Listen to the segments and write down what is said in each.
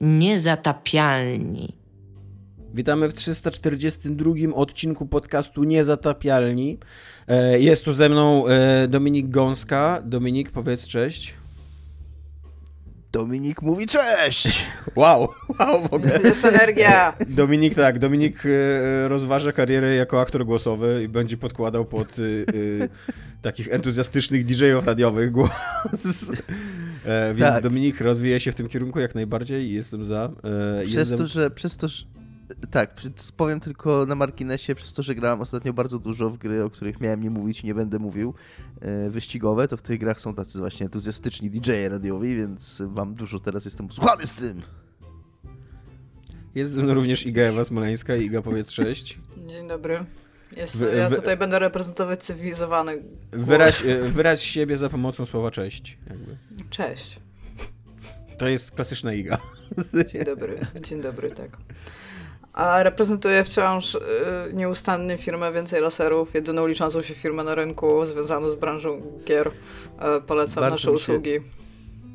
Niezatapialni. Witamy w 342 odcinku podcastu Niezatapialni. E, jest tu ze mną e, Dominik Gąska. Dominik, powiedz cześć. Dominik mówi cześć! Wow, wow w ogóle. Jest energia. Dominik tak, Dominik e, rozważa karierę jako aktor głosowy i będzie podkładał pod takich entuzjastycznych DJ-ów radiowych głos. E, więc tak. Dominik rozwija się w tym kierunku jak najbardziej i jestem za. E, przez, jestem... to, że, przez to, że tak, powiem tylko na marginesie, przez to, że grałem ostatnio bardzo dużo w gry, o których miałem nie mówić i nie będę mówił, e, wyścigowe, to w tych grach są tacy właśnie entuzjastyczni DJ-e radiowi, więc mam dużo, teraz jestem posłuchany z tym. Jest ze mną również Iga Ewa Smoleńska. Iga, powiedz cześć. Dzień dobry. Jest, ja tutaj będę reprezentować cywilizowany. Wyraź, e, wyraź siebie za pomocą słowa cześć. Jakby. Cześć. To jest klasyczna Iga. Dzień dobry, dzień dobry, tak. A reprezentuję wciąż y, nieustannie firmę Więcej Laserów, jedyną liczącą się firmę na rynku związaną z branżą gier. Y, polecam bardzo nasze usługi. Się,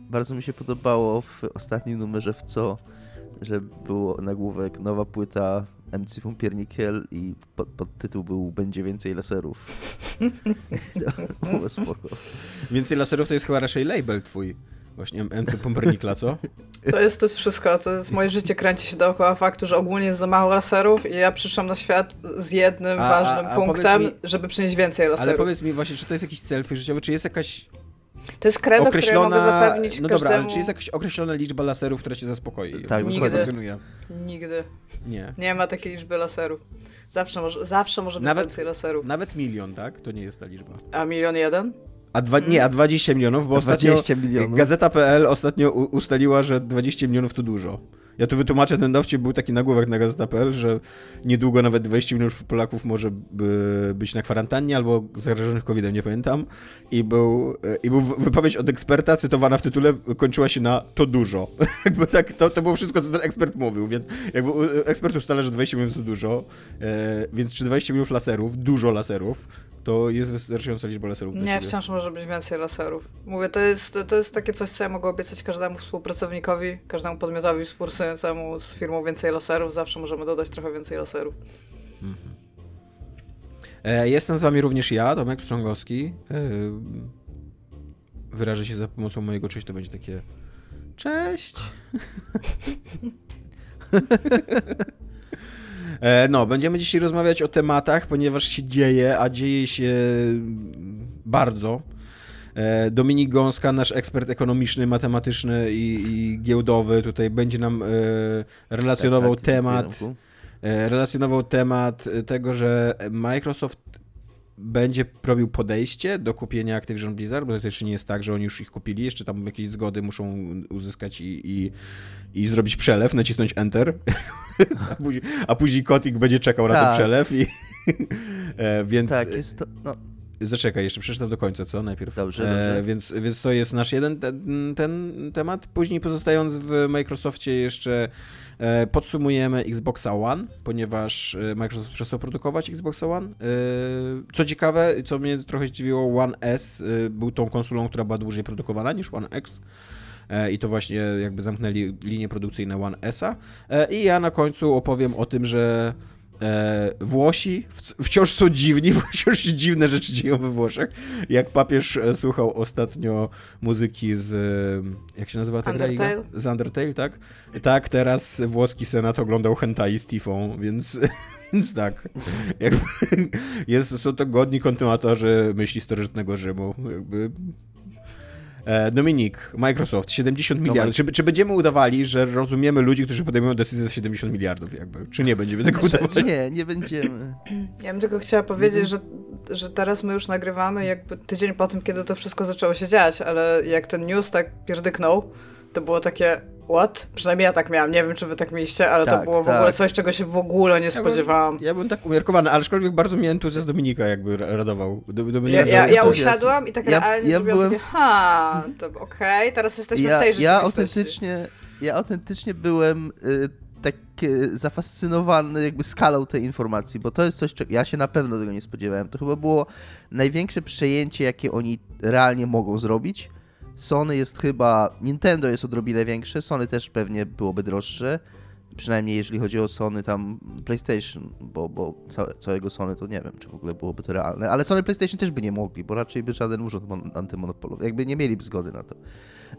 bardzo mi się podobało w ostatnim numerze w co, że było nagłówek nowa płyta MC Pumpiernikiel i pod, pod, tytuł był Będzie więcej laserów. było spoko. Więcej laserów to jest chyba raczej label twój. Właśnie MC Pumpernikla, co? To jest, to jest wszystko. To jest moje życie kręci się dookoła faktu, że ogólnie jest za mało laserów i ja przyszłam na świat z jednym a, ważnym a, a punktem, mi, żeby przynieść więcej laserów. Ale powiedz mi właśnie, czy to jest jakiś cel życiowy, czy jest jakaś to jest kredo, określona... które mogę zapewnić No każdemu... dobra, ale czy jest jakaś określona liczba laserów, która cię zaspokoi? Tak, nigdy. Nigdy. Nie. Nie ma takiej liczby laserów. Zawsze może, zawsze może być nawet, więcej laserów. Nawet milion, tak? To nie jest ta liczba. A milion jeden? A dwa, nie, a 20 milionów, bo ostatnio milionów. Gazeta.pl ostatnio ustaliła, że 20 milionów to dużo. Ja tu wytłumaczę ten dowcip, był taki nagłówek na Gazeta.pl, że niedługo nawet 20 milionów Polaków może być na kwarantannie albo zarażonych COVID-em, nie pamiętam. I był, I był wypowiedź od eksperta, cytowana w tytule, kończyła się na to dużo. jakby tak, to, to było wszystko, co ten ekspert mówił, więc jakby ekspert ustala, że 20 milionów to dużo, e, więc czy 20 milionów laserów, dużo laserów, to jest wystarczająca liczba laserów. Nie, wciąż może być więcej laserów. Mówię, to jest, to jest takie coś, co ja mogę obiecać każdemu współpracownikowi, każdemu podmiotowi z firmą więcej laserów. Zawsze możemy dodać trochę więcej laserów. Mhm. E, jestem z wami również ja, Tomek Pstrągowski. E, wyrażę się za pomocą mojego cześć, to będzie takie cześć. E, no, będziemy dzisiaj rozmawiać o tematach, ponieważ się dzieje, a dzieje się bardzo. E, Dominik Gąska, nasz ekspert ekonomiczny, matematyczny i, i giełdowy, tutaj będzie nam e, relacjonował tak, tak, temat. Relacjonował temat tego, że Microsoft będzie robił podejście do kupienia Activision Blizzard, bo to też nie jest tak, że oni już ich kupili, jeszcze tam jakieś zgody muszą uzyskać i, i, i zrobić przelew, nacisnąć Enter, a, później, a później Kotik będzie czekał tak. na ten tak. przelew i e, więc... Tak, jest to... No. Zaczekaj, jeszcze przeczytam do końca, co? Najpierw. Dobrze, e, dobrze. Więc, więc to jest nasz jeden ten, ten temat. Później pozostając w Microsoftie jeszcze E, podsumujemy Xboxa One, ponieważ e, Microsoft przestał produkować Xboxa One. E, co ciekawe, co mnie trochę zdziwiło, One S był tą konsolą, która była dłużej produkowana niż One X i to właśnie jakby zamknęli linię produkcyjną One S-a. I ja na końcu opowiem o tym, że E, Włosi wciąż są dziwni, wciąż dziwne rzeczy dzieją we Włoszech. Jak papież e, słuchał ostatnio muzyki z, e, jak się nazywa ta gra? Z Undertale, tak? Tak, teraz włoski senat oglądał hentai z Tifą, więc, więc tak. Jakby jest, są to godni kontynuatorzy myśli starożytnego Rzymu. Jakby Dominik, Microsoft, 70 miliardów. Czy, czy, będziemy udawali, że rozumiemy ludzi, którzy podejmują decyzję za 70 miliardów, jakby? Czy nie będziemy tego znaczy, udawać? Nie, nie będziemy. Ja bym tylko chciała powiedzieć, że, że teraz my już nagrywamy jakby tydzień po tym, kiedy to wszystko zaczęło się dziać, ale jak ten news tak pierdyknął, to było takie, What? Przynajmniej ja tak miałam. Nie wiem, czy wy tak mieliście, ale tak, to było w tak. ogóle coś, czego się w ogóle nie spodziewałam. Ja bym, ja bym tak umiarkowany, ale aczkolwiek bardzo mnie entuzjazm Dominika jakby radował. Dominika, ja, ja, ja usiadłam i tak ja, realnie ja zrobiłam byłem... takie, ha, to okej, okay, teraz jesteśmy ja, w tej rzeczywistości. Ja autentycznie, ja autentycznie byłem y, tak y, zafascynowany jakby skalą tej informacji, bo to jest coś, czego ja się na pewno tego nie spodziewałem. To chyba było największe przejęcie, jakie oni realnie mogą zrobić Sony jest chyba, Nintendo jest odrobinę większe, Sony też pewnie byłoby droższe, przynajmniej jeżeli chodzi o Sony tam PlayStation, bo, bo całe, całego Sony to nie wiem, czy w ogóle byłoby to realne, ale Sony PlayStation też by nie mogli, bo raczej by żaden urząd antymonopolowy, jakby nie mieliby zgody na to.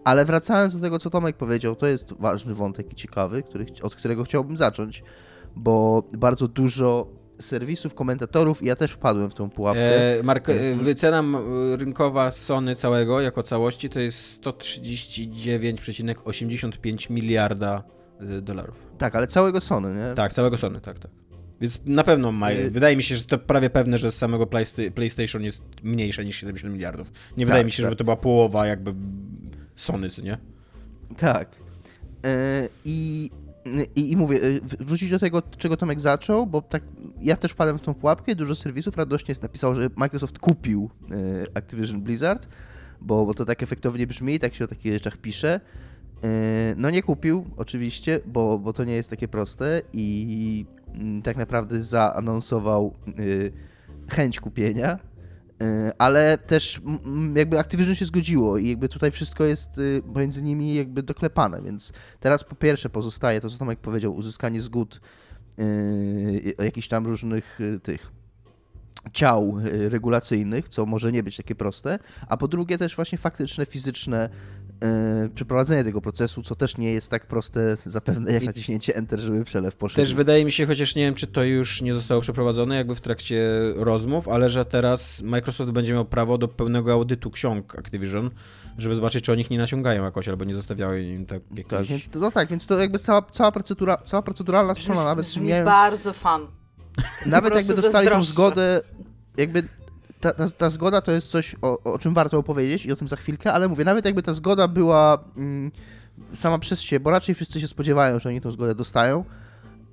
Ale wracając do tego, co Tomek powiedział, to jest ważny wątek i ciekawy, który, od którego chciałbym zacząć, bo bardzo dużo serwisów, komentatorów i ja też wpadłem w tą pułapkę. E, Mark, e, cena rynkowa Sony całego jako całości to jest 139,85 miliarda e, dolarów. Tak, ale całego Sony, nie? Tak, całego Sony, tak, tak. Więc na pewno ma. E, wydaje mi się, że to prawie pewne, że z samego PlayStation jest mniejsze niż 70 miliardów. Nie tak, wydaje mi się, tak. żeby to była połowa jakby Sony, co nie? Tak. I i, I, mówię, y, wrócić do tego, czego Tomek zaczął, bo tak ja też wpadłem w tą pułapkę. Dużo serwisów radośnie napisało, że Microsoft kupił y, Activision Blizzard, bo, bo to tak efektownie brzmi, tak się o takich rzeczach pisze. Y, no nie kupił, oczywiście, bo, bo to nie jest takie proste i mm, tak naprawdę zaanonsował chęć kupienia ale też jakby Activision się zgodziło i jakby tutaj wszystko jest y, pomiędzy nimi jakby doklepane, więc teraz po pierwsze pozostaje to, co Tomek powiedział, uzyskanie zgód y, jakichś tam różnych y, tych ciał regulacyjnych, co może nie być takie proste, a po drugie też właśnie faktyczne, fizyczne przeprowadzenie tego procesu, co też nie jest tak proste zapewne jak naciśnięcie Enter, żeby przelew poszedł. Też wydaje mi się, chociaż nie wiem, czy to już nie zostało przeprowadzone jakby w trakcie rozmów, ale że teraz Microsoft będzie miał prawo do pełnego audytu ksiąg Activision, żeby zobaczyć, czy o nich nie nasiągają jakoś, albo nie zostawiały im tak jakieś... Tak, więc, no tak, więc to jakby cała, cała, procedura, cała proceduralna strona nawet... Brzmi bardzo fan. Nawet jakby dostali tą zgodę, jakby ta, ta, ta, zgoda to jest coś, o, o, czym warto opowiedzieć i o tym za chwilkę, ale mówię, nawet jakby ta zgoda była mm, sama przez się, bo raczej wszyscy się spodziewają, że oni tą zgodę dostają,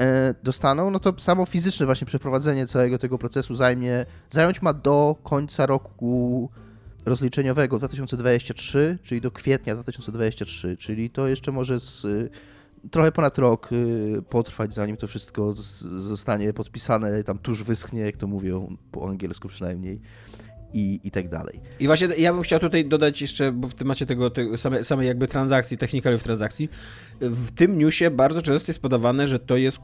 e, dostaną, no to samo fizyczne właśnie przeprowadzenie całego tego procesu zajmie, zająć ma do końca roku rozliczeniowego 2023, czyli do kwietnia 2023, czyli to jeszcze może z trochę ponad rok y, potrwać, zanim to wszystko zostanie podpisane, tam tuż wyschnie, jak to mówią po angielsku przynajmniej. I, i tak dalej. I właśnie ja bym chciał tutaj dodać jeszcze, bo w temacie tego, tego same, samej jakby transakcji, technikaliów transakcji, w tym newsie bardzo często jest podawane, że to jest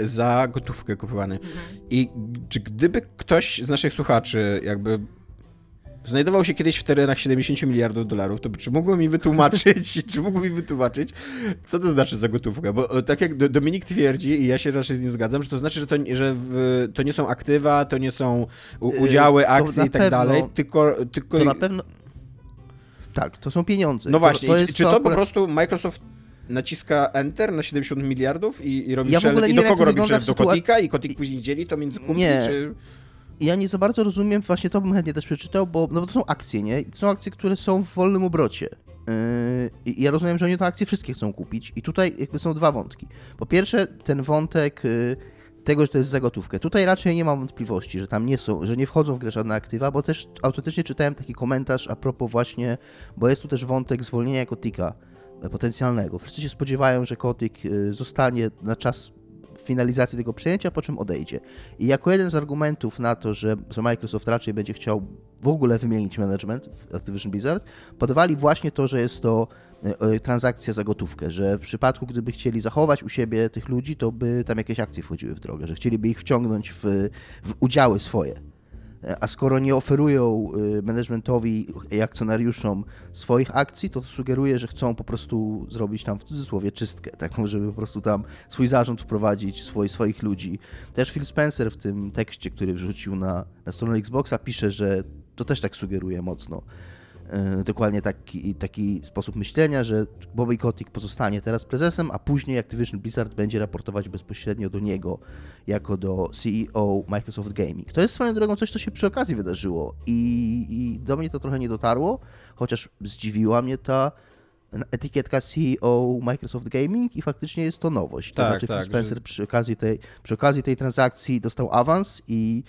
za gotówkę kupowane. Mhm. I czy gdyby ktoś z naszych słuchaczy jakby znajdował się kiedyś w terenach 70 miliardów dolarów, to czy mógłby mi wytłumaczyć, czy mógłby mi wytłumaczyć, co to znaczy za gotówkę? Bo e, tak jak Dominik twierdzi, i ja się raczej z nim zgadzam, że to znaczy, że to, że w, to nie są aktywa, to nie są yy, udziały, akcje i tak pewno, dalej, tylko, tylko... To na pewno... Tak, to są pieniądze. No właśnie, to, to czy to, to akurat... po prostu Microsoft naciska Enter na 70 miliardów i, i robi ja przelew, i do kogo robi przelew? Do Kotika i Kotik później dzieli to między kumpli, nie. czy ja nie za bardzo rozumiem, właśnie to bym chętnie też przeczytał, bo, no bo to są akcje, nie? To są akcje, które są w wolnym obrocie. Yy, ja rozumiem, że oni te akcje wszystkie chcą kupić i tutaj jakby są dwa wątki. Po pierwsze, ten wątek yy, tego, że to jest za gotówkę. Tutaj raczej nie mam wątpliwości, że tam nie są, że nie wchodzą w grę żadne aktywa, bo też autentycznie czytałem taki komentarz a propos właśnie, bo jest tu też wątek zwolnienia Kotika e, potencjalnego. Wszyscy się spodziewają, że Kotik yy, zostanie na czas finalizacji tego przejęcia, po czym odejdzie. I jako jeden z argumentów na to, że, że Microsoft raczej będzie chciał w ogóle wymienić management w Activision Blizzard, podawali właśnie to, że jest to e, e, transakcja za gotówkę, że w przypadku, gdyby chcieli zachować u siebie tych ludzi, to by tam jakieś akcje wchodziły w drogę, że chcieliby ich wciągnąć w, w udziały swoje. A skoro nie oferują y, managementowi i akcjonariuszom swoich akcji, to, to sugeruje, że chcą po prostu zrobić tam w cudzysłowie czystkę, taką, żeby po prostu tam swój zarząd wprowadzić, swoi, swoich ludzi. Też Phil Spencer w tym tekście, który wrzucił na, na stronę Xboxa, pisze, że to też tak sugeruje mocno E, dokładnie taki, taki sposób myślenia, że Bobby Kotick pozostanie teraz prezesem, a później Activision Blizzard będzie raportować bezpośrednio do niego jako do CEO Microsoft Gaming. To jest swoją drogą coś, co się przy okazji wydarzyło i, i do mnie to trochę nie dotarło, chociaż zdziwiła mnie ta etykietka CEO Microsoft Gaming i faktycznie jest to nowość. To tak, znaczy tak, Spencer że... przy, okazji tej, przy okazji tej transakcji dostał awans i,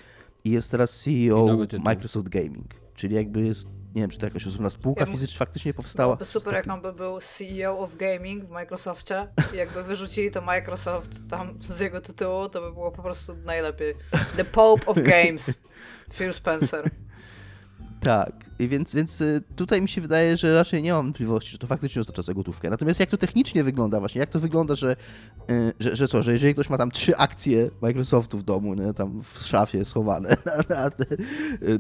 i jest teraz CEO Microsoft Gaming. Czyli jakby jest nie wiem, czy to jakaś osobna spółka ja fizyczna faktycznie powstała. Byłoby super, jak on by był CEO of Gaming w Microsoftie i jakby wyrzucili to Microsoft tam z jego tytułu, to by było po prostu najlepiej. The Pope of Games, Phil Spencer. Tak, i więc, więc y, tutaj mi się wydaje, że raczej nie mam wątpliwości, że to faktycznie oznacza za gotówkę. Natomiast jak to technicznie wygląda właśnie, jak to wygląda, że, y, że, że co, że jeżeli ktoś ma tam trzy akcje Microsoftu w domu, nie, tam w szafie schowane na, na te,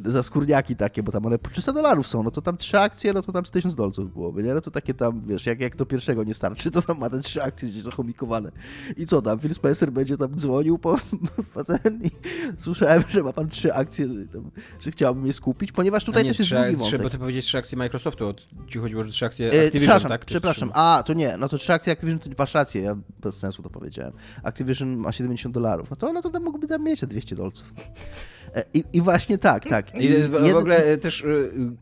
y, za skórniaki takie, bo tam one po 300 dolarów są, no to tam trzy akcje, no to tam z 1000 dolców byłoby, nie? No to takie tam, wiesz, jak, jak do pierwszego nie starczy, to tam ma te trzy akcje gdzieś zachomikowane. I co tam, Phil Spencer będzie tam dzwonił po, po ten i słyszałem, że ma pan trzy akcje, tam, że chciałbym je skupić, ponieważ tutaj nie, też jest trzeba, drugi wątek. Trzeba to powiedzieć trzy akcje Microsoftu, ci chodziło, że trzy akcje E, Activision, przepraszam, tak? Przepraszam. A, to nie, no to trzy akcje Activision to masz rację, ja bez sensu to powiedziałem. Activision ma 70 dolarów, no to, to tam mógłby tam mieć te 200 dolców. E, I, I właśnie tak, tak. I w, w Jeden- ogóle e, też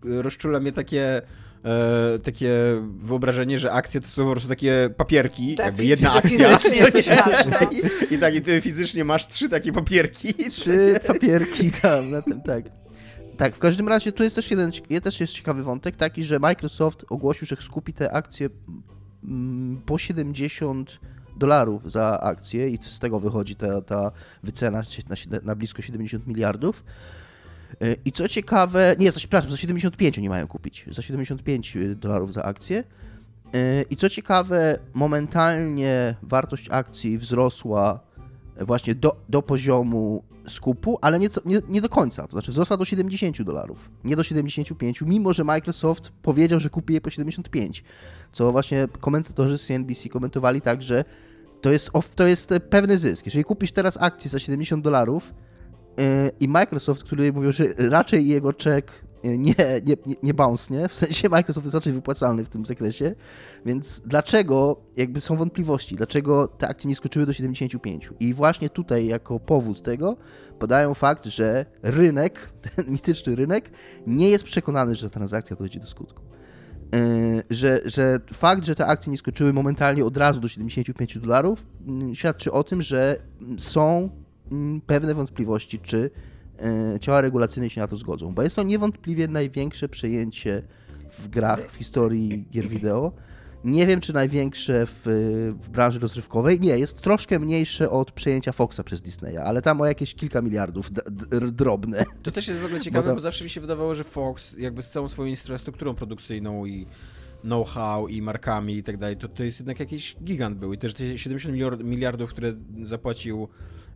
rozczula mnie takie e, takie wyobrażenie, że akcje to są po prostu takie papierki, Tak, jakby jedna akcja. masz, no. I, I tak, i ty fizycznie masz trzy takie papierki. Trzy papierki tam na tym, tak. Tak, w każdym razie tu jest też jeden, je- też jest ciekawy wątek, taki, że Microsoft ogłosił, że skupi te akcje mm, po 70 dolarów za akcję i z tego wychodzi ta, ta wycena na, na blisko 70 miliardów. Y, I co ciekawe, nie, za, przepraszam, za 75 oni mają kupić, za 75 dolarów za akcję. Y, I co ciekawe, momentalnie wartość akcji wzrosła właśnie do, do poziomu skupu, ale nie, nie, nie do końca. To znaczy wzrosła do 70 dolarów, nie do 75, mimo że Microsoft powiedział, że kupi je po 75. Co właśnie komentatorzy z CNBC komentowali tak, że to jest, to jest pewny zysk. Jeżeli kupisz teraz akcję za 70 dolarów yy, i Microsoft, który mówił, że raczej jego czek nie, nie, nie, bounce, nie? W sensie Microsoft jest raczej wypłacalny w tym zakresie, więc dlaczego, jakby są wątpliwości, dlaczego te akcje nie skoczyły do 75? I właśnie tutaj jako powód tego podają fakt, że rynek, ten mityczny rynek, nie jest przekonany, że transakcja dojdzie do skutku. Yy, Że, że fakt, że te akcje nie skoczyły momentalnie od razu do 75 dolarów, yy, świadczy o tym, że są mm, pewne wątpliwości, czy ciała regulacyjne się na to zgodzą. Bo jest to niewątpliwie największe przejęcie w grach w historii gier wideo. Nie wiem, czy największe w, w branży rozrywkowej. Nie, jest troszkę mniejsze od przejęcia Foxa przez Disneya, ale tam o jakieś kilka miliardów drobne. To też jest w ogóle ciekawe, bo, tam- zawsze mi się wydawało, że Fox jakby z całą swoją infrastrukturą produkcyjną i know-how i markami i tak dalej, to to jest jednak jakiś gigant był i też te 70 miliard- miliardów, które zapłacił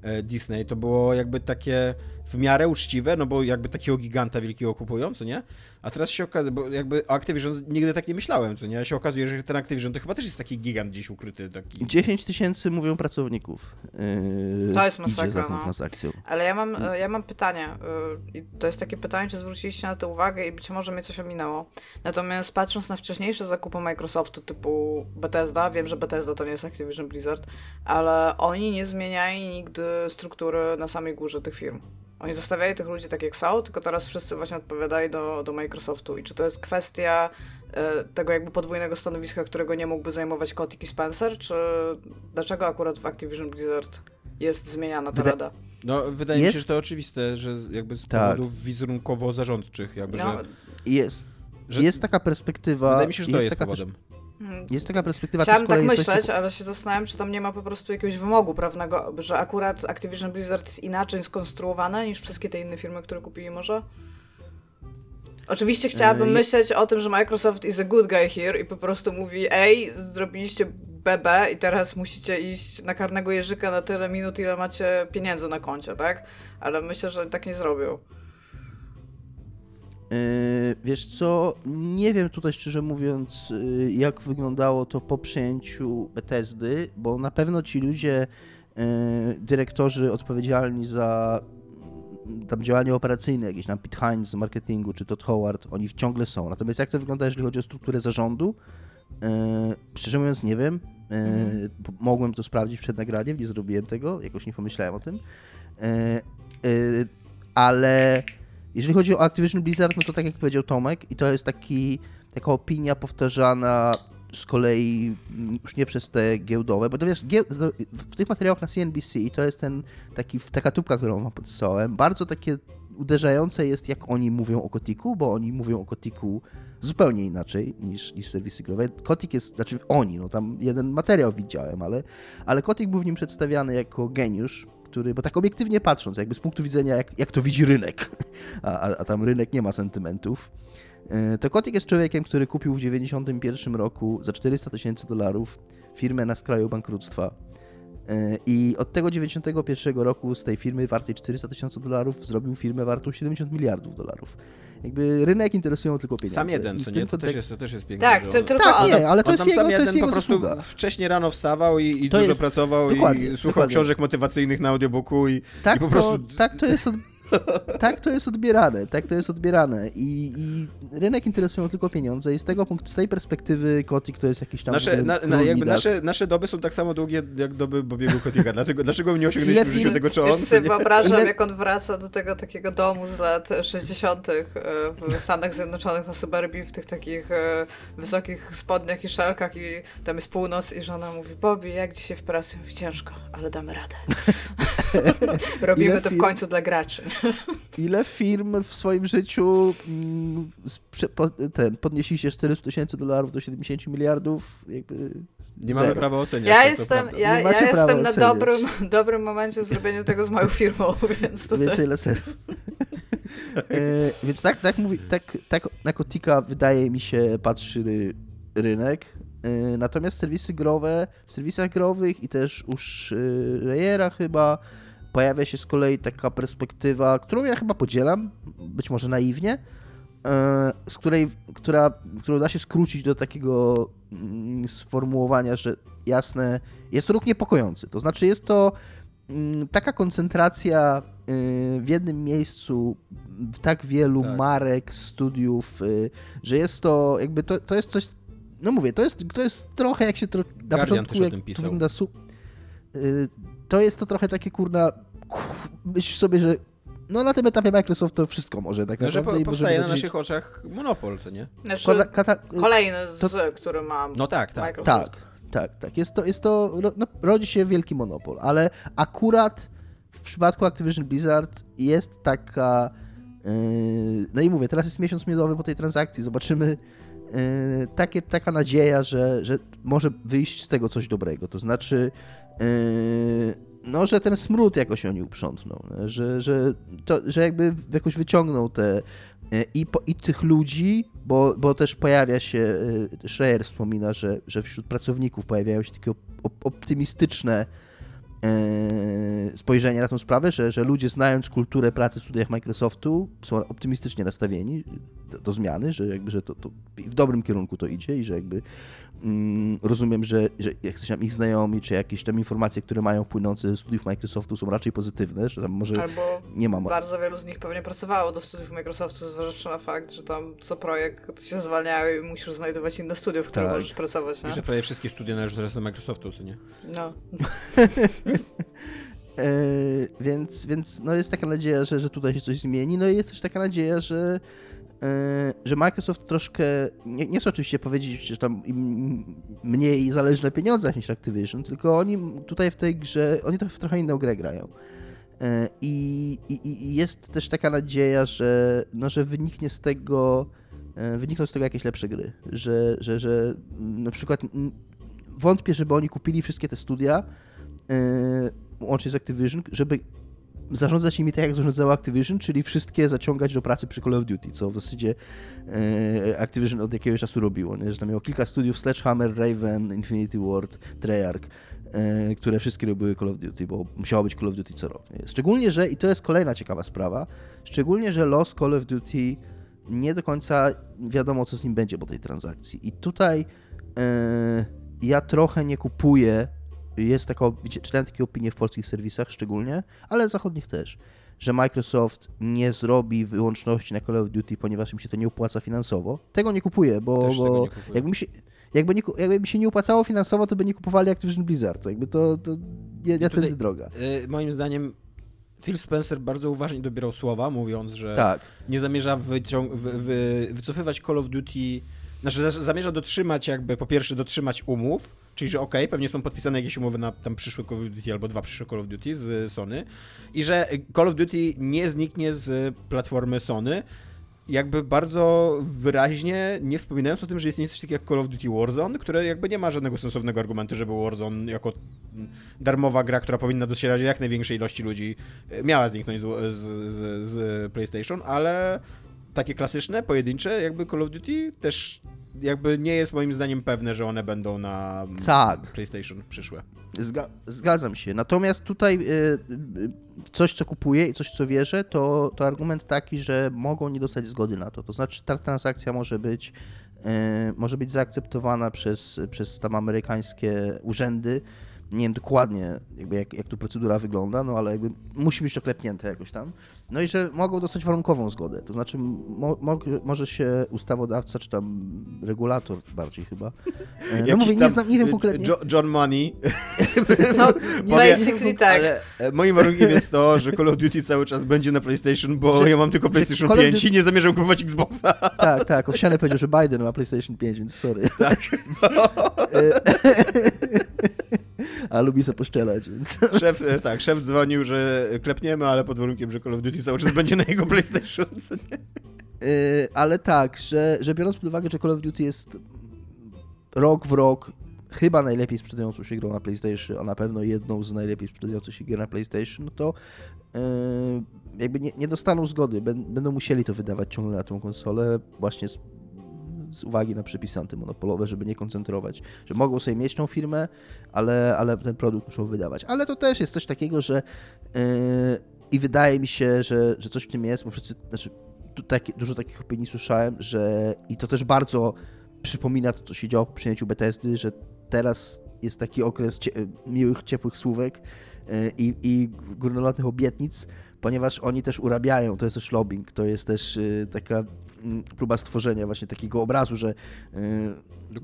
e, Disney, to było jakby takie w miarę uczciwe, no bo jakby takiego giganta wielkiego kupują, co nie? A teraz się okazuje, bo jakby o Activision nigdy tak nie myślałem, co nie? A się okazuje, że ten Activision to chyba też jest taki gigant gdzieś ukryty, taki... 10 tysięcy, mówią pracowników. Yy, To jest masakra, no. transakcją. Ale ja mam, e, ja mam pytanie. I to jest takie pytanie, czy zwróciliście na to uwagę i być może mnie coś ominęło. Natomiast patrząc na wcześniejsze zakupy Microsoftu typu Bethesda, wiem, że Bethesda to nie jest Activision Blizzard, ale oni nie zmieniali nigdy struktury na samej górze tych firm. Oni zostawiali tych ludzi tak jak są, tylko teraz wszyscy właśnie odpowiadali do, do Microsoftu. I czy to jest kwestia e, tego jakby podwójnego stanowiska, którego nie mógłby zajmować Kotick i Spencer, czy dlaczego akurat w Activision Blizzard jest zmieniana ta Wyda- rada? No, wydaje mi Jest- się, że to oczywiste, że jakby z Tak. powodów wizerunkowo-zarządczych, jakby, No, że, Jest, że... jest taka perspektywa. Wydaje mi się, że to jest, jest taka też, powodem. hmm. Jest taka perspektywa Chciałam tak coś, myśleć, co- ale się zastanawiam, czy tam nie ma po prostu jakiegoś wymogu prawnego, że akurat Activision Blizzard jest inaczej skonstruowane niż wszystkie te inne firmy, które kupili może? Oczywiście chciałabym je- myśleć o tym, że Microsoft is a good guy here i po prostu mówi ej, zrobiliście BB i teraz musicie iść na karnego jeżyka na tyle minut, ile macie pieniędzy na koncie, tak? Ale myślę, że tak nie zrobią. Yy, Wiesz co, nie wiem tutaj szczerze mówiąc, yy, jak wyglądało to po przejęciu Bethesdy, bo na pewno ci ludzie, yy, dyrektorzy odpowiedzialni za mm, tam działania operacyjne, jakieś tam Pete Hines z marketingu, czy Todd Howard, oni ciągle są. Natomiast jak to wygląda, jeżeli chodzi o strukturę zarządu? Szczerze mówiąc nie wiem. Bo Mogłem to sprawdzić przed nagraniem, nie zrobiłem tego, jakoś nie pomyślałem o tym. Ale jeżeli chodzi o Activision Blizzard, no to tak jak powiedział Tomek, i to jest taki, taka opinia powtarzana z kolei mm, już nie przez te giełdowe, bo to wiesz, w tych materiałach na CNBC to jest ten taki, taka tubka, którą wam podesłałem, bardzo takie uderzające jest, jak oni mówią o Kotiku, bo oni mówią o Kotiku zupełnie inaczej niż, niż serwisy growe. Kotik jest, znaczy oni, no tam jeden materiał widziałem, ale, ale Kotik był w nim przedstawiany jako geniusz, który, bo tak obiektywnie patrząc, jakby z punktu widzenia, jak, jak to widzi rynek, a, a, a tam rynek nie ma sentymentów, e, to Kotik jest człowiekiem, który kupił w 1991 roku za 400 tysięcy dolarów firmę na skraju bankructwa. E, I od tego 91 roku z tej firmy wartej 400 tysięcy dolarów zrobił firmę wartą 70 miliardów dolarów. Jakby rynek interesują tylko pieniądze. Sam jeden, co nie? To też jest, to też jest piękne. Tak, to tylko Tak, nie, ale to jest jego, sam to jeden jest jego po prostu zasługa. wcześniej rano wstawał i, i dużo jest- pracował dokładnie, i słuchał dokładnie. książek motywacyjnych na audiobooku i, Tak, i po to, prostu... tak to jest od... Tak to jest odbierane, tak to jest odbierane I, i rynek interesują tylko pieniądze i z tego punktu, z tej perspektywy Kotik to jest jakiś tam Nasze, na, na, jakby nasze, nasze doby są tak samo długie jak doby Bobiego Kotiga. Dlaczego, dlaczego my nie osiągnęliśmy Ile w życiu film- tego, co on? Wiesz, sobie wyobrażam, Ile- jak on wraca do tego takiego domu z lat 60. e, w Stanach Zjednoczonych na Suburbii, w tych takich e, wysokich spodniach i szelkach i tam jest północ i żona mówi, Bobby, jak dzisiaj w pracy? Mówi, ciężko, ale damy radę. Robimy Ile to w końcu dla graczy. Ile firm w swoim życiu mm, po, ten, podnieśli się 400 tysięcy dolarów do 70 miliardów? Jakby Nie mamy zero. prawa oceniać. Ja to jestem, ja, ja jestem na dobrym, dobrym momencie zrobienia tego z moją firmą, więc tutaj... Więcej laserów. e, więc tak, tak, mówi, tak, tak na Kotika wydaje mi się patrzy ry, rynek. E, natomiast serwisy growe, w serwisach growych i też u Schreiera chyba pojawia się z kolei taka perspektywa, którą ja chyba podzielam, być może naiwnie, e, z której, która, którą da się skrócić do takiego mm, sformułowania, że jasne, jest to ruch niepokojący. To znaczy jest to mm, taka koncentracja y, w jednym miejscu w tak wielu Tak. marek, studiów, y, że jest to jakby to, to jest coś, no mówię, to jest, to jest trochę jak się to, na Guardian początku też o jak tym to pisał. To jest to trochę takie kurna myślisz sobie, że no na tym etapie Microsoft to wszystko może tak No, że naprawdę po, powstaje na naszych oczach monopol, co nie? Znaczy, Kola- kata- kolejny, z, to- który mam No tak, tak. Microsoft. Tak, tak, tak. Jest to, jest to no, rodzi się wielki monopol, ale akurat w przypadku Activision Blizzard jest taka. Yy, no i mówię, teraz jest miesiąc miodowy po tej transakcji. Zobaczymy. Yy, takie, taka nadzieja, że, że może wyjść z tego coś dobrego. To znaczy, no, że ten smród jakoś oni uprzątną, że, że, to, że jakby jakoś wyciągną te yy, i, po, i tych ludzi, bo, bo też pojawia się, yy, Schreier wspomina, że, że wśród pracowników pojawiają się takie op- optymistyczne spojrzenie na tę sprawę, że, że ludzie znając kulturę pracy w studiach Microsoftu są optymistycznie nastawieni do, do zmiany, że jakby, że to, to w dobrym kierunku to idzie i że jakby rozumiem, że, że jak tam ich znajomi, czy jakieś tam informacje, które mają płynące ze studiów Microsoftu są raczej pozytywne, że tam może Albo nie ma... bardzo wielu z nich pewnie pracowało do studiów Microsoftu, zważywszy na fakt, że tam co projekt się zwalniają i musisz znajdować inne studio, w którym Tak. możesz pracować, I nie? że prawie wszystkie studia należą teraz do Microsoftu, co nie? No. E, więc, więc no jest taka nadzieja, że, że tutaj się coś zmieni. No i jest też taka nadzieja, że, że Microsoft troszkę, nie, nie chcę oczywiście powiedzieć, że tam mniej zależy na pieniądzach niż Activision, tylko oni tutaj w tej grze, oni trochę w trochę inną grę grają. E, I, i, I jest też taka nadzieja, że, no, że wyniknie z tego, e, wynikną z tego jakieś lepsze gry. Że, że, że na przykład wątpię, żeby oni kupili wszystkie te studia, łącznie z Activision, żeby zarządzać nimi tak, jak zarządzało Activision, czyli wszystkie zaciągać do pracy przy Call of Duty, co w zasadzie e, Activision od jakiegoś czasu robiło, nie? że tam miało kilka studiów, Sledgehammer, Raven, Infinity Ward, Treyarch, e, które wszystkie robiły Call of Duty, bo musiało być Call of Duty co rok. Nie? Szczególnie, że, i to jest kolejna ciekawa sprawa, szczególnie, że los Call of Duty nie do końca wiadomo, co z nim będzie po tej transakcji. I tutaj e, ja trochę nie kupuję jest taka, czytałem takie opinie w polskich serwisach szczególnie, ale zachodnich też, że Microsoft nie zrobi wyłączności na Call of Duty, ponieważ im się to nie opłaca finansowo. Tego nie kupuję, bo, Też tego bo nie kupuję. jakby, mi się, jakby, nie, jakby mi się nie opłacało finansowo, to by nie kupowali Activision Blizzard. Jakby to, to tutaj- tędy droga. Y, moim zdaniem Phil Spencer bardzo uważnie dobierał słowa, mówiąc, że Tak, nie zamierza wyciąg- wy, wy, wycofywać Call of Duty, znaczy za- zamierza dotrzymać jakby, po pierwsze dotrzymać umów, czyli że okej, pewnie są podpisane jakieś umowy na tam przyszłe Call of Duty albo dwa przyszłe Call of Duty z Sony. I że Call of Duty nie zniknie z platformy Sony, jakby bardzo wyraźnie, nie wspominając o tym, że istnieje coś takiego jak Call of Duty Warzone, które jakby nie ma żadnego sensownego argumentu, żeby Warzone jako darmowa gra, która powinna docierać jak największej ilości ludzi, miała zniknąć z, z, z PlayStation, ale takie klasyczne, pojedyncze, jakby Call of Duty też jakby nie jest moim zdaniem pewne, że one będą na tak. PlayStation przyszłe. Zga zgadzam się. Natomiast tutaj y, y, coś, co kupuję i coś, co wierzę, to, to argument taki, że mogą nie dostać zgody na to. To znaczy ta transakcja może być, y, może być zaakceptowana przez, przez tam amerykańskie urzędy, nie wiem dokładnie, jakby jak, jak tu procedura wygląda, no ale jakby musi być to klepnięte jakoś tam. No i że mogą dostać warunkową zgodę, to znaczy mo, mo, może się ustawodawca, czy tam regulator bardziej chyba, e, no mówię, nie, znam, nie wiem y, konkretnie. John Money. No, basically tak. Ale e, moim warunkiem jest to, że Call of Duty cały czas będzie na PlayStation, bo że, ja mam tylko PlayStation 5 Duty... i nie zamierzam kupować Xboxa. Tak, tak, owsiany powiedział, że Biden ma PlayStation 5, więc sorry. Tak. No. A lubi sobie poszczelać, więc... Szef, e, tak, szef dzwonił, że klepniemy, ale pod warunkiem, że Call of Duty cały czas będzie na jego PlayStation. Yy, ale tak, że, że biorąc pod uwagę, że Call of Duty jest rok w rok chyba najlepiej sprzedającą się grą na PlayStation, a na pewno jedną z najlepiej sprzedających się gier na PlayStation, no to yy, jakby nie, nie dostaną zgody, będą musieli to wydawać ciągle na tą konsolę właśnie z z uwagi na przepisy antymonopolowe, żeby nie koncentrować, że mogą sobie mieć tą firmę, ale, ale ten produkt muszą wydawać. Ale to też jest coś takiego, że yy, i wydaje mi się, że, że coś w tym jest, bo wszyscy, znaczy, taki, dużo takich opinii słyszałem, że i to też bardzo przypomina to, co się działo po przyjęciu Bethesdy, że teraz jest taki okres cie, miłych, ciepłych słówek yy, i, i górnolotnych obietnic, ponieważ oni też urabiają, to jest też lobbying, to jest też yy, taka próba stworzenia właśnie takiego obrazu, że yy,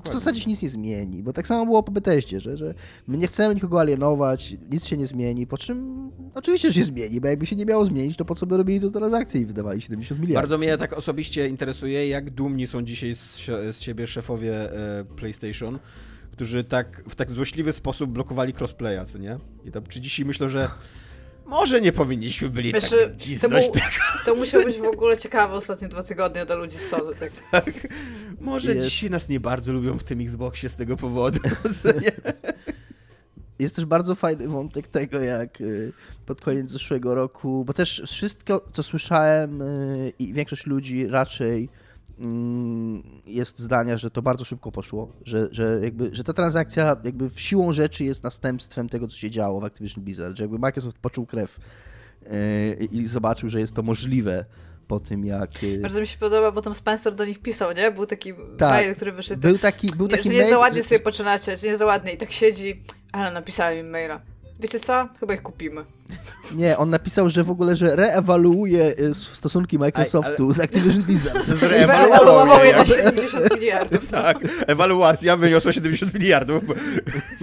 w zasadzie się nic nie zmieni, bo tak samo było po Bethesdzie, że, że my nie chcemy nikogo alienować, nic się nie zmieni, po czym oczywiście, że się zmieni, bo jakby się nie miało zmienić, to po co by robili to transakcje i wydawali 70 miliardów. Bardzo mnie tak osobiście interesuje, jak dumni są dzisiaj z, z siebie szefowie e, PlayStation, którzy tak w tak złośliwy sposób blokowali crossplaya, co nie? I tam, czy dzisiaj myślą, że może nie powinniśmy byli Wiesz, tak cisnąć to, mu, to musiał być w ogóle ciekawe ostatnie dwa tygodnie dla ludzi z Sony. Tak. tak. Może jest. dzisiaj nas nie bardzo lubią w tym Xboxie z tego powodu. Jest też bardzo fajny wątek tego, jak y, pod koniec zeszłego roku, bo też wszystko, co słyszałem y, i większość ludzi raczej jest zdania, że to bardzo szybko poszło, że, że, jakby, że ta transakcja jakby w siłą rzeczy jest następstwem tego, co się działo w Activision Blizzard, że jakby Microsoft poczuł krew yy, i zobaczył, że jest to możliwe po tym, jak... E, bardzo mi się podoba, bo tam Spencer do nich pisał, nie? Był taki tak, mail, który wyszedł. Był taki, był taki że nie za ładnie sobie poczynacie, że nie za ładnie i tak siedzi, ale napisałem im maila. Wiecie co? Chyba ich kupimy. Nie, on napisał, że w ogóle, że reewaluuje y, stosunki Microsoftu Aj, ale... z Activision Blizzard. Zreewaluował je na 70 miliardów. tak, ewaluacja wyniosła 70 miliardów.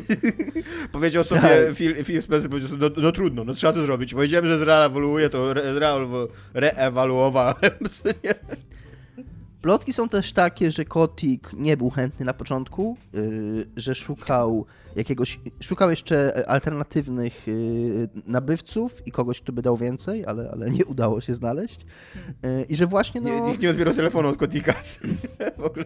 powiedział sobie tak. Phil, Phil Spencer, powiedział sobie, no, no, trudno, no trzeba to zrobić. Powiedziałem, że zreewaluuje, to reewaluowałem. Plotki są też takie, że Kotik nie był chętny na początku, yy, że szukał jakiegoś, szukał jeszcze alternatywnych yy, nabywców i kogoś, kto by dał więcej, ale, ale nie udało się znaleźć. Yy, I że właśnie no... Nie, nikt nie odbierał telefonu od Kotika w ogóle.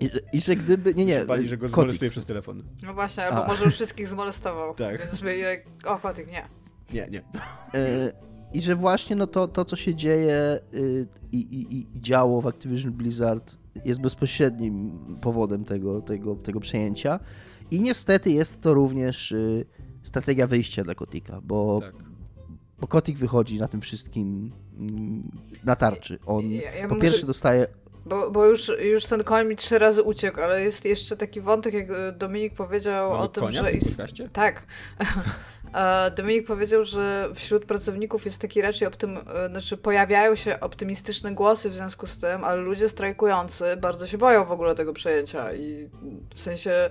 I, I, że gdyby, nie, nie. Bali, że go zmolestuje przez telefon. No właśnie, albo A. może już wszystkich zmolestował. tak. Więc by, o Kotik, nie. Nie, nie. I że właśnie no to, to co się dzieje yy, i, i, i działo w Activision Blizzard jest bezpośrednim powodem tego, tego, tego przejęcia. I niestety jest to również yy, strategia wyjścia dla Kotika, bo, tak. bo Kotik wychodzi na tym wszystkim yy, na tarczy. On ja, ja po pierwsze może... dostaje bo, bo już, już ten koń mi trzy razy uciekł, ale jest jeszcze taki wątek, jak Dominik powiedział Mamy o tym, konia że... Ist... Tak. Dominik powiedział, że wśród pracowników jest taki raczej optym... E, znaczy pojawiają się optymistyczne głosy w związku z tym, ale ludzie strajkujący bardzo się boją w ogóle tego przejęcia i w sensie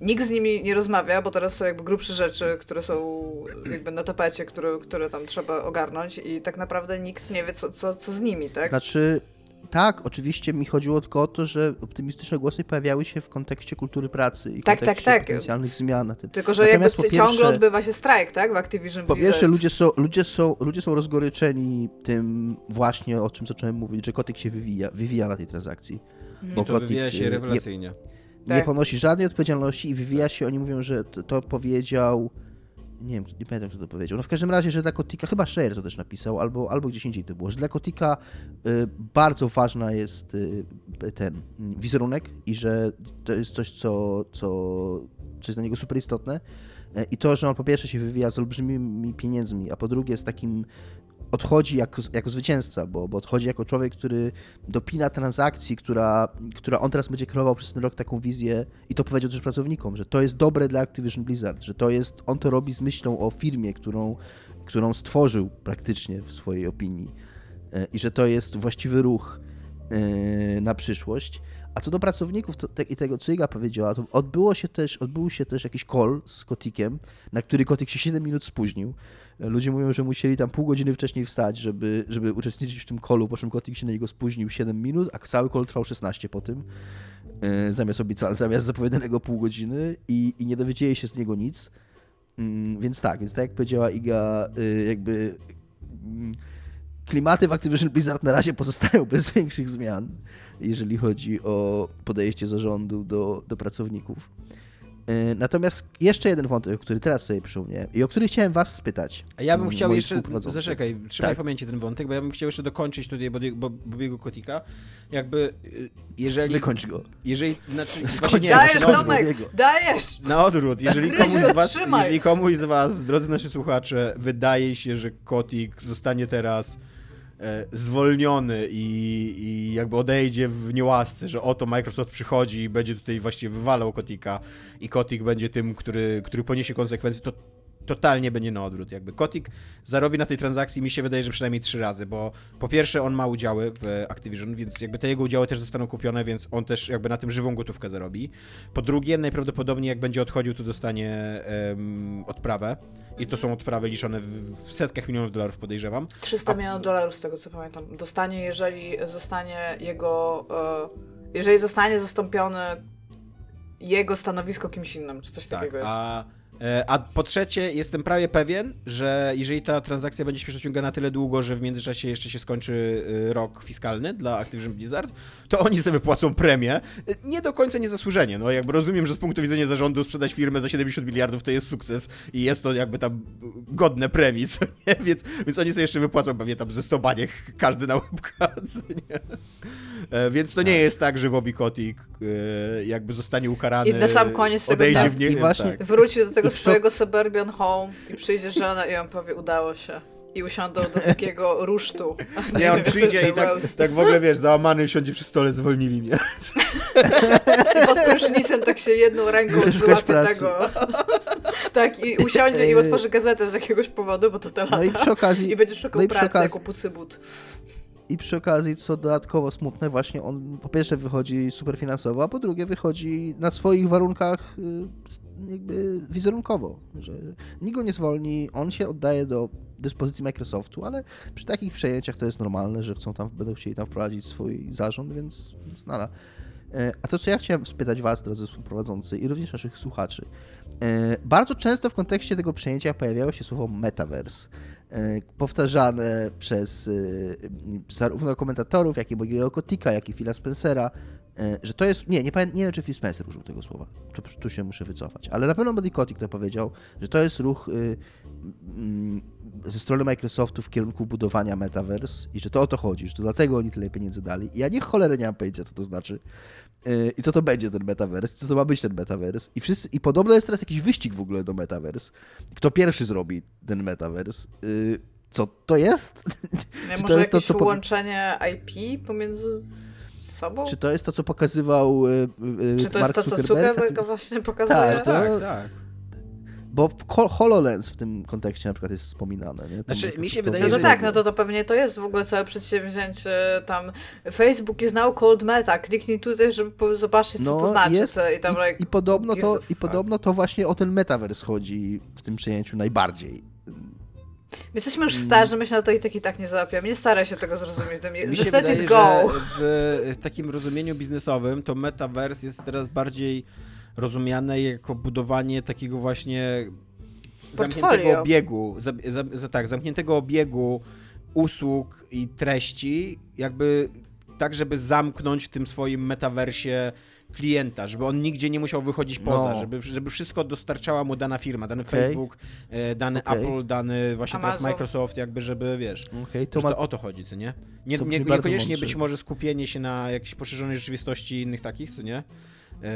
nikt z nimi nie rozmawia, bo teraz są jakby grubsze rzeczy, które są jakby na tapecie, które, które tam trzeba ogarnąć i tak naprawdę nikt nie wie, co, co, co z nimi, tak? Znaczy, tak, oczywiście mi chodziło tylko o to, że optymistyczne głosy pojawiały się w kontekście kultury pracy i tak, tak kontekście tak, tak. potencjalnych zmian na tym. Tylko, że Natomiast jakby ciągle pierwsze, odbywa się strajk, tak, w Activision Po pierwsze, ludzie są, ludzie, są, ludzie są rozgoryczeni tym właśnie, o czym zacząłem mówić, że kotyk się wywija, wywija na tej transakcji. Mhm. Bo to kotyk, wywija się y, rewelacyjnie. Nie, nie tak. ponosi żadnej odpowiedzialności i wywija się, oni mówią, że to, to powiedział nie wiem, nie pamiętam kto to powiedział. No w każdym razie, że dla Kotika, chyba Scheer to też napisał, albo, albo gdzieś indziej to było, że dla Kotika y, bardzo ważna jest y, ten wizerunek i że to jest coś, co, co, co jest dla niego super istotne. Y, I to, że on po pierwsze się wywija z olbrzymimi pieniędzmi, a po drugie z takim odchodzi jako, jako zwycięzca, bo, bo odchodzi jako człowiek, który dopina transakcji, która, która on teraz będzie kreował przez ten rok taką wizję i to powiedział też pracownikom, że to jest dobre dla Activision Blizzard, że to jest, on to robi z myślą o firmie, którą, którą stworzył praktycznie w swojej opinii e, i że to jest właściwy ruch e, na przyszłość. A co do pracowników to, te, i tego, co Iga powiedziała, to odbyło się też, odbył się też jakiś call z Kotikiem, na który Kotik się 7 minut spóźnił. Ludzie mówią, że musieli tam pół godziny wcześniej wstać, żeby, żeby uczestniczyć w tym kolu, po czym Kotik się na niego spóźnił 7 minut, a cały kol trwał 16 po tym, e, zamiast, obieca- zamiast zapowiadanego pół godziny i, i nie dowiedzieli się z niego nic. Mm, więc tak, więc tak jak powiedziała Iga, e, jakby mm, klimaty w Activision Blizzard na razie pozostają bez większych zmian, jeżeli chodzi o podejście zarządu do, do pracowników. E, natomiast jeszcze jeden wątek, który teraz sobie przyszło mnie i o który chciałem was spytać. A ja bym chciał jeszcze, zaczekaj, trzymaj tak. pamięci ten wątek, bo ja bym chciał jeszcze dokończyć tutaj Bobiego Kotika. Jakby, y, jeżeli... Wykończ go. Jeżeli, znaczy, właśnie nie, dajesz, na Tomek, dajesz! Na odwrót, jeżeli komuś, z was, jeżeli komuś z was, drodzy nasi słuchacze, wydaje się, że Kotik zostanie teraz zwolniony i, i, jakby odejdzie w niełasce, że oto Microsoft przychodzi i będzie tutaj właściwie wywalał Kotika i Kotik będzie tym, który, który poniesie konsekwencje, to totalnie będzie na odwrót. Jakby Kotik zarobi na tej transakcji, mi się wydaje, że przynajmniej trzy razy, bo po pierwsze on ma udziały w Activision, więc jakby te jego udziały też zostaną kupione, więc on też jakby na tym żywą gotówkę zarobi. Po drugie, najprawdopodobniej jak będzie odchodził, to dostanie um, odprawę i to są odprawy liczone w setkach milionów dolarów, podejrzewam. 300 A... milionów dolarów z tego co pamiętam. Dostanie, jeżeli zostanie jego, e, jeżeli zostanie zastąpiony jego stanowisko kimś innym, czy coś tak, takiego jest. A a po trzecie, jestem prawie pewien, że jeżeli ta transakcja będzie się przeciągana tyle długo, że w międzyczasie jeszcze się skończy e, rok fiskalny dla Activision Blizzard, to oni sobie wypłacą premię. E, nie do końca niezasłużenie. No jakby rozumiem, że z punktu widzenia zarządu sprzedać firmę za 70 miliardów to jest sukces i jest to jakby tam godne premii, co nie? Więc, więc oni sobie jeszcze wypłacą pewnie tam ze 100 baniek każdy na łebka, nie? Więc to nie tak. jest tak, że Bobby Kotick jakby zostanie ukarany. I na sam koniec tego odejdzie w nie... I właśnie tak. wróci do tego tego swojego suburban home i przyjdzie żona i on powie, udało się. I usiądą do takiego rusztu. Nie, on przyjdzie i tak, tak w ogóle, wiesz, załamany siądzie przy stole, zwolnili mnie. Pod prysznicem tak się jedną ręką wyłapie tego. Tak, i usiądzie i otworzy gazetę z jakiegoś powodu, bo to te lata. No i przy okazji... I będzie szukał no pracy okazji... jako pucybut. I przy okazji, co dodatkowo smutne, właśnie on po pierwsze wychodzi super finansowo, a po drugie wychodzi na swoich warunkach y, jakby wizerunkowo, że nikt go nie zwolni, on się oddaje do dyspozycji Microsoftu, ale przy takich przejęciach to jest normalne, że chcą tam, będą chcieli tam wprowadzić swój zarząd, więc, więc. E, a to, co ja chciałem spytać Was, drodzy współprowadzący i również naszych słuchaczy. E, bardzo często w kontekście tego przejęcia pojawiało się słowo metaverse. E, powtarzane przez e, zarówno komentatorów, jak i Bogiego Kotika, jak i Phila Spencera, e, że to jest. Nie, nie, nie wiem, czy Phil Spencer użył tego słowa. To, tu się muszę wycofać. Ale na pewno Body Kotick to powiedział, że to jest ruch mm, ze strony Microsoftu w kierunku budowania metaverse i że to o to chodzi, że to dlatego oni tyle pieniędzy dali. I ja nie cholerę nie mam pojęcia, co to znaczy i co to będzie ten metaverse, co to ma być ten metaverse. I, wszyscy, I podobno jest teraz jakiś wyścig w ogóle do metaverse. Kto pierwszy zrobi ten metaverse. Y, co to jest? Nie, Czy może to jest jakieś to, co łączenie IP pomiędzy sobą? Czy to jest to, co pokazywał y, y, Czy to Mark jest to, co Zuckerberg właśnie pokazuje? Tak, tak, tak. Bo HoloLens w tym kontekście na przykład jest wspominane. Nie? Znaczy, mi się wydaje, no to że... tak, no to, to pewnie to jest w ogóle całe przedsięwzięcie tam Facebook is now called Meta, kliknij tutaj, żeby zobaczyć, co no, to znaczy. Jest, i, tam, like, i, podobno to, I podobno to właśnie o ten metaverse chodzi w tym przejęciu najbardziej. jesteśmy już starzy, my się na to i tak i tak nie załapiemy. Nie staraj się tego zrozumieć. Do mnie. Mi się let wydaje, it go. że w, w takim rozumieniu biznesowym to metaverse jest teraz bardziej rozumiane jako budowanie takiego właśnie zamkniętego Portfolio. obiegu, za, za, za, tak, zamkniętego obiegu usług i treści, jakby tak, żeby zamknąć w tym swoim metaversie klienta, żeby on nigdzie nie musiał wychodzić poza, No. żeby, żeby wszystko dostarczała mu dana firma, dany Okej. Facebook, e, dany Okej. Apple, dany właśnie teraz Amazon. Microsoft, jakby żeby, wiesz, Okej, to, ma... to o to chodzi, co nie? Nie, to nie bardzo niekoniecznie mądrze. być może skupienie się na jakiejś poszerzonej rzeczywistości i innych takich, co nie?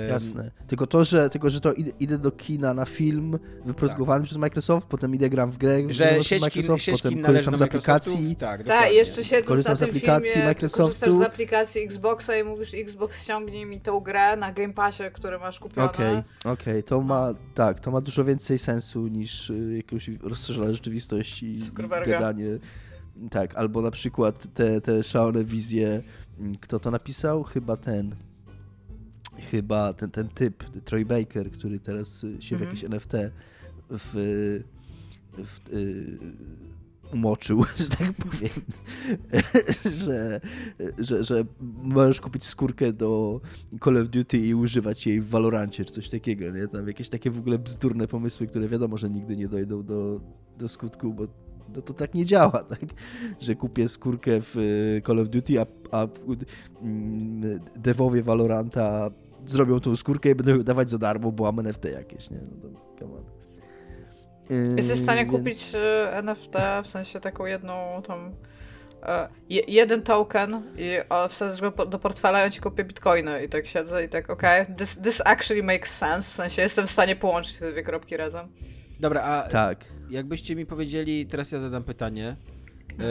Jasne. Tylko to, że, tylko, że to idę, idę do kina na film wyprodukowany przez Microsoft, potem idę gram w grę Że sieć Microsoft, sieć potem kin należy korzystam z aplikacji. Tak, Tak, i jeszcze siedząc Korzystam na z aplikacji filmie, Microsoftu. korzystasz z aplikacji Xboxa i mówisz Xbox ściągnij mi tą grę na Game Passie, który masz kupione. Okej, okej, to ma, tak, to ma dużo więcej sensu niż y, jakąś rozszerzona rzeczywistość i gadanie. Tak, albo na przykład te, te szalone wizje, mm, kto to napisał? Chyba ten, chyba ten, ten typ, Troy Baker, który teraz y, się w Mhm. jakieś NFT w, w, y, umoczył, że tak powiem, że, że, że możesz kupić skórkę do Call of Duty i używać jej w Valorancie, czy coś takiego, nie? Tam jakieś takie w ogóle bzdurne pomysły, które wiadomo, że nigdy nie dojdą do, do skutku, bo no to tak nie działa, tak? Że kupię skórkę w y, Call of Duty, a, a mm, devowie Valoranta zrobią tą skórkę i będą ją dawać za darmo, bo mam NFT jakieś, nie? No to come on. Yy, Jesteś w stanie więc- kupić y, NFT, w sensie taką jedną tam e, je, jeden token i wsadzisz go do portfela i on ci kupi bitcoiny i tak siedzę i tak okej, this, this actually makes sense, w sensie jestem w stanie połączyć te dwie kropki razem. Dobra, a Tak. jakbyście mi powiedzieli, teraz ja zadam pytanie, e,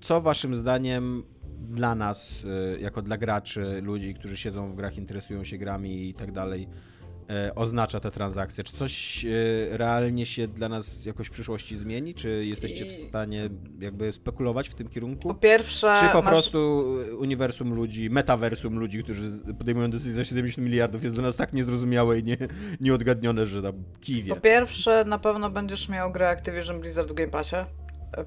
co waszym zdaniem dla nas, e, jako dla graczy, ludzi, którzy siedzą w grach, interesują się grami i tak dalej, e, oznacza ta transakcja? Czy coś e, realnie się dla nas jakoś w przyszłości zmieni? Czy jesteście w stanie jakby spekulować w tym Po kierunku? pierwsze, Czy po masz, prostu uniwersum ludzi, metaversum ludzi, którzy podejmują decyzje za 70 miliardów jest dla nas tak niezrozumiałe i nie, nieodgadnione, że tam kiwie. po pierwsze na pewno będziesz miał grę Activision Blizzard w Game Passie.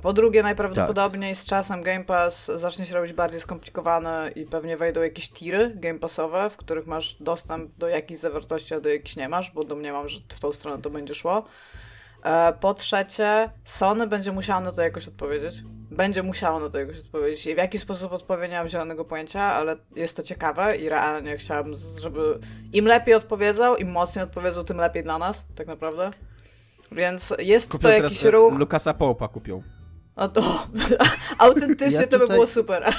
Po drugie, najprawdopodobniej z czasem Game Pass zacznie się robić bardziej skomplikowany i pewnie wejdą jakieś tiry Game Passowe, w których masz dostęp do jakichś zawartości, a do jakichś nie masz, bo domniemam, że w tą stronę to będzie szło. E, Po trzecie, Sony będzie musiało na to jakoś odpowiedzieć. Będzie musiało na to jakoś odpowiedzieć. I w jaki sposób odpowie, nie mam zielonego pojęcia, ale jest to ciekawe i realnie chciałabym, żeby im lepiej odpowiedzą, im mocniej odpowiedzą, tym lepiej dla nas, tak naprawdę. Więc jest Kupią to teraz, jakiś e, ruch. Lukasa Popa kupią. O, to, autentycznie Ja to by tutaj- było super.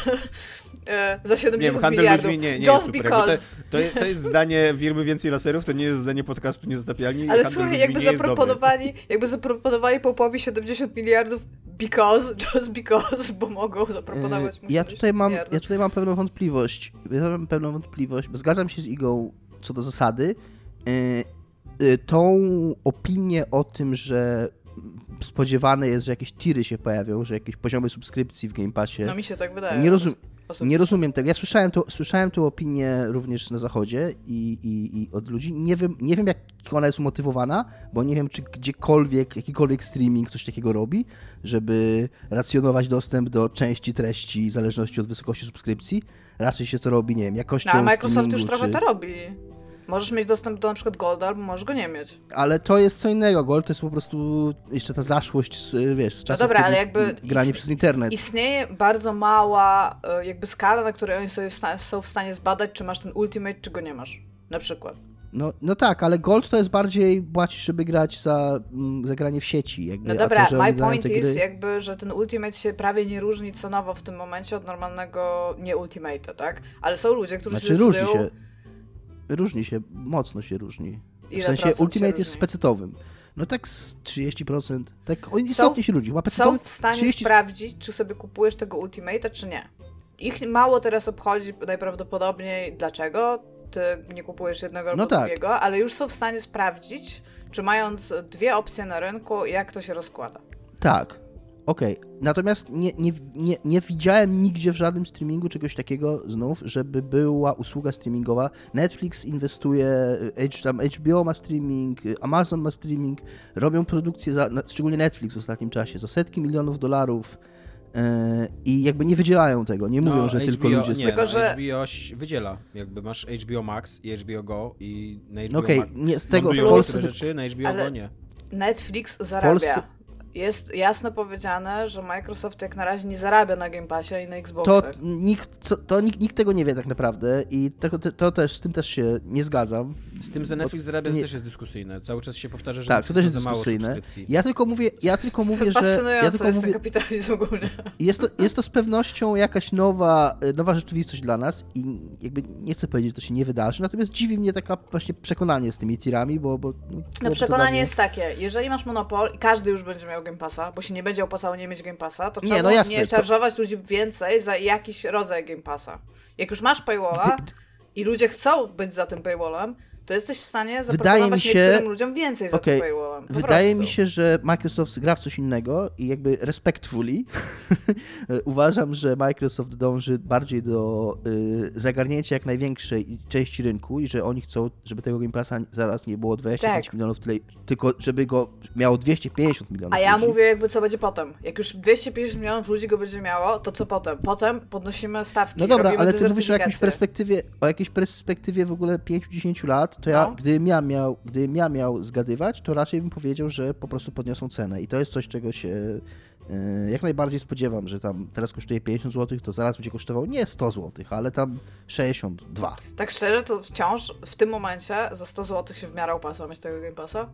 E, Za 70 Nie wiem, handel miliardów. ludźmi nie, nie Just super. because. To, to, jest- to jest zdanie firmy Więcej Laserów, to nie jest zdanie podcastu Niezatapialni. Ale słuchaj, jakby zaproponowali, jakby zaproponowali Popowi 70 miliardów because, just because, bo mogą zaproponować mu Yy, Ja 70 tutaj, mam, miliardów. ja tutaj mam pewną wątpliwość. Ja mam pewną wątpliwość, bo zgadzam się z Igą co do zasady. Yy, Tą opinię o tym, że spodziewane jest, że jakieś tiry się pojawią, że jakieś poziomy subskrypcji w Game Passie. No mi się tak wydaje. nie, rozum, Osób- nie rozumiem tego. Ja słyszałem, to, słyszałem tę opinię również na zachodzie i, i, i od ludzi. Nie wiem, nie wiem, jak ona jest umotywowana, bo nie wiem, czy gdziekolwiek, jakikolwiek streaming coś takiego robi, żeby racjonować dostęp do części treści w zależności od wysokości subskrypcji. Raczej się to robi, nie wiem, jakością No, Microsoft już trochę czy... to robi. Możesz mieć dostęp do na przykład Golda, albo możesz go nie mieć. Ale to jest co innego. Gold to jest po prostu jeszcze ta zaszłość z, wiesz, z czasów, dobra, kiedy ale jakby granie przez internet. Istnieje bardzo mała e, jakby skala, na której oni sobie są w stanie zbadać, czy masz ten Ultimate, czy go nie masz. Na przykład. No, no tak, ale Gold to jest bardziej płacisz, żeby grać za, mm, za granie w sieci. Jakby, No dobra, to, my point te is gry... jakby, że ten Ultimate się prawie nie różni cenowo w tym momencie od normalnego nie Ultimate'a, tak? Ale są ludzie, którzy Znaczy się różni decydują... się, różni się, mocno się różni. Ile w sensie Ultimate jest specytowym. No tak z 30%. Tak o, istotnie się ludzi. Są w stanie 30... sprawdzić, czy sobie kupujesz tego Ultimate'a, czy nie. Ich mało teraz obchodzi najprawdopodobniej dlaczego ty nie kupujesz jednego albo No tak. drugiego, ale już są w stanie sprawdzić, czy mając dwie opcje na rynku, jak to się rozkłada. Tak. Okej, natomiast nie, nie, nie, nie widziałem nigdzie w żadnym streamingu czegoś takiego znów, żeby była usługa streamingowa. Netflix inwestuje, tam HBO ma streaming, Amazon ma streaming, robią produkcje, za, szczególnie Netflix w ostatnim czasie, za setki milionów dolarów yy, i jakby nie wydzielają tego, nie mówią, No, że HBO, tylko ludzie... z- Nie, Tylko, no, że- HBO wydziela. Jakby masz HBO Max i HBO Go i na HBO No okej, Max nie, z tego w Polsce... rzeczy, na HBO Ale- Go nie. Netflix zarabia. Polsce- Jest jasno powiedziane, że Microsoft jak na razie nie zarabia na Game Passie i na To Xboxach. nikt, co, to nikt, nikt tego nie wie tak naprawdę i to, to też, z tym też się nie zgadzam. Z tym, że Netflix zarabia, to to nie- też jest dyskusyjne. Cały czas się powtarza, że Tak, to też jest za mało dyskusyjne. Ja tylko mówię, ja tylko mówię, że... Ja Fascynujący tylko jest mówię, ten kapitalizm ogólnie. jest, to, jest to z pewnością jakaś nowa, y, nowa rzeczywistość dla nas i jakby nie chcę powiedzieć, że to się nie wydarzy, natomiast dziwi mnie taka właśnie przekonanie z tymi tirami, bo... bo no, No to przekonanie mnie- jest takie, jeżeli masz monopol i każdy już będzie miał Game Passa, bo się nie będzie opłacało nie mieć Game Passa, to Nie, trzeba no nie, jasne, nie to- ludzi więcej za jakiś rodzaj Game Passa. Jak już masz paywalla i ludzie chcą być za tym paywallem, to jesteś w stanie Wydaje mi się- niektórym ludziom więcej za tym paywallem. Wydaje prostu. mi się, że Microsoft gra w coś innego i jakby respectfully uważam, że Microsoft dąży bardziej do y, zagarnięcia jak największej części rynku i że oni chcą, żeby tego Game Passa zaraz nie było 25 Tak. milionów, tyle, tylko żeby go miało 250 milionów A ja ludzi. mówię jakby co będzie potem. Jak już 250 milionów ludzi go będzie miało, to co potem? Potem podnosimy stawki. No dobra, ale ty mówisz o jakiejś perspektywie, o jakiejś perspektywie w ogóle 5-10 lat, to ja, No. gdybym ja miał, gdybym ja miał zgadywać, to raczej bym powiedział, że po prostu podniosą cenę i to jest coś, czego się e, jak najbardziej spodziewam, że tam teraz kosztuje 50 zł, to zaraz będzie kosztował nie 100 zł, ale tam 62. Tak szczerze, to wciąż w tym momencie za 100 zł się w miarę opłaca mieć tego Game Passa,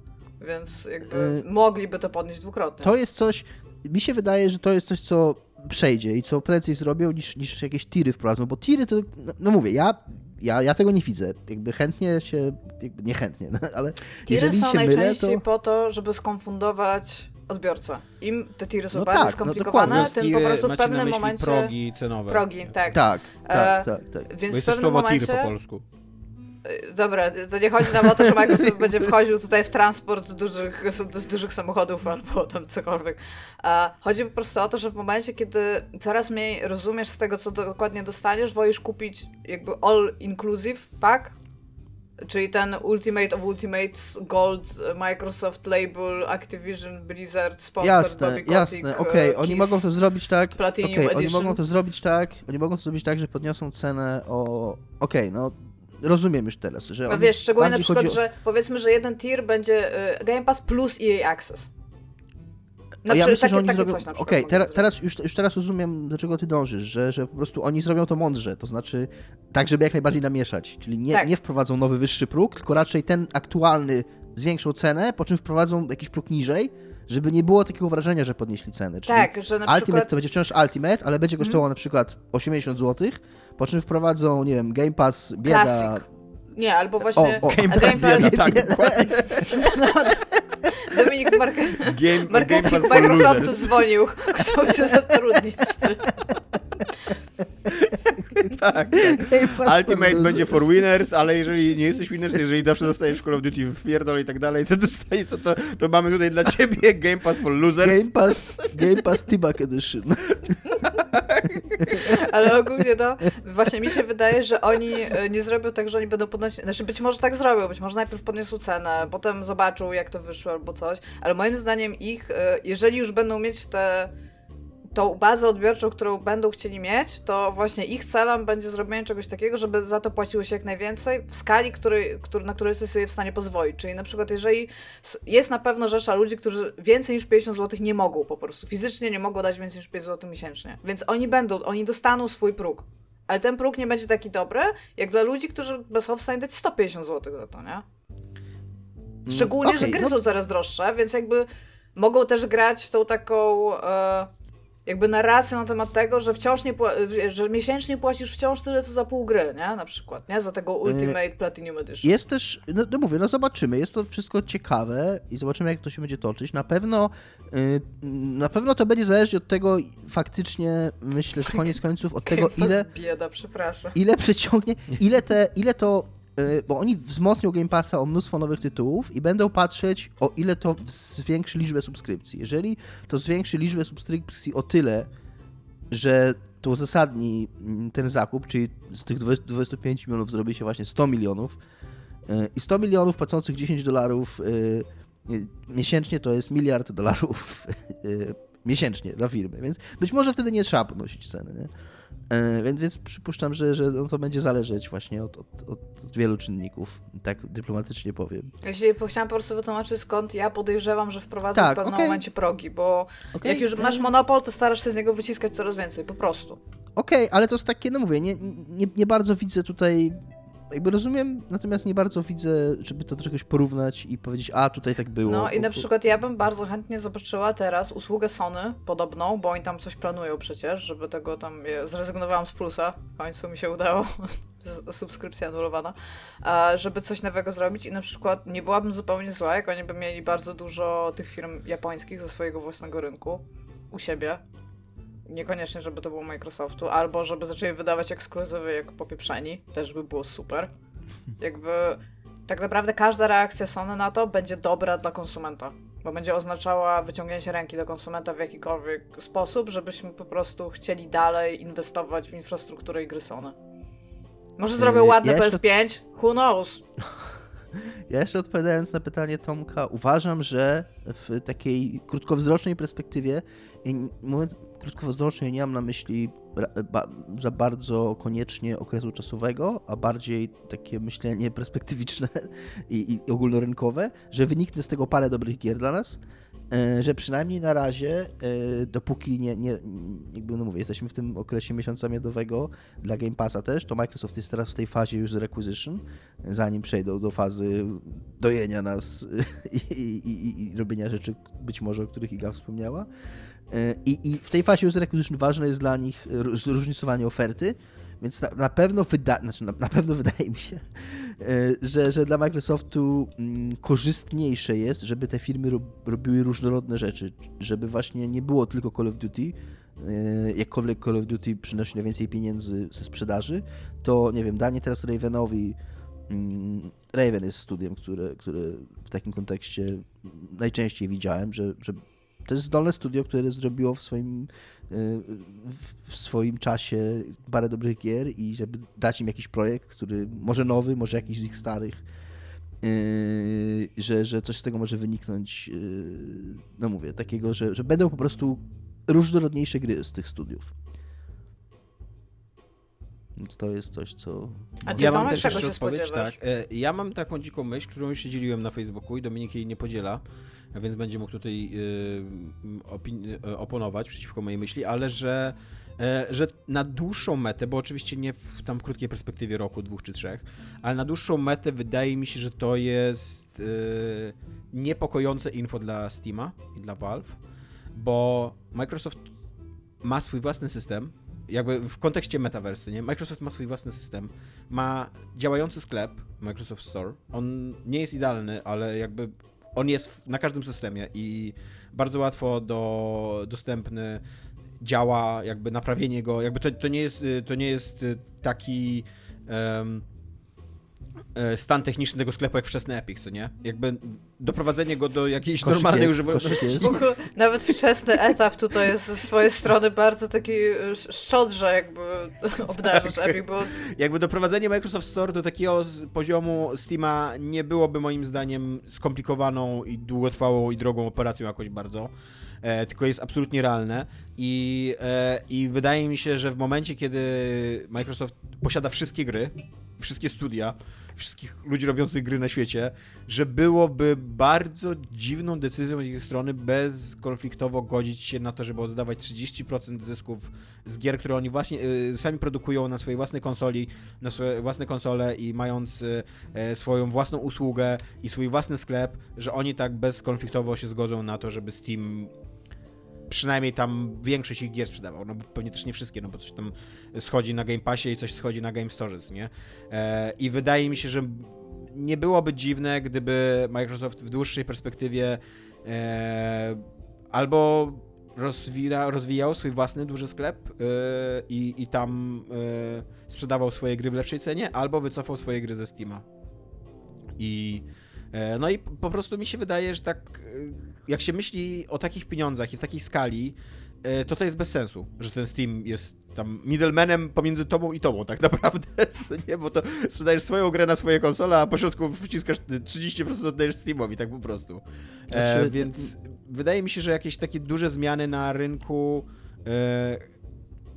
więc jakby Y- mogliby to podnieść dwukrotnie. To jest coś, mi się wydaje, że to jest coś, co przejdzie i co prędzej zrobią niż, niż jakieś tiry wprowadzą, bo tiry to, no, no mówię, ja, ja, ja tego nie widzę, jakby chętnie się, jakby nie chętnie, no, ale Tiry jeżeli są się mylę, najczęściej to... po to, żeby skonfundować odbiorcę. Im te tiry są No bardziej tak, no skomplikowane, dokładnie. tym Tiry po prostu w macie na pewnym myśli momencie... progi cenowe. Progi, tak. Tak, tak, E, tak, tak. Więc jest w pewnym momencie... tiry po polsku. Y, Dobra, to nie chodzi nam o to, że Microsoft będzie wchodził tutaj w transport dużych, dużych samochodów albo tam cokolwiek. Chodzi po prostu o to, że w momencie, kiedy coraz mniej rozumiesz z tego, co dokładnie dostaniesz, wolisz kupić jakby all inclusive pack, czyli ten Ultimate of Ultimates Gold Microsoft Label Activision Blizzard Sponsored Jasne, Bobby Kotick, jasne, okej, e, oni mogą to zrobić tak, Platinum okej, oni mogą to zrobić tak, oni mogą to zrobić tak, że podniosą cenę o, okej, no rozumiem już teraz, że No oni wiesz, szczególnie na przykład, o- że powiedzmy, że jeden tier będzie y, Game Pass plus EA Access. Na ja myślę, że takie, oni takie zrobią. coś na przykład Okej, zrobić. teraz już, już teraz rozumiem, do czego ty dążysz, że, że po prostu oni zrobią to mądrze, to znaczy tak, żeby jak najbardziej namieszać. Czyli nie, Tak. nie wprowadzą nowy wyższy próg, tylko raczej ten aktualny zwiększą cenę, po czym wprowadzą jakiś próg niżej, żeby nie było takiego wrażenia, że podnieśli ceny. Czyli Tak, że na Ultimate przykład... to będzie wciąż Ultimate, ale będzie kosztowało na przykład 80 zł, po czym wprowadzą, nie wiem, Game Pass, bieda. Classic. Nie, albo właśnie... O, o. Game Pass Game Pass... bieda, tak, dokładnie. Dominik Mark... Game, Game Marketing Pass for Microsoftu dzwonił. Chcą się zatrudnić. Tak, Pass Ultimate będzie for winners, ale jeżeli nie jesteś winners, jeżeli zawsze dostajesz w Call of Duty w pierdol i tak dalej, to, dostaje, to, to, to mamy tutaj dla ciebie Game Pass for losers. Game Pass, Game Pass T-Back Edition. Ale ogólnie to właśnie mi się wydaje, że oni e, nie zrobią tak, że oni będą podnosić. Znaczy być może tak zrobią, być może najpierw podniosą cenę, potem zobaczą jak to wyszło albo coś, ale moim zdaniem ich, e, jeżeli już będą mieć te tą bazę odbiorczą, którą będą chcieli mieć, to właśnie ich celem będzie zrobienie czegoś takiego, żeby za to płaciło się jak najwięcej w skali, który, który, na której jesteś sobie w stanie pozwolić. Czyli na przykład jeżeli jest na pewno rzesza ludzi, którzy więcej niż 50 zł nie mogą po prostu, fizycznie nie mogą dać więcej niż 5 zł miesięcznie. Więc oni będą, oni dostaną swój próg. Ale ten próg nie będzie taki dobry, jak dla ludzi, którzy są w stanie dać 150 zł za to, nie? Szczególnie, że okej, gry no- są coraz droższe, więc jakby mogą też grać tą taką e, jakby narracją na temat tego, że wciąż nie że miesięcznie płacisz wciąż tyle, co za pół gry, nie? Na przykład, nie? Za tego Ultimate Platinum Edition. Jest też, no, no mówię, no zobaczymy, jest to wszystko ciekawe i zobaczymy, jak to się będzie toczyć. Na pewno, y, na pewno to będzie zależeć od tego faktycznie, myślę, że koniec końców, od tego, ile, bieda, przepraszam. ile przyciągnie, ile, te, ile to bo oni wzmocnią Game Passa o mnóstwo nowych tytułów i będą patrzeć, o ile to zwiększy liczbę subskrypcji. Jeżeli to zwiększy liczbę subskrypcji o tyle, że to uzasadni mm, ten zakup, czyli z tych 25 milionów zrobi się właśnie 100 milionów y, i 100 milionów płacących 10 dolarów y, miesięcznie to jest miliard dolarów miesięcznie dla firmy, więc być może wtedy nie trzeba podnosić ceny. Nie? E, więc, więc przypuszczam, że, że no to będzie zależeć właśnie od, od, od, wielu czynników, tak dyplomatycznie powiem. Jeśli chciałam po prostu wytłumaczyć, skąd ja podejrzewam, że wprowadzę tak, w pewnym okay. momencie progi, bo okay. jak już masz monopol, to starasz się z niego wyciskać coraz więcej, po prostu. Okej, okay, ale to jest takie, no mówię, nie, nie, nie bardzo widzę tutaj jakby rozumiem, natomiast nie bardzo widzę, żeby to do czegoś porównać i powiedzieć, a tutaj tak było. No i na przykład ja bym bardzo chętnie zobaczyła teraz usługę Sony podobną, bo oni tam coś planują przecież, żeby tego tam, zrezygnowałam z plusa, w końcu mi się udało, subskrypcja anulowana, żeby coś nowego zrobić i na przykład nie byłabym zupełnie zła, jak oni by mieli bardzo dużo tych firm japońskich ze swojego własnego rynku u siebie, Niekoniecznie, żeby to było Microsoftu, albo żeby zaczęli wydawać ekskluzywy jak popieprzeni, też by było super. Jakby tak naprawdę każda reakcja Sony na to będzie dobra dla konsumenta, bo będzie oznaczała wyciągnięcie ręki do konsumenta w jakikolwiek sposób, żebyśmy po prostu chcieli dalej inwestować w infrastrukturę i gry Sony. Może zrobię yy, ładne ja PS5, jeszcze... who knows? Ja jeszcze odpowiadając na pytanie Tomka, uważam, że w takiej krótkowzrocznej perspektywie, mówiąc, krótkowzrocznie nie mam na myśli za bardzo koniecznie okresu czasowego, a bardziej takie myślenie perspektywiczne i, i ogólnorynkowe, że wyniknie z tego parę dobrych gier dla nas, że przynajmniej na razie, e, dopóki nie, nie jakby no mówię, jesteśmy w tym okresie miesiąca miodowego dla Game Passa też, to Microsoft jest teraz w tej fazie user acquisition, zanim przejdą do fazy dojenia nas i, i, i robienia rzeczy być może, o których Iga wspomniała. I, I, w tej fazie user acquisition ważne jest dla nich zróżnicowanie oferty, więc na, na pewno, wyda, znaczy na, na, pewno wydaje mi się, e, że, że dla Microsoftu mm, korzystniejsze jest, żeby te firmy rob, robiły różnorodne rzeczy, żeby właśnie nie było tylko Call of Duty, e, jakkolwiek Call of Duty przynosi najwięcej pieniędzy ze sprzedaży, to nie wiem, danie teraz Ravenowi mm, Raven jest studiem, które, które w takim kontekście najczęściej widziałem, że, że to jest zdolne studio, które zrobiło w swoim, w swoim czasie parę dobrych gier i żeby dać im jakiś projekt, który może nowy, może jakiś z ich starych, y, że, że coś z tego może wyniknąć, y, no mówię, takiego, że, że będą po prostu różnorodniejsze gry z tych studiów. Więc to jest coś, co. A ty ja mam też jeszcze odpowiedź, tak. E, ja mam taką dziką myśl, którą już się dzieliłem na Facebooku i Dominik jej nie podziela więc będzie mógł tutaj y, y, oponować przeciwko mojej myśli, ale że, e, że na dłuższą metę, bo oczywiście nie w tam krótkiej perspektywie roku, dwóch czy trzech, ale na dłuższą metę wydaje mi się, że to jest y, niepokojące info dla Steama i dla Valve, bo Microsoft ma swój własny system, jakby w kontekście metaversy, nie? Microsoft ma swój własny system, ma działający sklep Microsoft Store. On nie jest idealny, ale jakby on jest na każdym systemie i bardzo łatwo do, dostępny, działa, jakby naprawienie go, jakby to, to, nie, jest, to nie jest taki um, stan techniczny tego sklepu jak wczesny Epic, co nie? Jakby doprowadzenie go do jakiejś koszyk normalnej używalności. Nawet wczesny etap tutaj jest ze swojej strony bardzo taki e, szczodrze jakby obdarzysz tak. Epic, bo... Jakby doprowadzenie Microsoft Store do takiego poziomu Steama nie byłoby moim zdaniem skomplikowaną i długotrwałą i drogą operacją jakoś bardzo. E, tylko jest absolutnie realne i, e, i wydaje mi się, że w momencie, kiedy Microsoft posiada wszystkie gry, wszystkie studia, wszystkich ludzi robiących gry na świecie, że byłoby bardzo dziwną decyzją z ich strony bezkonfliktowo godzić się na to, żeby oddawać 30% zysków z gier, które oni właśnie y, sami produkują na swojej własnej konsoli, na swoje własne konsole i mając y, y, swoją własną usługę i swój własny sklep, że oni tak bezkonfliktowo się zgodzą na to, żeby Steam przynajmniej tam większość ich gier sprzedawał, no pewnie też nie wszystkie, no bo coś tam schodzi na Game Passie i coś schodzi na Game Store, nie? E, I wydaje mi się, że nie byłoby dziwne, gdyby Microsoft w dłuższej perspektywie e, albo rozwija, rozwijał swój własny duży sklep yy, i, i tam sprzedawał swoje gry w lepszej cenie, albo wycofał swoje gry ze Steama. I no i po prostu mi się wydaje, że tak jak się myśli o takich pieniądzach i w takiej skali, to to jest bez sensu, że ten Steam jest tam middlemanem pomiędzy tobą i tobą tak naprawdę, nie? Bo to sprzedajesz swoją grę na swoje konsole, a po środku wciskasz 30% oddajesz Steamowi, tak po prostu. E, znaczy, więc wydaje mi się, że jakieś takie duże zmiany na rynku e,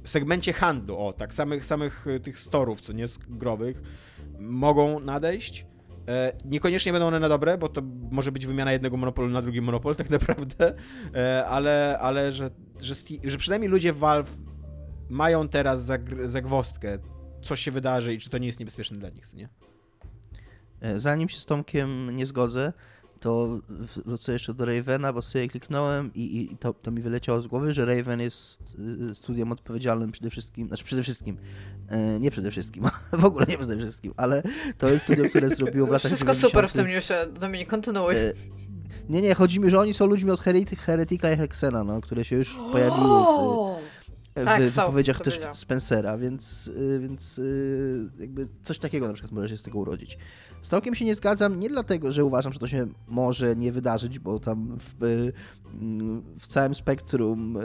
segmencie handlu, o tak, samych, samych e, tych storów, co nie, growych, mogą nadejść. E, niekoniecznie będą one na dobre, bo to może być wymiana jednego monopolu na drugi monopol tak naprawdę, e, ale, ale że, że, że przynajmniej ludzie w Valve mają teraz zagwostkę, co się wydarzy i czy to nie jest niebezpieczne dla nich, nie? E, zanim się z Tomkiem nie zgodzę, to wrócę jeszcze do Ravena, bo sobie kliknąłem i, i to, to, mi wyleciało z głowy, że Raven jest y, studiem odpowiedzialnym przede wszystkim, znaczy przede wszystkim, e, nie przede wszystkim, w ogóle nie przede wszystkim, ale to jest studio, które zrobiło w latach Wszystko 90. super w tym newsie, Dominik, kontynuuj. E, nie, nie, chodzi mi, że oni są ludźmi od Heretika i Hexena, no, które się już pojawiły w, w tak, wypowiedziach też Spencera, więc, y, więc y, jakby coś takiego na przykład może się z tego urodzić. Z Tolkiem się nie zgadzam nie dlatego, że uważam, że to się może nie wydarzyć, bo tam w, y, w całym spektrum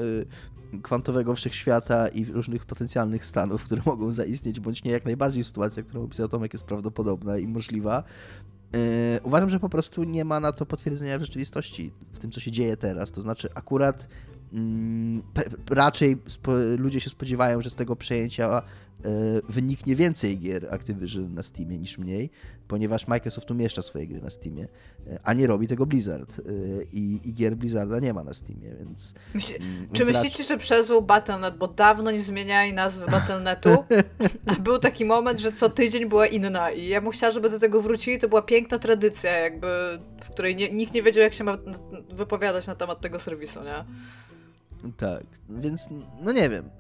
kwantowego wszechświata i różnych potencjalnych stanów, które mogą zaistnieć, bądź nie jak najbardziej sytuacja, którą opisał Tomek, jest prawdopodobna i możliwa. uważam, że po prostu nie ma na to potwierdzenia w rzeczywistości, w tym, co się dzieje teraz. To znaczy, akurat raczej ludzie się spodziewają, że z tego przejęcia e, wyniknie więcej gier Activision na Steamie niż mniej, ponieważ Microsoft umieszcza swoje gry na Steamie, e, a nie robi tego Blizzard. E, I, i gier Blizzarda nie ma na Steamie, więc... Myśl, mm, czy myślicie, raczej... że przezwał Battle.net, bo dawno nie zmieniali nazwy Battle.netu, a był taki moment, że co tydzień była inna i ja bym chciała, żeby do tego wrócili, to była piękna tradycja, jakby, w której nie, nikt nie wiedział, jak się ma wypowiadać na temat tego serwisu, nie? Tak, więc no nie wiem.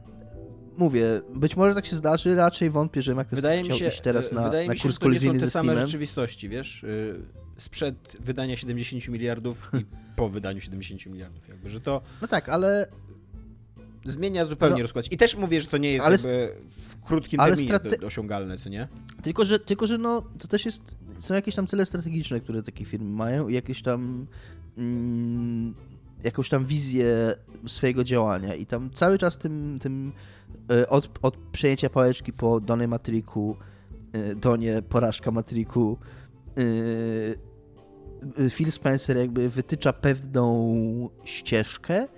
Mówię, być może tak się zdarzy, raczej wątpię, że Microsoft wydaje mi się, iść teraz na, wydaje na mi się, kurs kolizyjny ze Steamem. same rzeczywistości, wiesz? Y, sprzed wydania 70 miliardów i po wydaniu 70 miliardów, jakby, że to... No tak, ale... Zmienia zupełnie no, rozkład. I też mówię, że to nie jest ale, jakby w krótkim ale terminie strate... osiągalne, co nie? Tylko że, tylko, że no, to też jest... Są jakieś tam cele strategiczne, które takie firmy mają i jakieś tam... Mm, jakąś tam wizję swojego działania i tam cały czas tym, tym e, od, od przejęcia pałeczki po Donie Matriku, e, Donie porażka Matriku, e, Phil Spencer jakby wytycza pewną ścieżkę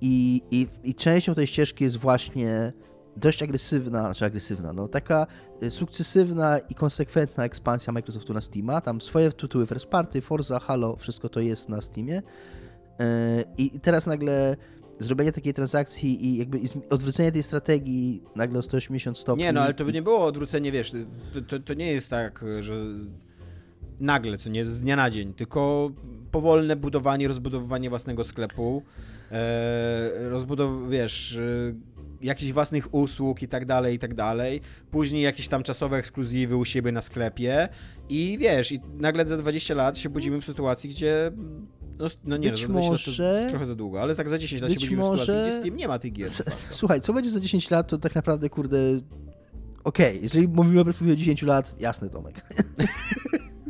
i, i, i częścią tej ścieżki jest właśnie dość agresywna, znaczy agresywna, no taka sukcesywna i konsekwentna ekspansja Microsoftu na Steama. Tam swoje tytuły first party, Forza, Halo, wszystko to jest na Steamie. E, I teraz nagle zrobienie takiej transakcji i jakby odwrócenie tej strategii nagle o 180 stopni. Nie, no ale to by nie było odwrócenie, wiesz, to, to, to nie jest tak, że nagle, co nie z dnia na dzień, tylko powolne budowanie, rozbudowywanie własnego sklepu, e, rozbudow, wiesz, e, jakichś własnych usług i tak dalej, i tak dalej. Później jakieś tam czasowe ekskluzywy u siebie na sklepie i wiesz, i nagle za 20 lat się budzimy w sytuacji, gdzie no, no nie, być no, może... to trochę za długo, ale tak za 10 lat być się będziemy może... w sytuacji, gdzie nie ma tych gier. Słuchaj, co będzie za 10 lat, to tak naprawdę, kurde... Okej, okay, jeżeli mówimy o perspektywie 10 lat, jasny Tomek.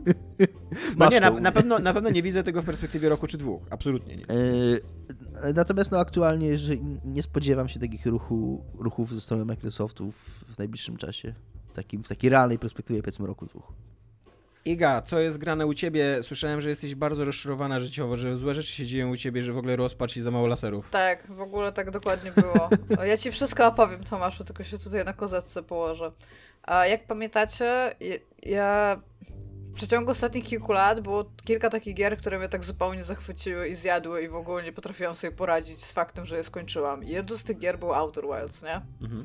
no nie, na, na, pewno, na pewno nie widzę tego w perspektywie roku czy dwóch. Absolutnie nie. Yy, natomiast no aktualnie że nie spodziewam się takich ruchu, ruchów ze strony Microsoftu w najbliższym czasie. W, takim, w takiej realnej perspektywie powiedzmy roku dwóch. Iga, co jest grane u ciebie? Słyszałem, że jesteś bardzo rozczarowana życiowo, że złe rzeczy się dzieją u ciebie, że w ogóle rozpacz i za mało laserów. Tak, w ogóle tak dokładnie było. ja ci wszystko opowiem, Tomaszu, tylko się tutaj na kozacce położę. A jak pamiętacie, ja w przeciągu ostatnich kilku lat było kilka takich gier, które mnie tak zupełnie zachwyciły i zjadły i w ogóle nie potrafiłam sobie poradzić z faktem, że je skończyłam. I jedną z tych gier był Outer Wilds, nie? Mhm.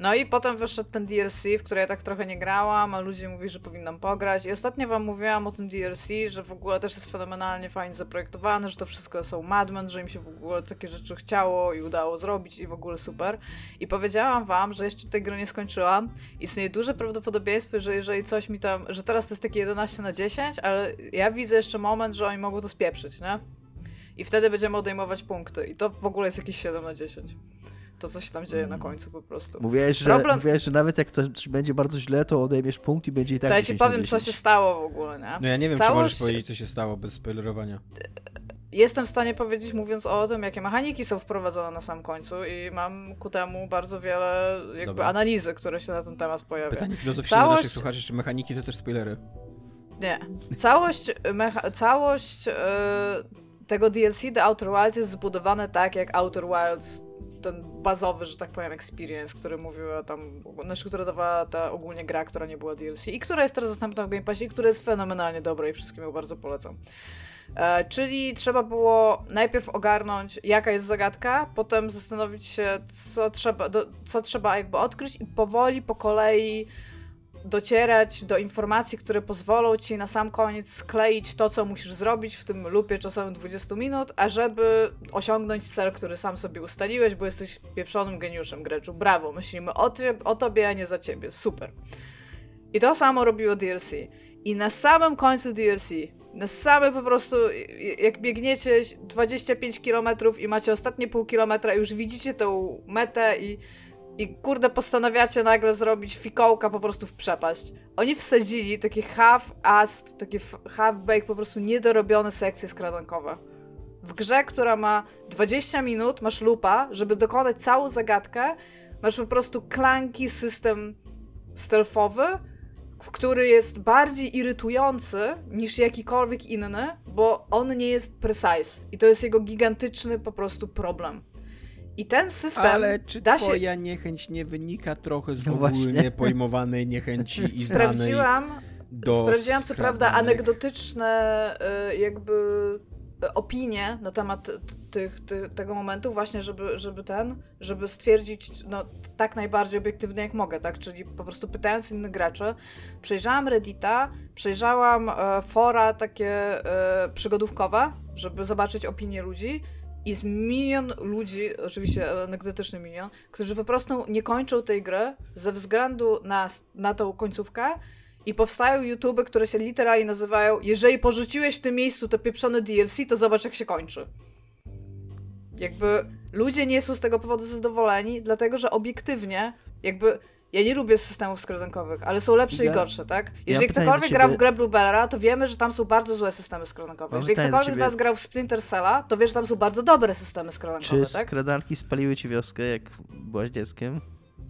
No i potem wyszedł ten DLC, w który ja tak trochę nie grałam, a ludzie mówili, że powinnam pograć. I ostatnio wam mówiłam o tym DLC, że w ogóle też jest fenomenalnie fajnie zaprojektowany, że to wszystko są madmen, że im się w ogóle takie rzeczy chciało i udało zrobić i w ogóle super. I powiedziałam wam, że jeszcze tej gry nie skończyłam. Istnieje duże prawdopodobieństwo, że jeżeli coś mi tam, że teraz to jest takie 11 na 10, ale ja widzę jeszcze moment, że oni mogą to spieprzyć, nie? I wtedy będziemy odejmować punkty. I to w ogóle jest jakieś 7 na 10 to, co się tam dzieje na końcu po prostu. Mówiłeś, że, Problem... mówiłeś, że nawet jak coś będzie bardzo źle, to odejmiesz punkt i będzie i tak To ja ci powiem, co się stało w ogóle, nie? No ja nie wiem, Całość... czy możesz powiedzieć, co się stało bez spoilerowania. Jestem w stanie powiedzieć, mówiąc o tym, jakie mechaniki są wprowadzone na sam końcu i mam ku temu bardzo wiele jakby Dobra. analizy, które się na ten temat pojawiają. Pytanie filozoficzne Całość... do naszych słuchaczy, czy mechaniki to też spoilery? Nie. Całość, mecha... Całość yy, tego DLC The Outer Wilds jest zbudowane tak, jak Outer Wilds ten bazowy, że tak powiem, experience, który mówiła tam, znaczy, która dawała ta ogólnie gra, która nie była DLC i która jest teraz dostępna w Game Passie i która jest fenomenalnie dobra i wszystkim ją bardzo polecam. E, czyli trzeba było najpierw ogarnąć, jaka jest zagadka, potem zastanowić się, co trzeba, do, co trzeba jakby odkryć i powoli, po kolei docierać do informacji, które pozwolą ci na sam koniec skleić to, co musisz zrobić w tym lupie czasowym 20 minut, ażeby osiągnąć cel, który sam sobie ustaliłeś, bo jesteś pieprzonym geniuszem, Greczu. Brawo, myślimy o, ty, o tobie, a nie za ciebie. Super. I to samo robiło DLC. I na samym końcu DLC, na same po prostu, jak biegniecie 25 km i macie ostatnie pół kilometra już widzicie tą metę i i kurde postanawiacie nagle zrobić fikołka po prostu w przepaść. Oni wsadzili takie half-assed, takie half-baked, po prostu niedorobione sekcje skradankowe. W grze, która ma 20 minut, masz lupa, żeby dokonać całą zagadkę, masz po prostu klanki system stealthowy, który jest bardziej irytujący niż jakikolwiek inny, bo on nie jest precise. I to jest jego gigantyczny po prostu problem. I ten system. Ale czy da twoja się... niechęć nie wynika trochę z no ogólnie pojmowanej niechęci i Sprawdziłam. Do sprawdziłam co prawda anegdotyczne y, jakby y, opinie na temat tych, tych, tego momentu właśnie, żeby, żeby ten, żeby stwierdzić no, tak najbardziej obiektywnie jak mogę, tak, czyli po prostu pytając innych graczy, przejrzałam Reddita, przejrzałam e, fora takie e, przygodówkowe, żeby zobaczyć opinie ludzi jest milion ludzi, oczywiście anegdotyczny milion, którzy po prostu nie kończą tej gry ze względu na, na tą końcówkę i powstają YouTube, które się literalnie nazywają jeżeli porzuciłeś w tym miejscu to pieprzone DLC, to zobacz jak się kończy. Jakby ludzie nie są z tego powodu zadowoleni, dlatego że obiektywnie jakby ja nie lubię systemów skrzydłankowych, ale są lepsze ja, i gorsze, tak? Jeżeli ja ktokolwiek gra w grę Bluebera, to wiemy, że tam są bardzo złe systemy skrzydłankowe. Jeżeli ktokolwiek z nas grał w Splinter Cella, to wie, że tam są bardzo dobre systemy skrzydłankowe, tak? Czy skradanki spaliły ci wioskę, jak byłaś dzieckiem?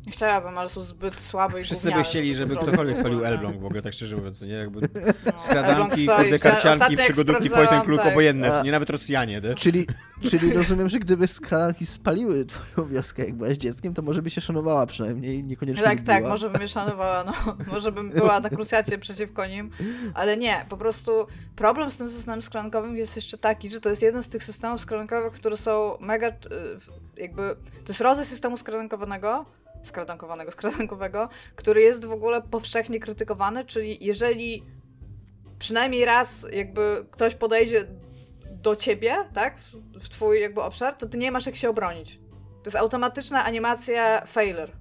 Chciałabym, ale są zbyt słabe i Wszyscy by chcieli, żeby ktokolwiek spalił Elbląg w ogóle, tak szczerze mówiąc, nie? Jakby no, skradanki, kurde, karcianki, przygodówki, point klub, tak. obojętne, nie nawet Rosjanie, nie? Czyli, czyli rozumiem, że gdyby skradanki spaliły twoją wioskę, jak byłaś dzieckiem, to może by się szanowała przynajmniej, niekoniecznie Tak, tak, może bym się szanowała, no. Może bym była na krucjacie przeciwko nim, ale nie, po prostu problem z tym systemem skradankowym jest jeszcze taki, że to jest jeden z tych systemów skradankowych, które są mega, y, jakby, to jest rodzaj systemu skradankowanego, skradankowanego, skradankowego, który jest w ogóle powszechnie krytykowany, czyli jeżeli przynajmniej raz jakby ktoś podejdzie do ciebie, tak, w, w twój jakby obszar, to ty nie masz jak się obronić. To jest automatyczna animacja failure.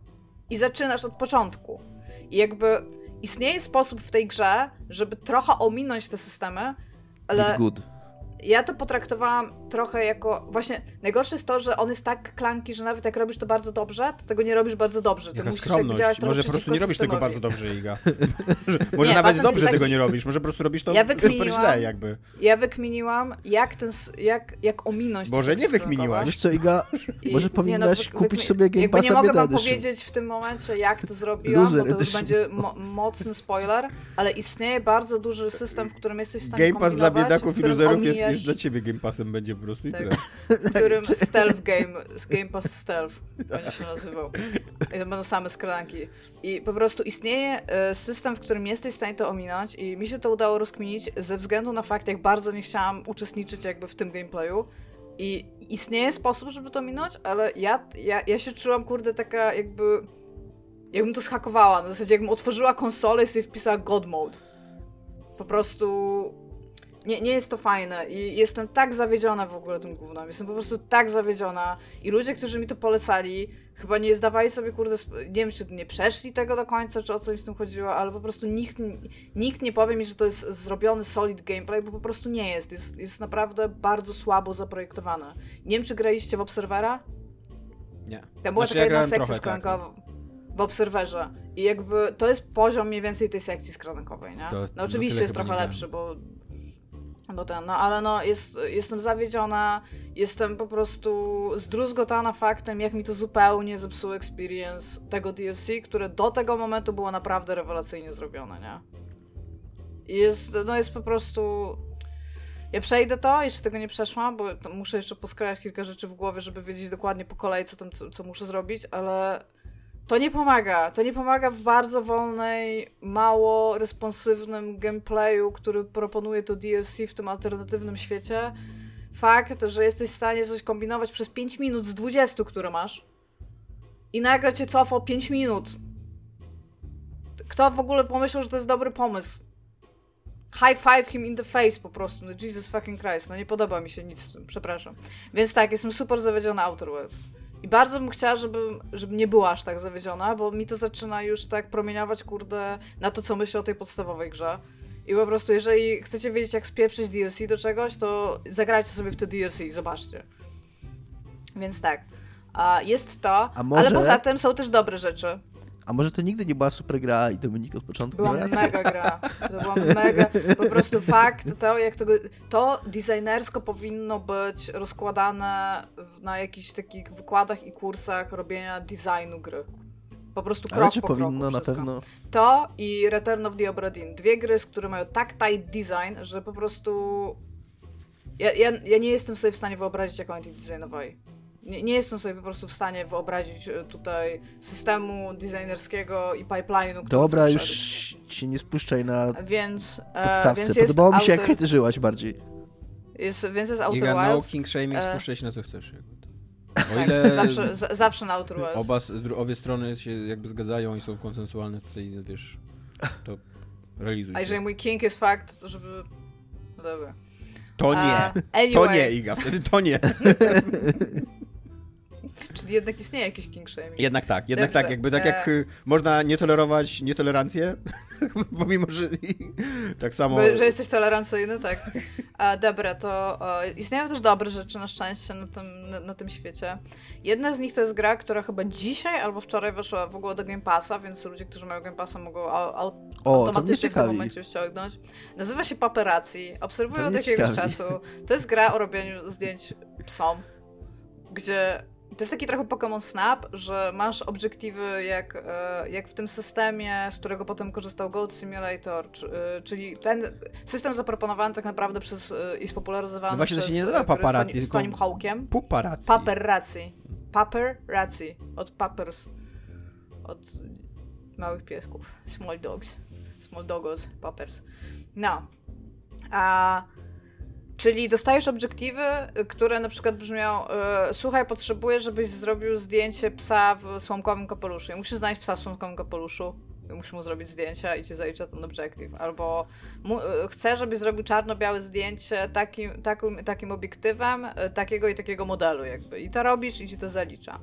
I zaczynasz od początku. I jakby istnieje sposób w tej grze, żeby trochę ominąć te systemy, ale... good ja to potraktowałam trochę jako. Właśnie najgorsze jest to, że on jest tak klanki, że nawet jak robisz to bardzo dobrze, to tego nie robisz bardzo dobrze. Ty Jaka musisz skromność. Może po prostu nie robisz tego bardzo dobrze, Iga. może nie, nawet dobrze taki... tego nie robisz, może po prostu robisz to ja super źle jakby. Ja wykminiłam, jak ten, jak, jak ominąć Może nie wykminiłaś. Wiesz co, Iga, I, może powinnaś no, kupić sobie Game Passa Nie mogę wam powiedzieć w tym momencie, jak to zrobiłam, Loser bo to już będzie mo mocny spoiler, ale istnieje bardzo duży system, w którym jesteś w stanie Game Pass dla biedaków i loserów jest już dla ciebie Game Passem będzie po prostu i tak. tyle. W którym Stealth Game, Game Pass Stealth będzie się nazywał. I to będą same skranki. I po prostu istnieje e, system, w którym jesteś w stanie to ominąć i mi się to udało rozkminić ze względu na fakt, jak bardzo nie chciałam uczestniczyć jakby w tym gameplayu. I istnieje sposób, żeby to minąć, ale ja, ja, ja się czułam, kurde, taka jakby... Jakbym to schakowała, na zasadzie jakbym otworzyła konsolę i sobie wpisała God Mode. Po prostu nie, nie jest to fajne i jestem tak zawiedziona w ogóle tym gównem. Jestem po prostu tak zawiedziona i ludzie, którzy mi to polecali, chyba nie zdawali sobie, kurde, nie wiem, czy nie przeszli tego do końca, czy o co mi z tym chodziło, ale po prostu nikt, nikt nie powie mi, że to jest zrobiony solid gameplay, bo po prostu nie jest. Jest, jest naprawdę bardzo słabo zaprojektowane. Nie wiem, czy graliście w Obserwera? Nie. Tam była Znaczy, taka ja jedna sekcja tak, skrankowa w Obserwerze i jakby to jest poziom mniej więcej tej sekcji skrankowej, nie? To- No no oczywiście tyle jest trochę lepszy, bo bo ten, no ale no jest, jestem zawiedziona, jestem po prostu zdruzgotana faktem, jak mi to zupełnie zepsuło experience tego DLC, które do tego momentu było naprawdę rewelacyjnie zrobione, nie? Jest, no jest po prostu... Ja przejdę to, jeszcze tego nie przeszłam, bo muszę jeszcze poskrajać kilka rzeczy w głowie, żeby wiedzieć dokładnie po kolei, co, tam, co, co muszę zrobić, ale to nie pomaga. To nie pomaga w bardzo wolnej, mało responsywnym gameplayu, który proponuje to DLC w tym alternatywnym świecie. Fakt, że jesteś w stanie coś kombinować przez 5 minut z 20, które masz i nagle cię cofa o 5 minut. Kto w ogóle pomyślał, że to jest dobry pomysł? High five him in the face po prostu. No Jesus fucking Christ. No nie podoba mi się nic z tym, przepraszam. Więc tak, jestem super zawiedziona Outer Worlds. I bardzo bym chciała, żeby, żeby nie była aż tak zawiedziona, bo mi to zaczyna już tak promieniować, kurde, na to, co myślę o tej podstawowej grze. I po prostu, jeżeli chcecie wiedzieć, jak spieprzyć DLC do czegoś, to zagrajcie sobie w te DLC i zobaczcie. Więc tak. A jest to, może- ale poza tym są też dobre rzeczy. A może to nigdy nie była super gra i Dominik od początku Była mega gra. To była mega. Po prostu fakt, to jak tego. To designersko powinno być rozkładane w, na jakichś takich wykładach i kursach robienia designu gry. Po prostu krok Ale czy po powinno na pewno? To i Return of the Obra Dinn. Dwie gry, z które mają tak tight design, że po prostu. Ja, ja, ja nie jestem sobie w stanie wyobrazić, jak oni designowali. Nie, nie jestem sobie po prostu w stanie wyobrazić e, tutaj systemu designerskiego i pipeline'u, który Dobra, już się nie spuszczaj na Więc, e, podstawce. więc jest Podobało mi się, jak Outer, hejterzyłaś bardziej. jest, więc jest Outer Iga, no Wilds. king shaming, E, spuszczaj się na co chcesz. O Tak, ile zawsze, z, zawsze na Outer Wilds. oba, obie strony się jakby zgadzają i są konsensualne, tutaj wiesz, to realizuj A jeżeli mój king jest fakt, to żeby... No dobra. To nie, A, anyway, to nie Iga, wtedy to nie. Czyli jednak istnieje jakiś king shaming. Jednak tak, jednak Dobrze, tak, jakby tak e- jak y, można nie tolerować nietolerancję, pomimo, że tak samo... Bo, że jesteś tolerancyjny, tak. A, dobra, to e, istnieją też dobre rzeczy na szczęście na tym, na, na tym świecie. Jedna z nich to jest gra, która chyba dzisiaj albo wczoraj weszła w ogóle do Game Passa, więc ludzie, którzy mają Game Passa mogą au, au, O, automatycznie w tym momencie ściągnąć. Nazywa się Paperacji. Obserwuję od jakiegoś ciekawi. czasu. To jest gra o robieniu zdjęć psom, gdzie to jest taki trochę Pokémon Snap, że masz obiektywy jak, e, jak w tym systemie, z którego potem korzystał Goat Simulator, e, czyli ten system zaproponowany tak naprawdę przez e, i spopularyzowany No właśnie, to przez się nie nazywa e, paparazzi, Toni- z tylko- Tonim Hawkiem. Puparacji. Paparazzi. Paparazzi. Od Pappers. Od małych piesków. Small dogs. Small dogos. Pappers. No. A... Czyli dostajesz obiektywy, które na przykład brzmią e, słuchaj, potrzebuję, żebyś zrobił zdjęcie psa w słomkowym kapeluszu. I musisz znaleźć psa w słomkowym kapeluszu. Musisz mu zrobić zdjęcia i ci zalicza ten obiektyw. Albo mu, e, chcę, żebyś zrobił czarno-białe zdjęcie takim, takim, takim obiektywem e, takiego i takiego modelu jakby. I to robisz i ci to zalicza.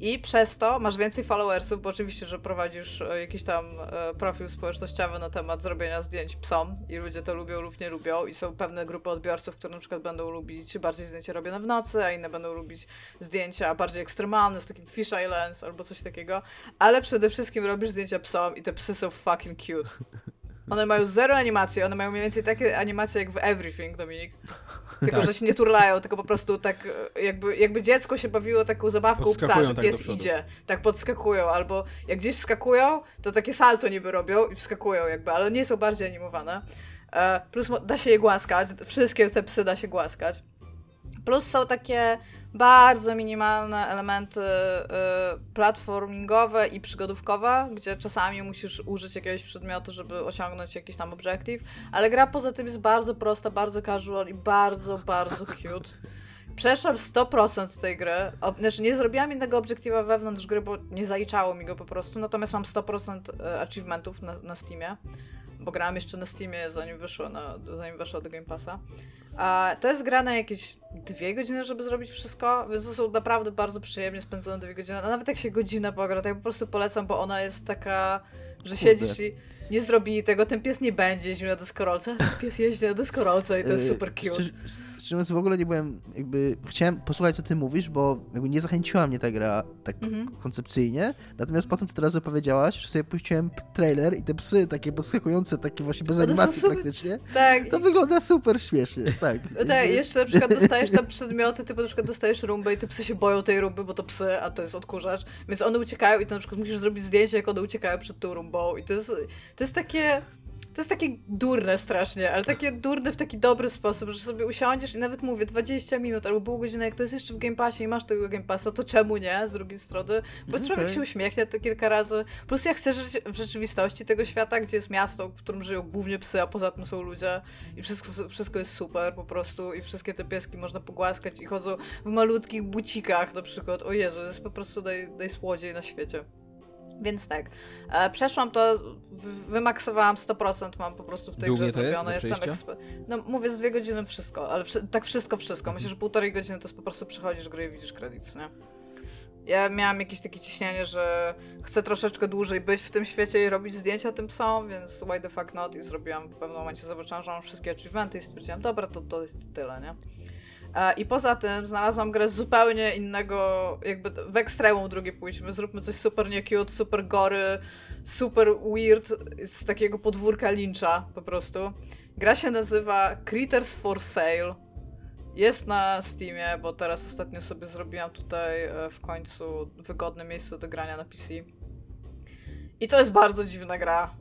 I przez to masz więcej followersów, bo oczywiście, że prowadzisz e, jakiś tam e, profil społecznościowy na temat zrobienia zdjęć psom i ludzie to lubią lub nie lubią i są pewne grupy odbiorców, które na przykład będą lubić bardziej zdjęcia robione w nocy, a inne będą lubić zdjęcia bardziej ekstremalne z takim fisheye lens albo coś takiego, ale przede wszystkim robisz zdjęcia psom i te psy są fucking cute. One mają zero animacji, one mają mniej więcej takie animacje jak w Everything, Dominik. Tylko, Tak. że się nie turlają, tylko po prostu tak jakby, jakby dziecko się bawiło taką zabawką psa, że tak pies przodu. idzie, tak podskakują, albo jak gdzieś skakują, to takie salto niby robią i wskakują jakby, ale nie są bardziej animowane. E, plus da się je głaskać, wszystkie te psy da się głaskać. Plus są takie bardzo minimalne elementy y, platformingowe i przygodówkowe, gdzie czasami musisz użyć jakiegoś przedmiotu, żeby osiągnąć jakiś tam objective, ale gra poza tym jest bardzo prosta, bardzo casual i bardzo, bardzo cute. Przeszłam 100% tej gry. Znaczy, nie zrobiłam innego obiektywa wewnątrz gry, bo nie zaliczało mi go po prostu, natomiast mam 100% achievementów na, na Steamie. Bo grałam jeszcze na Steamie, zanim wyszło, na, zanim weszła do Game Passa. A to jest gra na jakieś dwie godziny, żeby zrobić wszystko, więc to są naprawdę bardzo przyjemnie spędzone dwie godziny. A nawet jak się godzinę pogra, to ja po prostu polecam, bo ona jest taka, że siedzisz i nie zrobili tego, ten pies nie będzie jeździł na deskorolce, ten pies jeździ na deskorolce i to jest Yy, super cute. Szczerze, szczerze w ogóle nie byłem, jakby, chciałem posłuchać, co ty mówisz, bo jakby nie zachęciła mnie ta gra tak Mhm. koncepcyjnie, natomiast po tym, co teraz opowiedziałaś, że sobie puściłem trailer i te psy takie podskakujące, takie właśnie bez animacji super- praktycznie, Tak, to wygląda super śmiesznie, tak. Tak, jeszcze na przykład dostajesz tam przedmioty, typu na przykład dostajesz rumbę i te psy się boją tej rumby, bo to psy, a to jest odkurzacz, więc one uciekają i to na przykład musisz zrobić zdjęcie, jak one uciekają przed tą rumbą i to jest, to jest takie... To jest takie durne strasznie, ale takie durne w taki dobry sposób, że sobie usiądziesz i nawet mówię 20 minut albo pół godziny, jak to jest jeszcze w Game Passie i masz tego Game Passa, to czemu nie z drugiej strony? Bo Mhm, człowiek okej. się uśmiechnie to kilka razy. Plus ja chcę żyć w rzeczywistości tego świata, gdzie jest miasto, w którym żyją głównie psy, a poza tym są ludzie i wszystko, wszystko jest super po prostu i wszystkie te pieski można pogłaskać i chodzą w malutkich bucikach na przykład. O Jezu, to jest po prostu naj, najsłodziej na świecie. Więc tak, e, przeszłam to, wymaksowałam 100%, mam po prostu w tej Długie grze jest zrobione. do Jestem eksper- No mówię z dwie godziny wszystko, ale wszy- tak wszystko, wszystko. Myślę, że półtorej godziny to jest po prostu przechodzisz grę i widzisz kredyt, nie? Ja miałam jakieś takie ciśnienie, że chcę troszeczkę dłużej być w tym świecie i robić zdjęcia tym psom, więc why the fuck not? I zrobiłam w pewnym momencie, zobaczyłam, że mam wszystkie achievementy i stwierdziłam, dobra, to, to jest tyle, nie? E, I poza tym znalazłam grę zupełnie innego, jakby w ekstremum drugie pójdźmy, zróbmy coś super nie cute, super gory, super weird, z takiego podwórka Lyncha po prostu. Gra się nazywa Critters for Sale. Jest na Steamie, bo teraz ostatnio sobie zrobiłam tutaj e, w końcu wygodne miejsce do grania na PC. I to jest bardzo dziwna gra.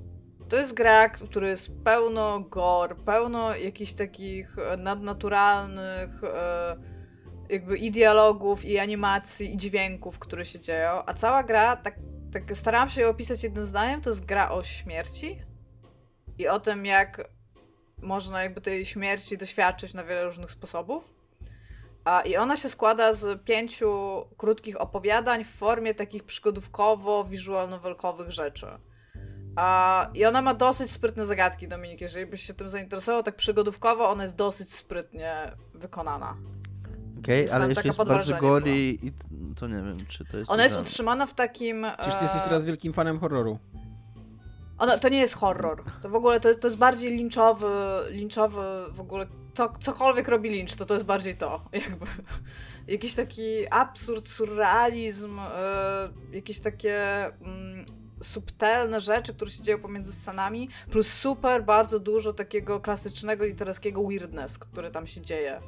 To jest gra, w której jest pełno gore, pełno jakichś takich e, nadnaturalnych e, jakby i dialogów, i animacji, i dźwięków, które się dzieją. A cała gra, tak, tak starałam się ją opisać jednym zdaniem, to jest gra o śmierci i o tym, jak można jakby tej śmierci doświadczyć na wiele różnych sposobów. I ona się składa z pięciu krótkich opowiadań w formie takich przygodówkowo-wizualnowelkowych rzeczy. A, I ona ma dosyć sprytne zagadki, Dominik. Jeżeli byś się tym zainteresował, tak przygodówkowo, ona jest dosyć sprytnie wykonana. Okej, Jest ale jeśli jest bardzo gory i to nie wiem, czy to jest... Ona jest idealne. utrzymana w takim. Przecież ty jesteś e, teraz wielkim fanem horroru. Ona, to nie jest horror. To w ogóle to jest, to jest bardziej linczowy, linczowy w ogóle. To, cokolwiek robi lincz, to to jest bardziej to. Jakby. Jakiś taki absurd, surrealizm, e, jakieś takie mm, subtelne rzeczy, które się dzieją pomiędzy scenami, plus super bardzo dużo takiego klasycznego literackiego weirdness, który tam się dzieje.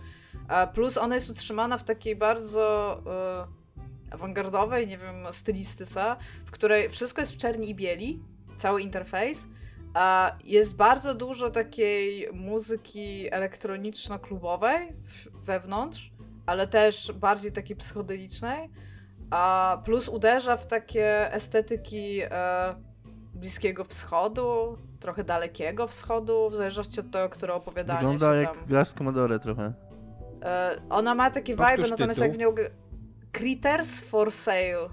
E, plus ona jest utrzymana w takiej bardzo e, awangardowej, nie wiem, stylistyce, w której wszystko jest w czerni i bieli, cały interfejs. A jest bardzo dużo takiej muzyki elektroniczno-klubowej wewnątrz, ale też bardziej takiej psychodelicznej. A plus uderza w takie estetyki e, Bliskiego Wschodu, trochę Dalekiego Wschodu, w zależności od tego, które opowiadanie Wygląda się jak tam... gra z Commodore trochę. E, ona ma takie Powtórz vibe, natomiast jak w tytuł. nią... Critters for Sale.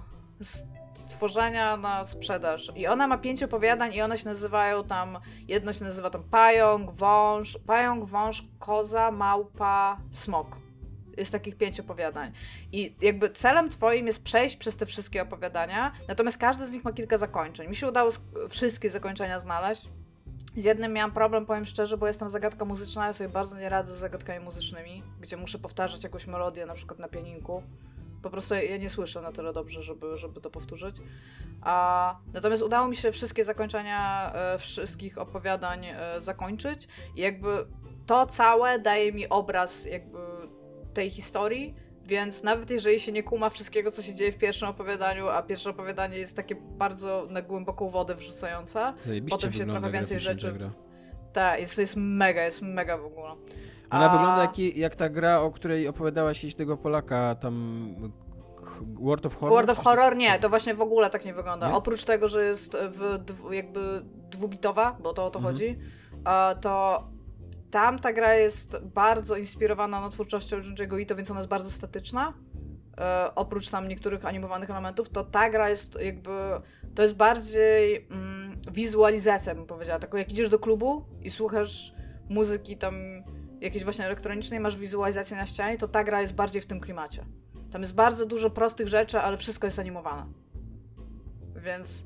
Stworzenia na sprzedaż. I ona ma pięć opowiadań i one się nazywają tam... Jedno się nazywa tam pająk, wąż, pająk, wąż, koza, małpa, smok. Jest takich pięć opowiadań. I jakby celem twoim jest przejść przez te wszystkie opowiadania, natomiast każdy z nich ma kilka zakończeń. Mi się udało wszystkie zakończenia znaleźć. Z jednym miałam problem, powiem szczerze, bo jestem zagadka muzyczna, ja sobie bardzo nie radzę z zagadkami muzycznymi, gdzie muszę powtarzać jakąś melodię, na przykład na pianinku. Po prostu ja nie słyszę na tyle dobrze, żeby, żeby to powtórzyć. A, natomiast udało mi się wszystkie zakończenia e, wszystkich opowiadań e, zakończyć i jakby to całe daje mi obraz jakby tej historii, więc nawet jeżeli się nie kuma wszystkiego, co się dzieje w pierwszym opowiadaniu, a pierwsze opowiadanie jest takie bardzo na głęboką wodę wrzucające, Zajebiście Potem się trochę więcej rzeczy tak, jest, jest mega, jest mega w ogóle. Ona A- wygląda jak, jak ta gra, o której opowiadałaś kiedyś tego Polaka, tam World of Horror? World of Horror nie, to właśnie w ogóle tak nie wygląda. Nie? Oprócz tego, że jest w jakby dwubitowa, bo to o to Mhm. chodzi, to tam ta gra jest bardzo inspirowana no, twórczością Junji'ego Ito, więc ona jest bardzo statyczna. E, oprócz tam niektórych animowanych elementów, to ta gra jest jakby, to jest bardziej mm, wizualizacja, bym powiedziała. Taką jak idziesz do klubu i słuchasz muzyki tam jakiejś właśnie elektronicznej, masz wizualizację na ścianie, to ta gra jest bardziej w tym klimacie. Tam jest bardzo dużo prostych rzeczy, ale wszystko jest animowane. Więc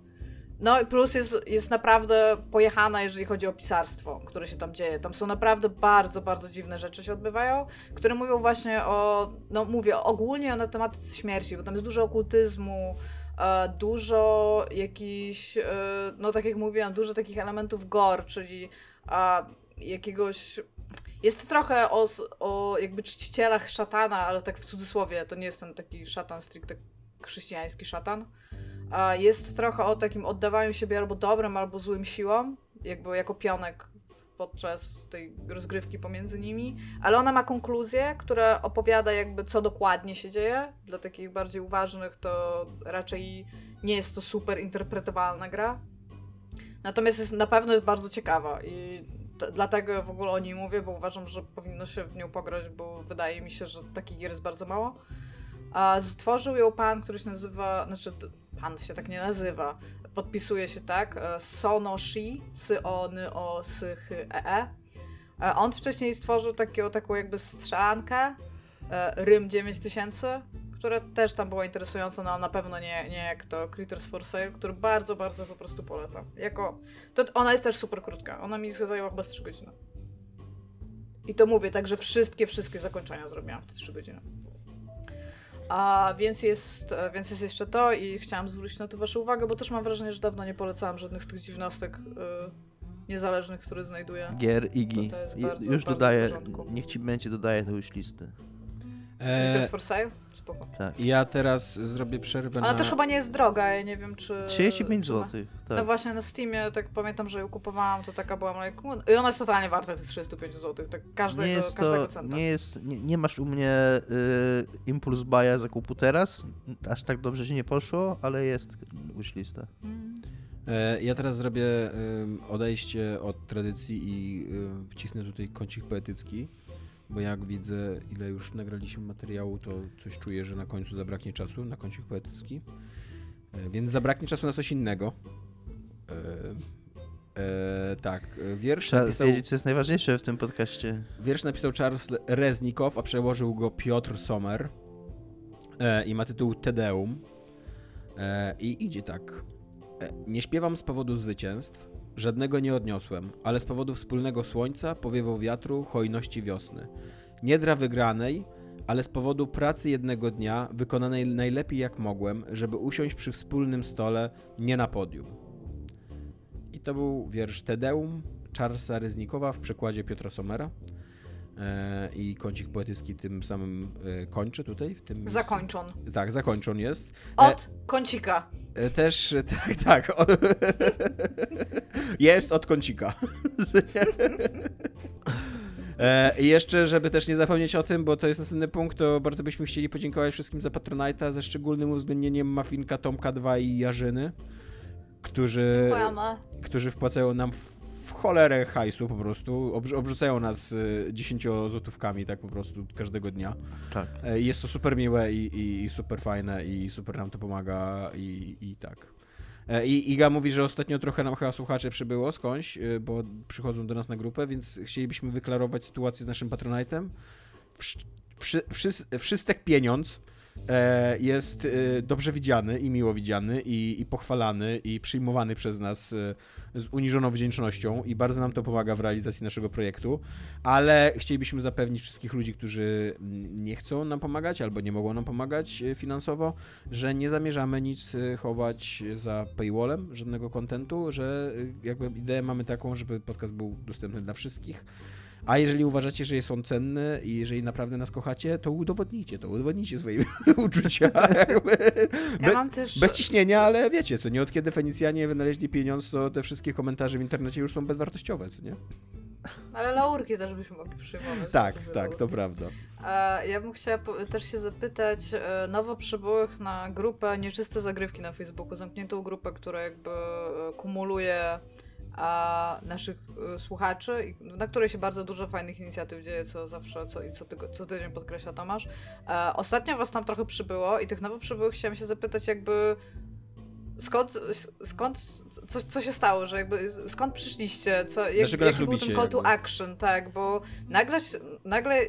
no i plus jest, jest naprawdę pojechana, jeżeli chodzi o pisarstwo, które się tam dzieje. Tam są naprawdę bardzo, bardzo dziwne rzeczy się odbywają, które mówią właśnie o, no mówię ogólnie o tematyce śmierci, bo tam jest dużo okultyzmu, e, dużo jakichś, e, no tak jak mówiłam, dużo takich elementów gore, czyli jakiegoś jest trochę o, o jakby czcicielach szatana, ale tak w cudzysłowie, to nie jest ten taki szatan stricte chrześcijański szatan. Jest trochę o takim oddawaniu siebie albo dobrym, albo złym siłom, jakby jako pionek podczas tej rozgrywki pomiędzy nimi, ale ona ma konkluzję, która opowiada jakby co dokładnie się dzieje. Dla takich bardziej uważnych to raczej nie jest to super interpretowalna gra. Natomiast jest, na pewno jest bardzo ciekawa i dlatego w ogóle o niej mówię, bo uważam, że powinno się w nią pograć, bo wydaje mi się, że takich gier jest bardzo mało. A stworzył ją pan, który się nazywa, znaczy pan się tak nie nazywa, podpisuje się tak, e, Sonoshi, sy o, ny, o, sy, hy, e, e. On wcześniej stworzył taką, taką jakby strzelankę, Rym 9000, która też tam była interesująca, no na pewno nie, nie jak to Critters for Sale, który bardzo, bardzo po prostu polecam. Jako, to ona jest też super krótka, ona mi zajęła chyba 3 godziny. I to mówię, także wszystkie, wszystkie zakończenia zrobiłam w te 3 godziny. A więc jest, więc jest jeszcze to i chciałam zwrócić na to waszą uwagę, bo też mam wrażenie, że dawno nie polecałam żadnych z tych dziwnostek y, niezależnych, które znajduję. Gier, Igi. Już dodaję, niech ci będzie dodaję to już listy. Eee, for Sale? Spoko. Tak. Ja teraz zrobię przerwę Ona na... też chyba nie jest droga, ja nie wiem czy... 35 zł, tak. No właśnie na Steamie, tak pamiętam, że ją kupowałam, to taka byłam, like, i ona jest totalnie warta tych 35 zł, tak każdego, nie jest każdego to, centa. Nie, jest, nie, nie masz u mnie y, impuls buya zakupu teraz, aż tak dobrze się nie poszło, ale jest wishlista. Hmm. E, ja teraz zrobię odejście od tradycji i y, wcisnę tutaj kącik poetycki bo jak widzę, ile już nagraliśmy materiału, to coś czuję, że na końcu zabraknie czasu na kącik poetycki. E, więc zabraknie czasu na coś innego. E, e, tak, wiersz Trzeba napisał... wiedzieć, co jest najważniejsze w tym podcaście. Wiersz napisał Charles Reznikow, a przełożył go Piotr Sommer i ma tytuł Tedeum. I idzie tak. Nie śpiewam z powodu zwycięstw, Żadnego nie odniosłem, ale z powodu wspólnego słońca, powiewu wiatru, hojności wiosny. Nie dla wygranej, ale z powodu pracy jednego dnia, wykonanej najlepiej jak mogłem, żeby usiąść przy wspólnym stole, nie na podium. I to był wiersz Tedeum Charlesa Reznikowa w przekładzie Piotra Somera. E, I kącik poetycki tym samym e, kończy tutaj. W tym zakończon. Tak, zakończon jest. E, od kącika. Też, tak, tak. Jest od kącika. I jeszcze, żeby też nie zapomnieć o tym, bo to jest następny punkt, to bardzo byśmy chcieli podziękować wszystkim za Patronite'a, ze szczególnym uwzględnieniem Mafinka, Tomka 2 i Jarzyny, którzy, którzy wpłacają nam w cholerę hajsu po prostu. Obrzucają nas 10 y, złotówkami tak po prostu każdego dnia. Tak. E, jest to super miłe i, i, i super fajne i super nam to pomaga i, i tak. E, I Iga mówi, że ostatnio trochę nam chyba słuchacze przybyło skądś, y, bo przychodzą do nas na grupę, więc chcielibyśmy wyklarować sytuację z naszym Patronite'em. Wszy, wszy, wszystek pieniądz jest e, dobrze widziany i miło widziany i, i pochwalany i przyjmowany przez nas e, z uniżoną wdzięcznością i bardzo nam to pomaga w realizacji naszego projektu, ale chcielibyśmy zapewnić wszystkich ludzi, którzy nie chcą nam pomagać albo nie mogą nam pomagać finansowo, że nie zamierzamy nic chować za paywallem, żadnego kontentu, że jakby ideę mamy taką, żeby podcast był dostępny dla wszystkich a jeżeli uważacie, że jest on cenny i jeżeli naprawdę nas kochacie, to udowodnijcie to, udowodnijcie swoje uczucia. Ja mam też... Bez ciśnienia, ale wiecie, co nie od kiedy Fenicjanie wynaleźli pieniądz, to te wszystkie komentarze w internecie już są bezwartościowe, co nie? Ale laurki też byśmy mogli przyjmować. Tak, tak, laurki. to prawda. Ja bym chciała też się zapytać e, nowo przybyłych na grupę Nieczyste Zagrywki na Facebooku, zamkniętą grupę, która jakby e, kumuluje a naszych y, słuchaczy, na której się bardzo dużo fajnych inicjatyw dzieje, co zawsze, co, co, tygo, co tydzień podkreśla Tomasz. E, ostatnio was tam trochę przybyło i tych nowo przybyłych chciałam się zapytać jakby skąd, skąd co, co się stało, że jakby skąd przyszliście, co, jak, Dlaczego jaki był ten call to action, tak, bo nagle, nagle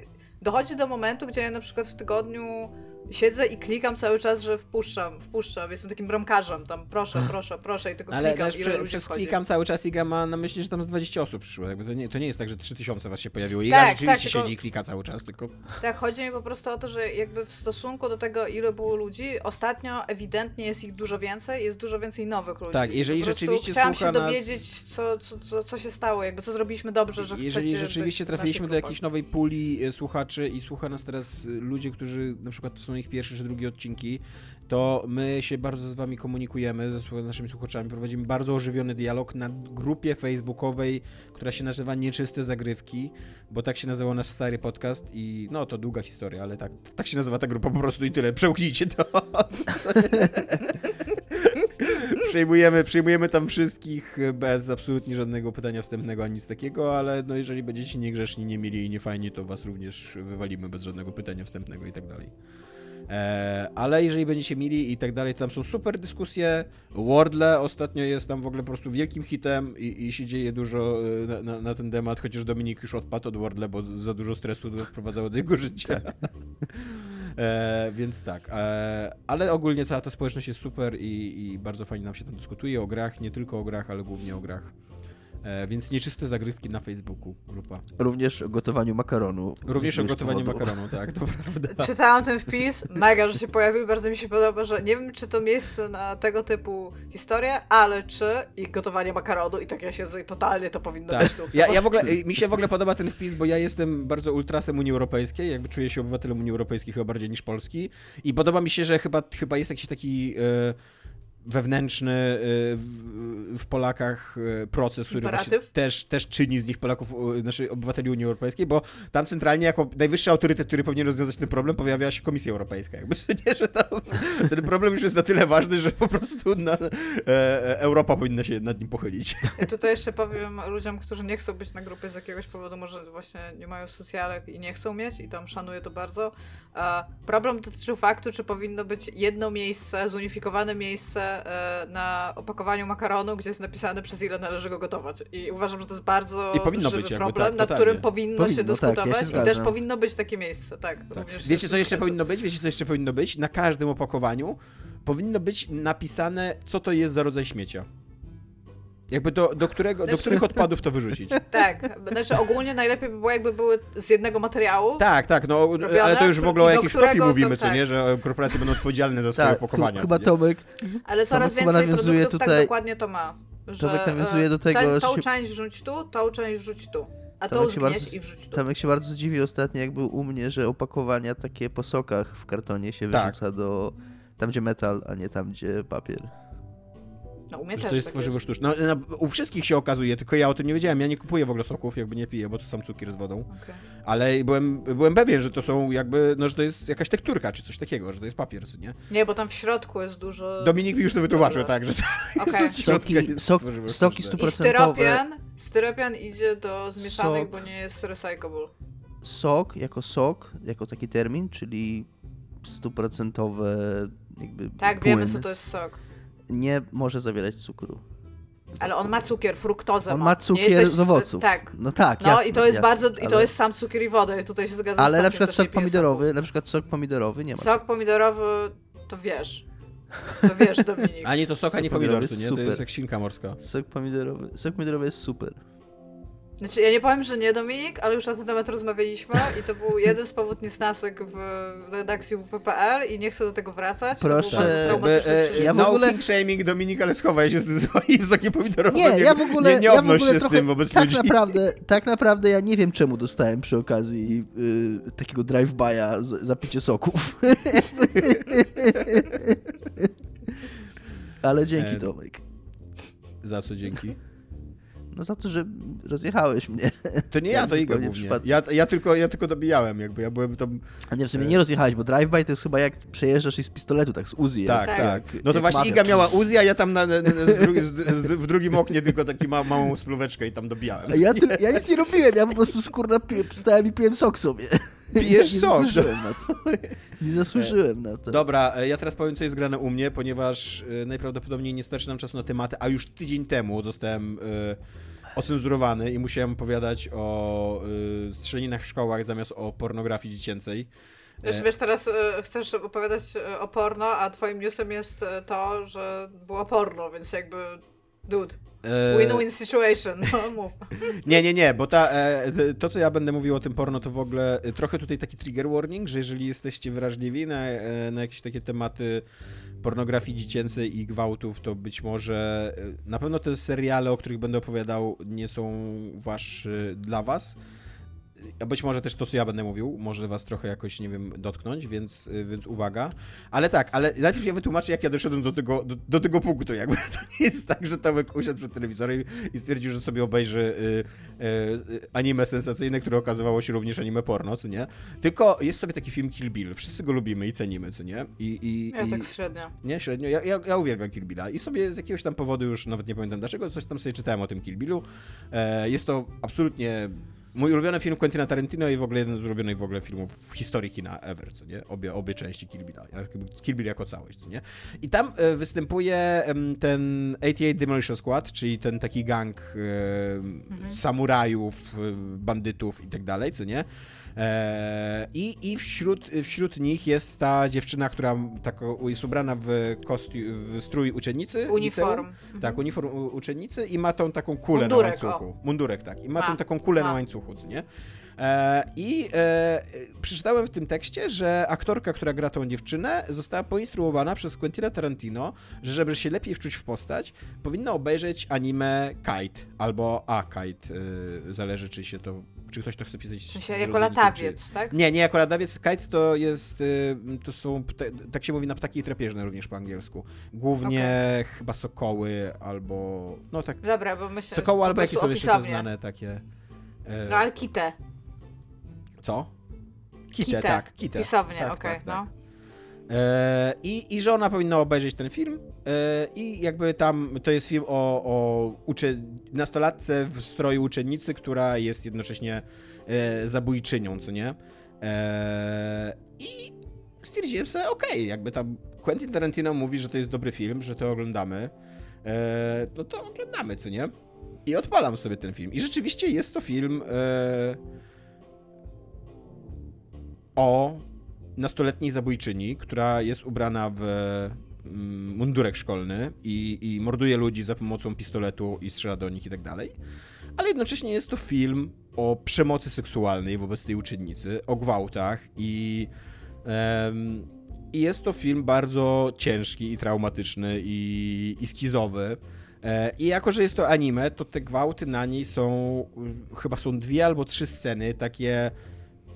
dochodzi do momentu, gdzie ja na przykład w tygodniu siedzę i klikam cały czas, że wpuszczam, wpuszczam, jestem takim bramkarzem, tam proszę, proszę, proszę i tylko Ale klikam, ile przez wchodzi. klikam cały czas Iga ma na myśli, że tam z 20 osób przyszło. Jakby to, nie, to nie jest tak, że 3000 was się pojawiło. Iga Tak, rzeczywiście tak, tylko- siedzi i klika cały czas, tylko... Tak, chodzi mi po prostu o to, że jakby w stosunku do tego, ile było ludzi, ostatnio ewidentnie jest ich dużo więcej, jest dużo więcej nowych ludzi. Tak, jeżeli rzeczywiście Chciałam się nas- dowiedzieć, co, co, co, co się stało, jakby co zrobiliśmy dobrze, że Jeżeli rzeczywiście trafiliśmy do jakiejś nowej puli e, słuchaczy i słucha nas teraz e, ludzie, którzy na przykład są ich pierwsze czy drugie odcinki, to my się bardzo z wami komunikujemy, ze naszymi słuchaczami, prowadzimy bardzo ożywiony dialog na grupie facebookowej, która się nazywa Nieczyste Zagrywki, bo tak się nazywał nasz stary podcast i no to długa historia, ale tak, tak się nazywa ta grupa po prostu i tyle, przełknijcie to. Przyjmujemy, przyjmujemy tam wszystkich bez absolutnie żadnego pytania wstępnego ani nic takiego, ale no jeżeli będziecie niegrzeszni, nie mili i nie fajni, to was również wywalimy bez żadnego pytania wstępnego i tak dalej. E, ale jeżeli będziecie mili i tak dalej, to tam są super dyskusje. Wordle ostatnio jest tam w ogóle po prostu wielkim hitem i, i się dzieje dużo e, na, na, na ten temat, chociaż Dominik już odpadł od Wordle, bo za dużo stresu wprowadzało do jego życia. E, więc tak, e, ale ogólnie cała ta społeczność jest super i, i bardzo fajnie nam się tam dyskutuje o grach, nie tylko o grach, ale głównie o grach. E, więc nieczyste zagrywki na Facebooku, grupa. Również o gotowaniu makaronu. Również o gotowaniu powodu. makaronu, tak, to prawda. Czytałam ten wpis, mega, że się pojawił, bardzo mi się podoba, że nie wiem, czy to miejsce na tego typu historię, ale czy i gotowanie makaronu i tak ja i totalnie to powinno Tak. być tu. Ja, ja w ogóle, mi się w ogóle podoba ten wpis, bo ja jestem bardzo ultrasem Unii Europejskiej, jakby czuję się obywatelem Unii Europejskiej chyba bardziej niż Polski i podoba mi się, że chyba, chyba jest jakiś taki e, wewnętrzny e, w, w Polakach e, proces, który też, też czyni z nich Polaków, znaczy obywateli Unii Europejskiej, bo tam centralnie jako najwyższy autorytet, który powinien rozwiązać ten problem, pojawia się Komisja Europejska. Jakby, nie, że tam, ten problem już jest na tyle ważny, że po prostu na, e, e, Europa powinna się nad nim pochylić. Ja tutaj jeszcze powiem ludziom, którzy nie chcą być na grupie z jakiegoś powodu, może właśnie nie mają socjalek i nie chcą mieć i tam szanuję to bardzo. E, problem dotyczył faktu, czy powinno być jedno miejsce, zunifikowane miejsce na opakowaniu makaronu, gdzie jest napisane przez ile należy go gotować. I uważam, że to jest bardzo I powinno żywy być jakby, problem, tak, nad którym powinno, Powinno, się tak, ja się dyskutować i też powinno być takie miejsce, tak. Tak. Wiecie, co jeszcze powinno być? Wiecie, co jeszcze powinno być? Na każdym opakowaniu powinno być napisane, co to jest za rodzaj śmiecia. Jakby do, do, którego, do Znaczy- których odpadów to wyrzucić. Tak, znaczy ogólnie najlepiej by było, jakby były z jednego materiału. Tak, tak, no, Robione, ale to już w ogóle o do jakiejś kopii mówimy, to co tak. nie? Że korporacje będą odpowiedzialne za swoje Tak, tu, opakowania. chyba? Tomek, Ale coraz chyba więcej nawiązuje produktów tak tutaj- dokładnie to ma. Że, Tomek nawiązuje do tego, że tą część wrzuć tu, tą część wrzuć tu. A Tomek się bardzo- i wrzuć tu. Tomek się bardzo zdziwił ostatnio, jak był u mnie, że opakowania takie po sokach w kartonie się Tak. wyrzuca do... Tam, gdzie metal, a nie tam, gdzie papier. No u mnie Że też to jest tak tworzywo jest. sztuczne. No, no, u wszystkich się okazuje, tylko ja o tym nie wiedziałem. Ja nie kupuję w ogóle soków, jakby nie piję, bo to sam cukier z wodą. Okej. Ale byłem, byłem pewien, że to są jakby, no, że to jest jakaś tekturka, czy coś takiego, że to jest papier, co nie? Nie, bo tam w środku jest dużo... Dominik mi już to wytłumaczył, tak, że to Okej. jest Soki- jest sok- soki sztuczne. I 100%. styropian, styropian idzie do zmieszanych, Sok. bo nie jest recyclable. Sok jako sok, jako taki termin, czyli stuprocentowe jakby Tak, płyn, wiemy co to jest sok. Nie może zawierać cukru. Ale on ma cukier, fruktozę On ma. ma cukier jesteś- z owoców. Tak. No tak, No jasne, i to jest jasne, bardzo, i to ale- jest sam cukier i woda i tutaj się zgadzam z Ale na przykład sok pomidorowy, na przykład sok pomidorowy nie ma. Sok pomidorowy, to wiesz. To wiesz, Dominik. A nie to sok, a nie Sok pomidor, pomidorowy co nie? jest To super. jest jak świnka morska. Sok pomidorowy, sok pomidorowy jest super. Znaczy, ja nie powiem, że nie Dominik, ale już na ten temat rozmawialiśmy i to był jeden z powód niesnasek w redakcji WP.pl i nie chcę do tego wracać. Proszę, to traumatyczne e, ja w no ogóle- king shaming Dominik, ale schowaj się z tym swoim sokiem pomidorowym. Nie, ja w ogóle, nie, nie ja w obnoś ogóle się trochę, z tym wobec tak ludzi. naprawdę, tak naprawdę ja nie wiem czemu dostałem przy okazji y, takiego drive-by'a za picie soków. Ale dzięki E, Tomek. Za co dzięki? No za to, że rozjechałeś mnie. To nie ja, to Iga głównie. Ja, ja, tylko, ja tylko dobijałem, jakby ja byłem tam... A nie, w sumie E. nie rozjechałeś, bo drive-by to jest chyba jak przejeżdżasz i z pistoletu, tak z Uzi. Tak, Tak. tak. jak- No to właśnie mafia. Iga miała Uzi, a ja tam na, na, na, drugi, w drugim oknie tylko taki ma, małą spluweczkę i tam dobijałem. A ja, ty, ja nic nie robiłem, ja po prostu piłem, stałem i piłem sok sobie. Pijesz nie zasłużyłem na to. Nie zasłużyłem na to. Dobra, e, ja teraz powiem, co jest grane u mnie, ponieważ e, najprawdopodobniej nie starczy nam czasu na tematy, a już tydzień temu zostałem e, ocenzurowany i musiałem opowiadać o strzelaninach w szkołach zamiast o pornografii dziecięcej. Już wiesz, teraz chcesz opowiadać o porno, a twoim newsem jest to, że było porno, więc jakby... Dude. E, Win-win situation, no mów. Nie, nie, nie, bo ta, e, to, co ja będę mówił o tym porno, to w ogóle e, trochę tutaj taki trigger warning, że jeżeli jesteście wrażliwi na, na jakieś takie tematy pornografii dziecięcej i gwałtów, to być może na pewno te seriale, o których będę opowiadał, nie są wasz, dla was. Być może też to, co ja będę mówił, może was trochę jakoś, nie wiem, dotknąć, więc, y, więc uwaga. Ale tak, ale najpierw ja wytłumaczę, jak ja doszedłem do tego, do, do tego punktu. Jakby to nie jest tak, że Tomek usiadł przed telewizorem i stwierdził, że sobie obejrzy y, y, anime sensacyjne, które okazywało się również anime porno, co nie? Tylko jest sobie taki film Kill Bill. Wszyscy go lubimy i cenimy, co nie? I, i, Ja i... tak średnio. Nie, średnio. Ja, ja, ja uwielbiam Kill Billa i sobie z jakiegoś tam powodu, już nawet nie pamiętam dlaczego, coś tam sobie czytałem o tym Kill Billu. E, jest to absolutnie mój ulubiony film Quentina Tarantino i w ogóle jeden z ulubionych w ogóle filmów w historii kina ever, co nie? Obie, obie części Kill Billa. Kill Bill jako całość, co nie? I tam e, występuje ten 88 Demolition Squad, czyli ten taki gang e, samurajów, e, bandytów i tak dalej, co nie? E, I, I wśród, wśród nich jest ta dziewczyna, która tak jest ubrana w, kosti- w strój uczennicy. Uniform. liceum. Tak, uniform uczennicy i ma tą taką kulę Mundurek, na łańcuchu. Mundurek, tak. I ma Ma, tą taką kulę ma. na łańcuchu, nie? E, I e, przeczytałem w tym tekście, że aktorka, która gra tą dziewczynę, została poinstruowana przez Quentina Tarantino, że żeby się lepiej wczuć w postać, powinna obejrzeć anime Kite albo A Kite. E, zależy, czy się to. Czy ktoś to chce pisać. W sensie jako latawiec, tak? nie, nie jako ladawiec. Kite to jest, y, to są, tak się mówi na ptaki drapieżne również po angielsku. Głównie chyba sokoły albo, no tak, Dobra, bo myślę, sokoły albo prostu są jeszcze te znane takie. e, No ale kitę. Co? Kitę, Kitę. tak, kitę. Pisownie, tak, okej, tak, no. tak. E, i, I że ona powinna obejrzeć ten film e, i jakby tam to jest film o, o ucze, nastolatce w stroju uczennicy, która jest jednocześnie e, zabójczynią, co nie? I stwierdziłem sobie, okej, jakby tam Quentin Tarantino mówi, że to jest dobry film, że to oglądamy, no to oglądamy, co nie? I odpalam sobie ten film. I rzeczywiście jest to film o nastoletniej zabójczyni, która jest ubrana w mm, mundurek szkolny i, i morduje ludzi za pomocą pistoletu i strzela do nich i tak dalej. Ale jednocześnie jest to film o przemocy seksualnej wobec tej uczennicy, o gwałtach i, em, i jest to film bardzo ciężki i traumatyczny i, i skizowy. E, I jako, że jest to anime, to te gwałty na niej są, chyba są dwie albo trzy sceny, takie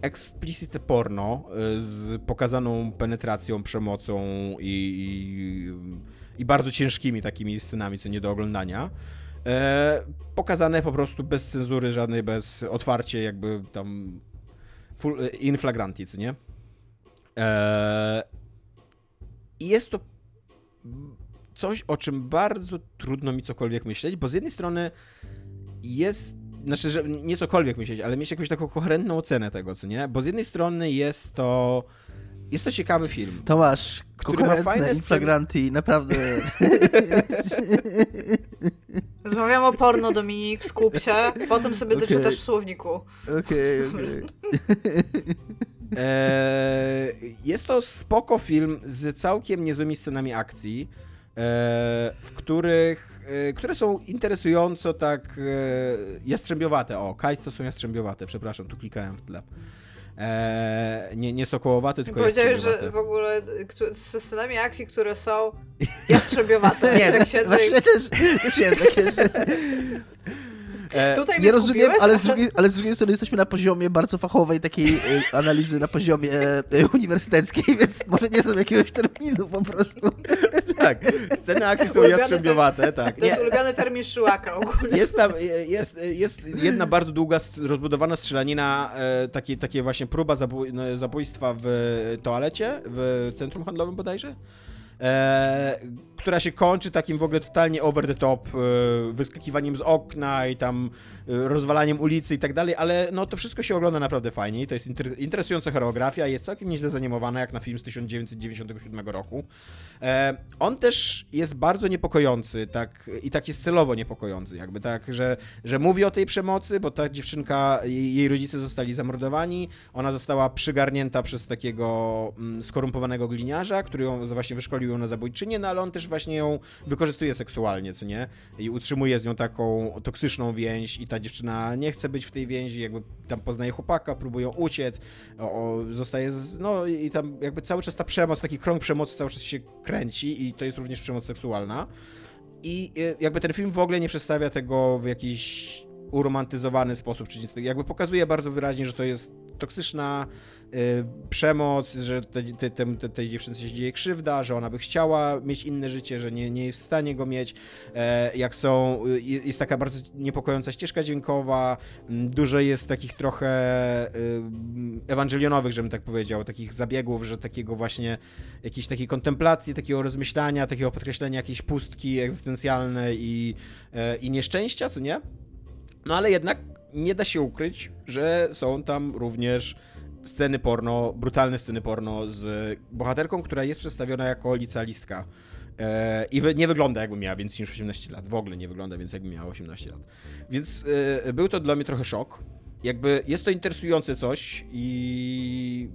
explicite porno y, z pokazaną penetracją, przemocą i, i, i bardzo ciężkimi takimi scenami, co nie do oglądania. E, pokazane po prostu bez cenzury żadnej, bez otwarcie jakby tam full, e, in flagranti, co nie? E, jest to coś, o czym bardzo trudno mi cokolwiek myśleć, bo z jednej strony jest znaczy, że nie cokolwiek myśleć, ale mieć jakąś taką koherentną ocenę tego, co nie? Bo z jednej strony jest to jest to ciekawy film. Tomasz, Który ma fajne sceny- inflagranti, naprawdę. Rozmawiamy o porno, Dominik, skup się, potem sobie Okej. doczytasz w słowniku. Okej, okej. Eee, jest to spoko film z całkiem niezłymi scenami akcji, eee, w których, e, które są interesująco tak e, jastrzębiowate. O, Kite to są jastrzębiowate, przepraszam, tu klikałem w tle. Eee, nie, nie sokołowate, tylko Powiedziałeś, że w ogóle scenami akcji, które są jastrzębiowate. Nie, tak siedzę i... Też, też takie, że Tutaj nie rozumiem, ale z, drugiej, ale z drugiej strony jesteśmy na poziomie bardzo fachowej takiej e, analizy na poziomie e, uniwersyteckiej, więc może nie są jakiegoś terminu po prostu. tak, sceny akcji są Ulubiony jastrzębiowate, tak. To jest ulubiony termin Szyłaka ogólnie. Jest tam, jest, jest jedna bardzo długa, rozbudowana strzelanina, e, takie, takie właśnie próba no, zabójstwa w toalecie, w centrum handlowym bodajże, e, która się kończy takim w ogóle totalnie over the top e, wyskakiwaniem z okna i tam e, rozwalaniem ulicy i tak dalej, ale no to wszystko się ogląda naprawdę fajnie i to jest inter interesująca choreografia, jest całkiem nieźle zanimowana jak na film z 1997 roku. E, on też jest bardzo niepokojący tak, i tak jest celowo niepokojący, jakby tak, że, że mówi o tej przemocy, bo ta dziewczynka, jej, jej rodzice zostali zamordowani, ona została przygarnięta przez takiego mm, skorumpowanego gliniarza, który ją właśnie wyszkolił ją na zabójczynię, no ale on też właśnie ją wykorzystuje seksualnie, co nie? I utrzymuje z nią taką toksyczną więź i ta dziewczyna nie chce być w tej więzi, jakby tam poznaje chłopaka, próbują uciec, o, zostaje, z, no i tam jakby cały czas ta przemoc, taki krąg przemocy cały czas się kręci i to jest również przemoc seksualna. I y, jakby ten film w ogóle nie przedstawia tego w jakiś uromantyzowany sposób, czy nic Jakby pokazuje bardzo wyraźnie, że to jest toksyczna przemoc, że tej, te, te, tej dziewczynce się dzieje krzywda, że ona by chciała mieć inne życie, że nie, nie jest w stanie go mieć. E, jak są, y, jest taka bardzo niepokojąca ścieżka dźwiękowa, dużo jest takich trochę y, ewangelionowych, żebym tak powiedział, takich zabiegów, że takiego właśnie jakiejś takiej kontemplacji, takiego rozmyślania, takiego podkreślenia jakiejś pustki egzystencjalnej i, e, i nieszczęścia, co nie? No ale jednak nie da się ukryć, że są tam również sceny porno, brutalne sceny porno z bohaterką, która jest przedstawiona jako licealistka. E, I nie wygląda jakby miała więcej niż 18 lat. W ogóle nie wygląda więcej jakby miała 18 lat. Więc e, był to dla mnie trochę szok. Jakby jest to interesujące coś i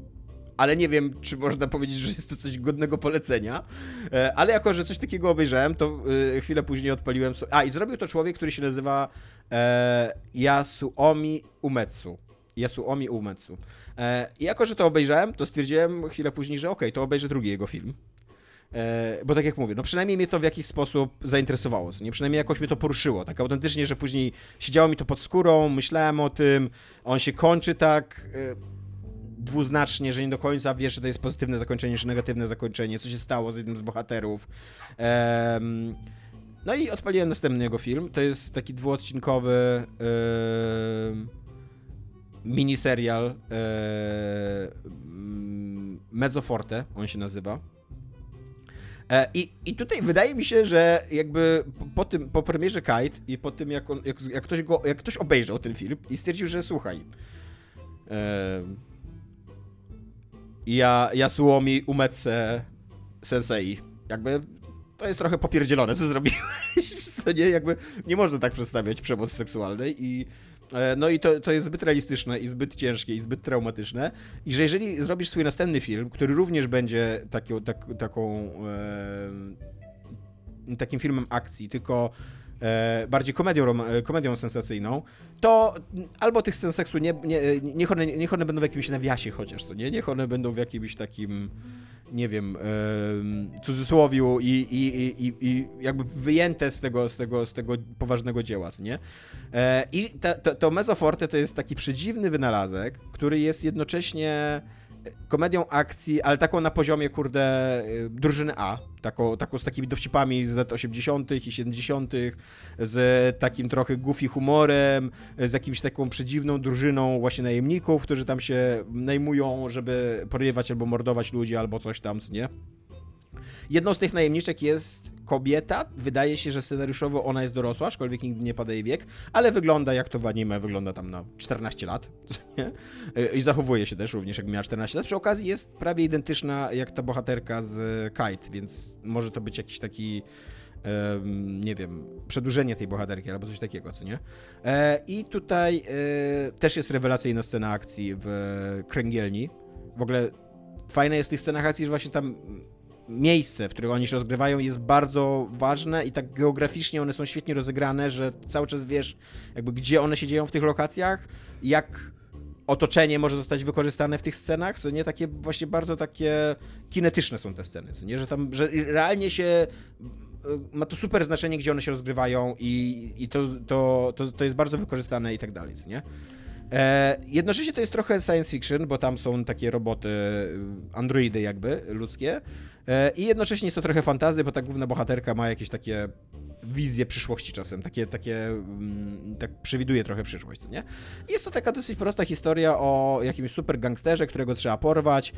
ale nie wiem, czy można powiedzieć, że jest to coś godnego polecenia. E, ale jako, że coś takiego obejrzałem, to chwilę później odpaliłem. A, i zrobił to człowiek, który się nazywa Yasuomi Umetsu. Yasuomi Umetsu. E, I jako, że to obejrzałem, to stwierdziłem chwilę później, że okej, okay, to obejrzę drugi jego film. E, bo tak jak mówię, no przynajmniej mnie to w jakiś sposób zainteresowało, nie? Przynajmniej jakoś mnie to poruszyło, tak autentycznie, że później siedziało mi to pod skórą, myślałem o tym, on się kończy tak e, dwuznacznie, że nie do końca wiesz, czy to jest pozytywne zakończenie, czy negatywne zakończenie, co się stało z jednym z bohaterów. No i odpaliłem następny jego film. To jest taki dwuodcinkowy yy, miniserial yy, Mezzoforte, on się nazywa. E, I, I tutaj wydaje mi się, że jakby po, tym, po premierze Kite i po tym, jak, on, jak, jak, ktoś go, jak ktoś obejrzał ten film i stwierdził, że słuchaj, e, ja, Yasuomi Umetse Sensei, jakby to jest trochę popierdzielone, co zrobiłeś, co nie, jakby nie można tak przedstawiać przemocy seksualnej i e, no i to, to jest zbyt realistyczne i zbyt ciężkie i zbyt traumatyczne. I że jeżeli zrobisz swój następny film, który również będzie taki, tak, taką e, takim filmem akcji, tylko e, bardziej komedią, e, komedią sensacyjną, to albo tych scen seksu nie, nie, niech, one, niech one będą w jakimś nawiasie chociaż, co nie? Niech one będą w jakimś takim nie wiem, e, cudzysłowiu i, i, i, i jakby wyjęte z tego, z tego, z tego poważnego dzieła, nie? E, I to, to Mezoforte to jest taki przedziwny wynalazek, który jest jednocześnie komedią akcji, ale taką na poziomie, kurde, y, drużyny A. Taką, taką z takimi dowcipami z lat 80. i 70., z takim trochę goofy humorem, z jakimś taką przedziwną drużyną właśnie najemników, którzy tam się najmują, żeby porywać albo mordować ludzi, albo coś tam, nie? Jedną z tych najemniczek jest kobieta. Wydaje się, że scenariuszowo ona jest dorosła, aczkolwiek nigdy nie pada jej wiek, ale wygląda jak to w anime, wygląda tam na 14 lat. I zachowuje się też również, jak miała 14 lat. Przy okazji jest prawie identyczna jak ta bohaterka z Kite, więc może to być jakiś taki nie wiem, przedłużenie tej bohaterki albo coś takiego, co nie? E, I tutaj e, też jest rewelacyjna scena akcji w kręgielni. W ogóle fajne jest w tych scenach akcji, że właśnie tam miejsce, w którym oni się rozgrywają jest bardzo ważne i tak geograficznie one są świetnie rozegrane, że cały czas wiesz jakby gdzie one się dzieją w tych lokacjach, jak otoczenie może zostać wykorzystane w tych scenach, co nie takie właśnie bardzo takie kinetyczne są te sceny, co nie, że tam, że realnie się ma to super znaczenie, gdzie one się rozgrywają i, i to, to, to, to jest bardzo wykorzystane i tak dalej, co nie? E, jednocześnie to jest trochę science fiction, bo tam są takie roboty, androidy jakby, ludzkie, I jednocześnie jest to trochę fantazy, bo ta główna bohaterka ma jakieś takie wizje przyszłości czasem, takie, takie mm, tak przewiduje trochę przyszłość, nie? Jest to taka dosyć prosta historia o jakimś super gangsterze, którego trzeba porwać,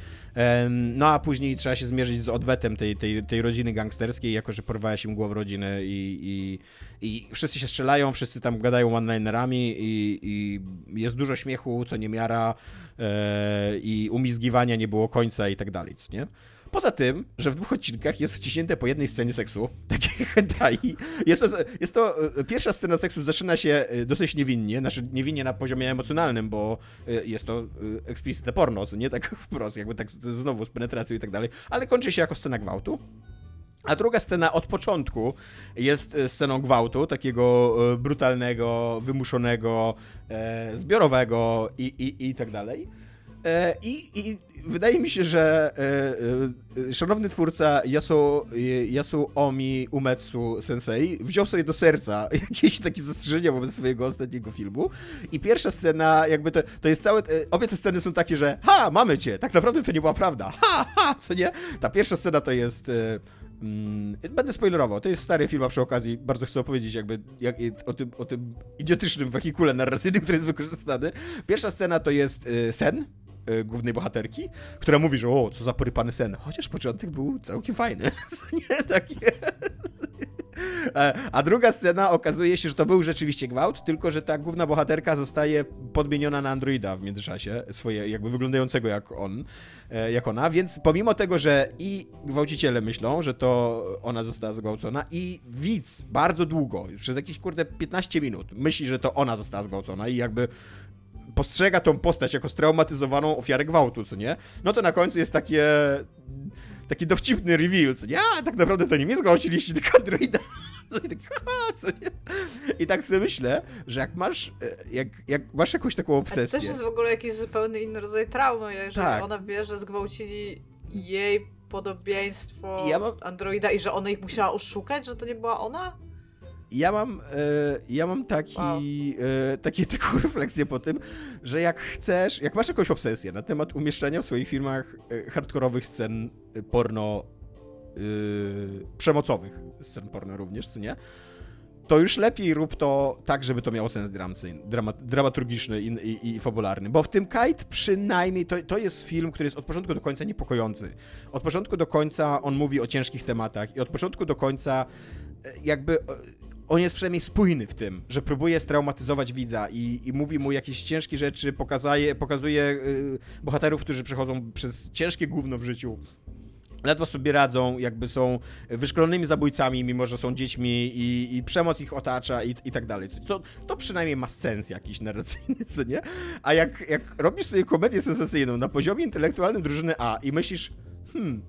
no a później trzeba się zmierzyć z odwetem tej, tej, tej rodziny gangsterskiej, jako że porwałeś im głowę rodziny i, i, i wszyscy się strzelają, wszyscy tam gadają one-linerami i, i jest dużo śmiechu, co nie miara e, i umizgiwania nie było końca i tak dalej, nie? Poza tym, że w dwóch odcinkach jest wciśnięte po jednej scenie seksu, takiej hentai. Jest to, jest to, e, pierwsza scena seksu zaczyna się e, dosyć niewinnie, znaczy niewinnie na poziomie emocjonalnym, bo e, jest to explicit porno, nie tak wprost, jakby tak znowu z penetracją i tak dalej, ale kończy się jako scena gwałtu. A druga scena od początku jest sceną gwałtu, takiego brutalnego, wymuszonego, zbiorowego i, i, i tak dalej. I, I wydaje mi się, że e, e, szanowny twórca Yasu, Yasu Omi Umetsu Sensei wziął sobie do serca jakieś takie zastrzeżenia wobec swojego ostatniego filmu i pierwsza scena, jakby to, to jest całe, e, obie te sceny są takie, że ha, mamy cię, tak naprawdę to nie była prawda, ha, ha, co nie? Ta pierwsza scena to jest... E, mm, Będę spoilerował, to jest stary film, a przy okazji bardzo chcę opowiedzieć jakby jak, o, tym, o tym idiotycznym wehikule narracyjnym, który jest wykorzystany. Pierwsza scena to jest y, sen, y, głównej bohaterki, która mówi, że o, co za porypany sen. Chociaż początek był całkiem fajny. nie takie. E, a druga scena okazuje się, że to był rzeczywiście gwałt, tylko że ta główna bohaterka zostaje podmieniona na androida w międzyczasie, swoje, jakby wyglądającego jak on, e, jak ona, więc pomimo tego, że i gwałciciele myślą, że to ona została zgwałcona i widz bardzo długo, przez jakieś kurde 15 minut myśli, że to ona została zgwałcona i jakby postrzega tą postać jako straumatyzowaną ofiarę gwałtu, co nie? No to na końcu jest takie taki dowcipny reveal, co nie? A, tak naprawdę to nie mnie zgwałciliście, tylko androida. I tak, haha, co nie? I tak sobie myślę, że jak masz, e, jak, jak masz jakąś taką obsesję... to też jest w ogóle jakiś zupełnie inny rodzaj traumy, jeżeli tak. ona wie, że zgwałcili jej podobieństwo ja mam... androida i że ona ich musiała oszukać, że to nie była ona? Ja mam, e, ja mam taki, wow. e, takie, taką refleksję po tym, że jak chcesz, jak masz jakąś obsesję na temat umieszczania w swoich filmach e, hardkorowych scen porno przemocowych, scen porno również, co nie? To już lepiej rób to tak, żeby to miało sens drama, dramaturgiczny i, i, i, fabularny. Bo w tym Kite przynajmniej to, to jest film, który jest od początku do końca niepokojący. Od początku do końca on mówi o ciężkich tematach i od początku do końca jakby on jest przynajmniej spójny w tym, że próbuje straumatyzować widza i, i mówi mu jakieś ciężkie rzeczy, pokazuje, pokazuje yy, bohaterów, którzy przechodzą przez ciężkie gówno w życiu, ledwo sobie radzą, jakby są wyszkolonymi zabójcami, mimo że są dziećmi i, i przemoc ich otacza i, i tak dalej. To, to przynajmniej ma sens jakiś narracyjny, co nie? A jak, jak robisz sobie komedię sensacyjną na poziomie intelektualnym drużyny A i myślisz, hmm,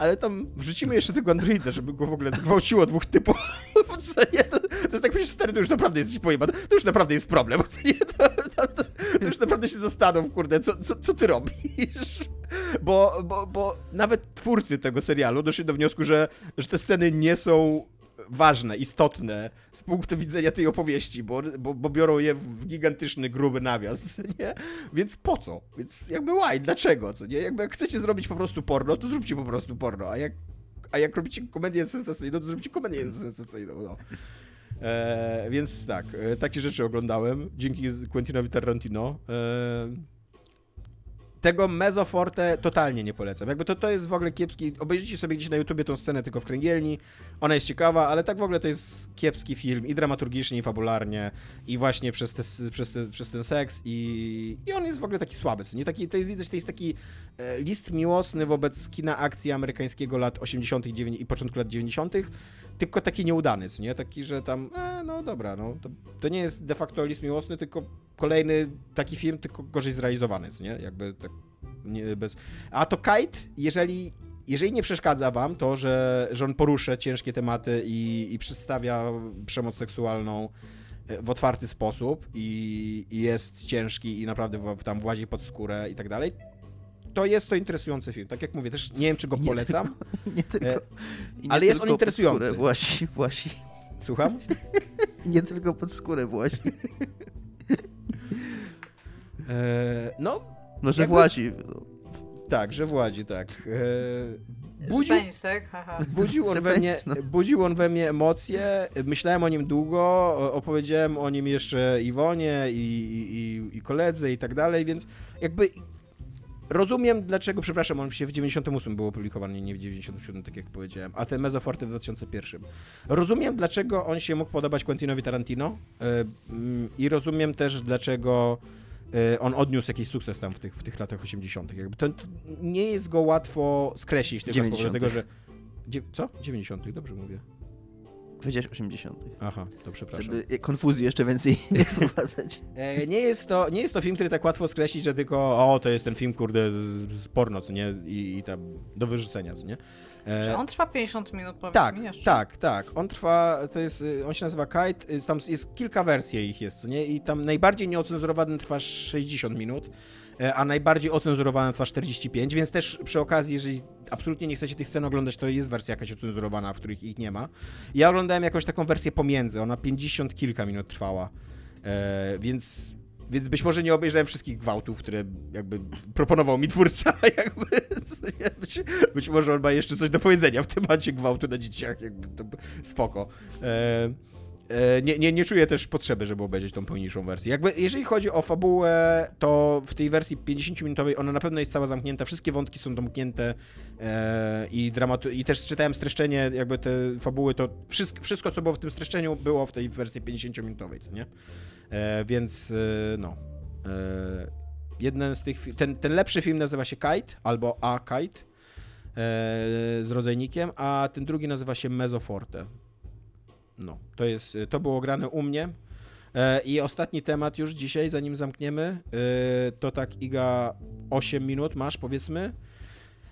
ale tam wrzucimy jeszcze tego androida, żeby go w ogóle gwałciło dwóch typów. Nie? To, to jest tak, myślisz, stary, to już naprawdę jesteś pojebany. To już naprawdę jest problem. To, to, to już naprawdę się zastanów, kurde, co, co, co ty robisz? Bo, bo, bo nawet twórcy tego serialu doszli do wniosku, że, że te sceny nie są ważne, istotne z punktu widzenia tej opowieści, bo, bo, bo, biorą je w gigantyczny, gruby nawias, nie? Więc po co? Więc jakby why? Dlaczego? Co nie? Jakby jak chcecie zrobić po prostu porno, to zróbcie po prostu porno, a jak, a jak robicie komedię sensacyjną, to zróbcie komedię sensacyjną, no. E, więc tak, e, takie rzeczy oglądałem dzięki Quentinowi Tarantino. E, tego Mezoforte totalnie nie polecam. Jakby to, to jest w ogóle kiepski. Obejrzyjcie sobie gdzieś na YouTubie tą scenę tylko w kręgielni. Ona jest ciekawa, ale tak w ogóle to jest kiepski film i dramaturgicznie, i fabularnie, i właśnie przez, te, przez, te, przez ten seks, i, i on jest w ogóle taki słaby. Nie taki, to widać, to jest taki e, list miłosny wobec kina akcji amerykańskiego lat 80. i początku lat 90., tylko taki nieudany, nie? Taki, że tam, e, no dobra, no to, to nie jest de facto list miłosny, tylko kolejny taki film, tylko gorzej zrealizowany, nie? Jakby tak nie, bez... A to Kite, jeżeli, jeżeli nie przeszkadza wam to, że, że on porusza ciężkie tematy i, i przedstawia przemoc seksualną e, w otwarty sposób i, i jest ciężki i naprawdę tam włazi pod skórę i tak dalej, to jest to interesujący film. Tak jak mówię, też nie wiem, czy go nie polecam. Tylko, nie tylko, e, nie ale jest on interesujący. Własi, własi. Słucham? nie tylko pod skórę własi. E, no. No, że jakby... własi. Tak, że Władzi, tak. E, budził, tak? Haha. Budził, on we mnie, no. budził on we mnie emocje, myślałem o nim długo, opowiedziałem o nim jeszcze Iwonie i, i, i koledze i tak dalej, więc jakby rozumiem dlaczego, przepraszam, on się w 98 był opublikowany, nie w 97, tak jak powiedziałem, a ten Mezoforte w 2001. Rozumiem dlaczego on się mógł podobać Quentinowi Tarantino e, mm, i rozumiem też dlaczego e, on odniósł jakiś sukces tam w tych, w tych latach 80. Jakby to, to nie jest go łatwo skreślić, tylko z powodu tego, że... Co? 90. Dobrze mówię. Powiedziałeś 80. Aha, to przepraszam. Żeby konfuzji jeszcze więcej nie wprowadzać. E, nie, jest to, nie jest to film, który tak łatwo skreślić, że tylko o, to jest ten film, kurde, z porno, co nie? I, i tam do wyrzucenia, co nie? E, Czy on trwa 50 minut, powiedz tak, mi jeszcze. Tak, tak. On trwa, to jest, y, on się nazywa Kite, y, tam jest kilka wersji ich jest, co nie? I tam najbardziej nieocenzurowany trwa 60 minut. E, a najbardziej ocenzurowana trwa 45, więc też przy okazji, jeżeli absolutnie nie chcecie tych scen oglądać, to jest wersja jakaś ocenzurowana, w których ich nie ma. Ja oglądałem jakąś taką wersję pomiędzy, ona 50 kilka minut trwała, e, więc więc być może nie obejrzałem wszystkich gwałtów, które jakby proponował mi twórca, jakby, być, być może on ma jeszcze coś do powiedzenia w temacie gwałtu na dzieciach, jakby to spoko. E, nie, nie, nie czuję też potrzeby, żeby obejrzeć tą pełniejszą wersję. Jakby, jeżeli chodzi o fabułę, to w tej wersji 50-minutowej ona na pewno jest cała zamknięta, wszystkie wątki są domknięte e, i, dramatu- i też czytałem streszczenie, jakby te fabuły, to wszystko, wszystko, co było w tym streszczeniu, było w tej wersji 50-minutowej, co nie? E, więc, e, no. E, jeden z tych, ten, ten lepszy film nazywa się Kite, albo A Kite, e, z rodzajnikiem, a ten drugi nazywa się Mezoforte. No, to jest, to było grane u mnie. E, I ostatni temat już dzisiaj, zanim zamkniemy, e, to tak Iga 8 minut masz, powiedzmy,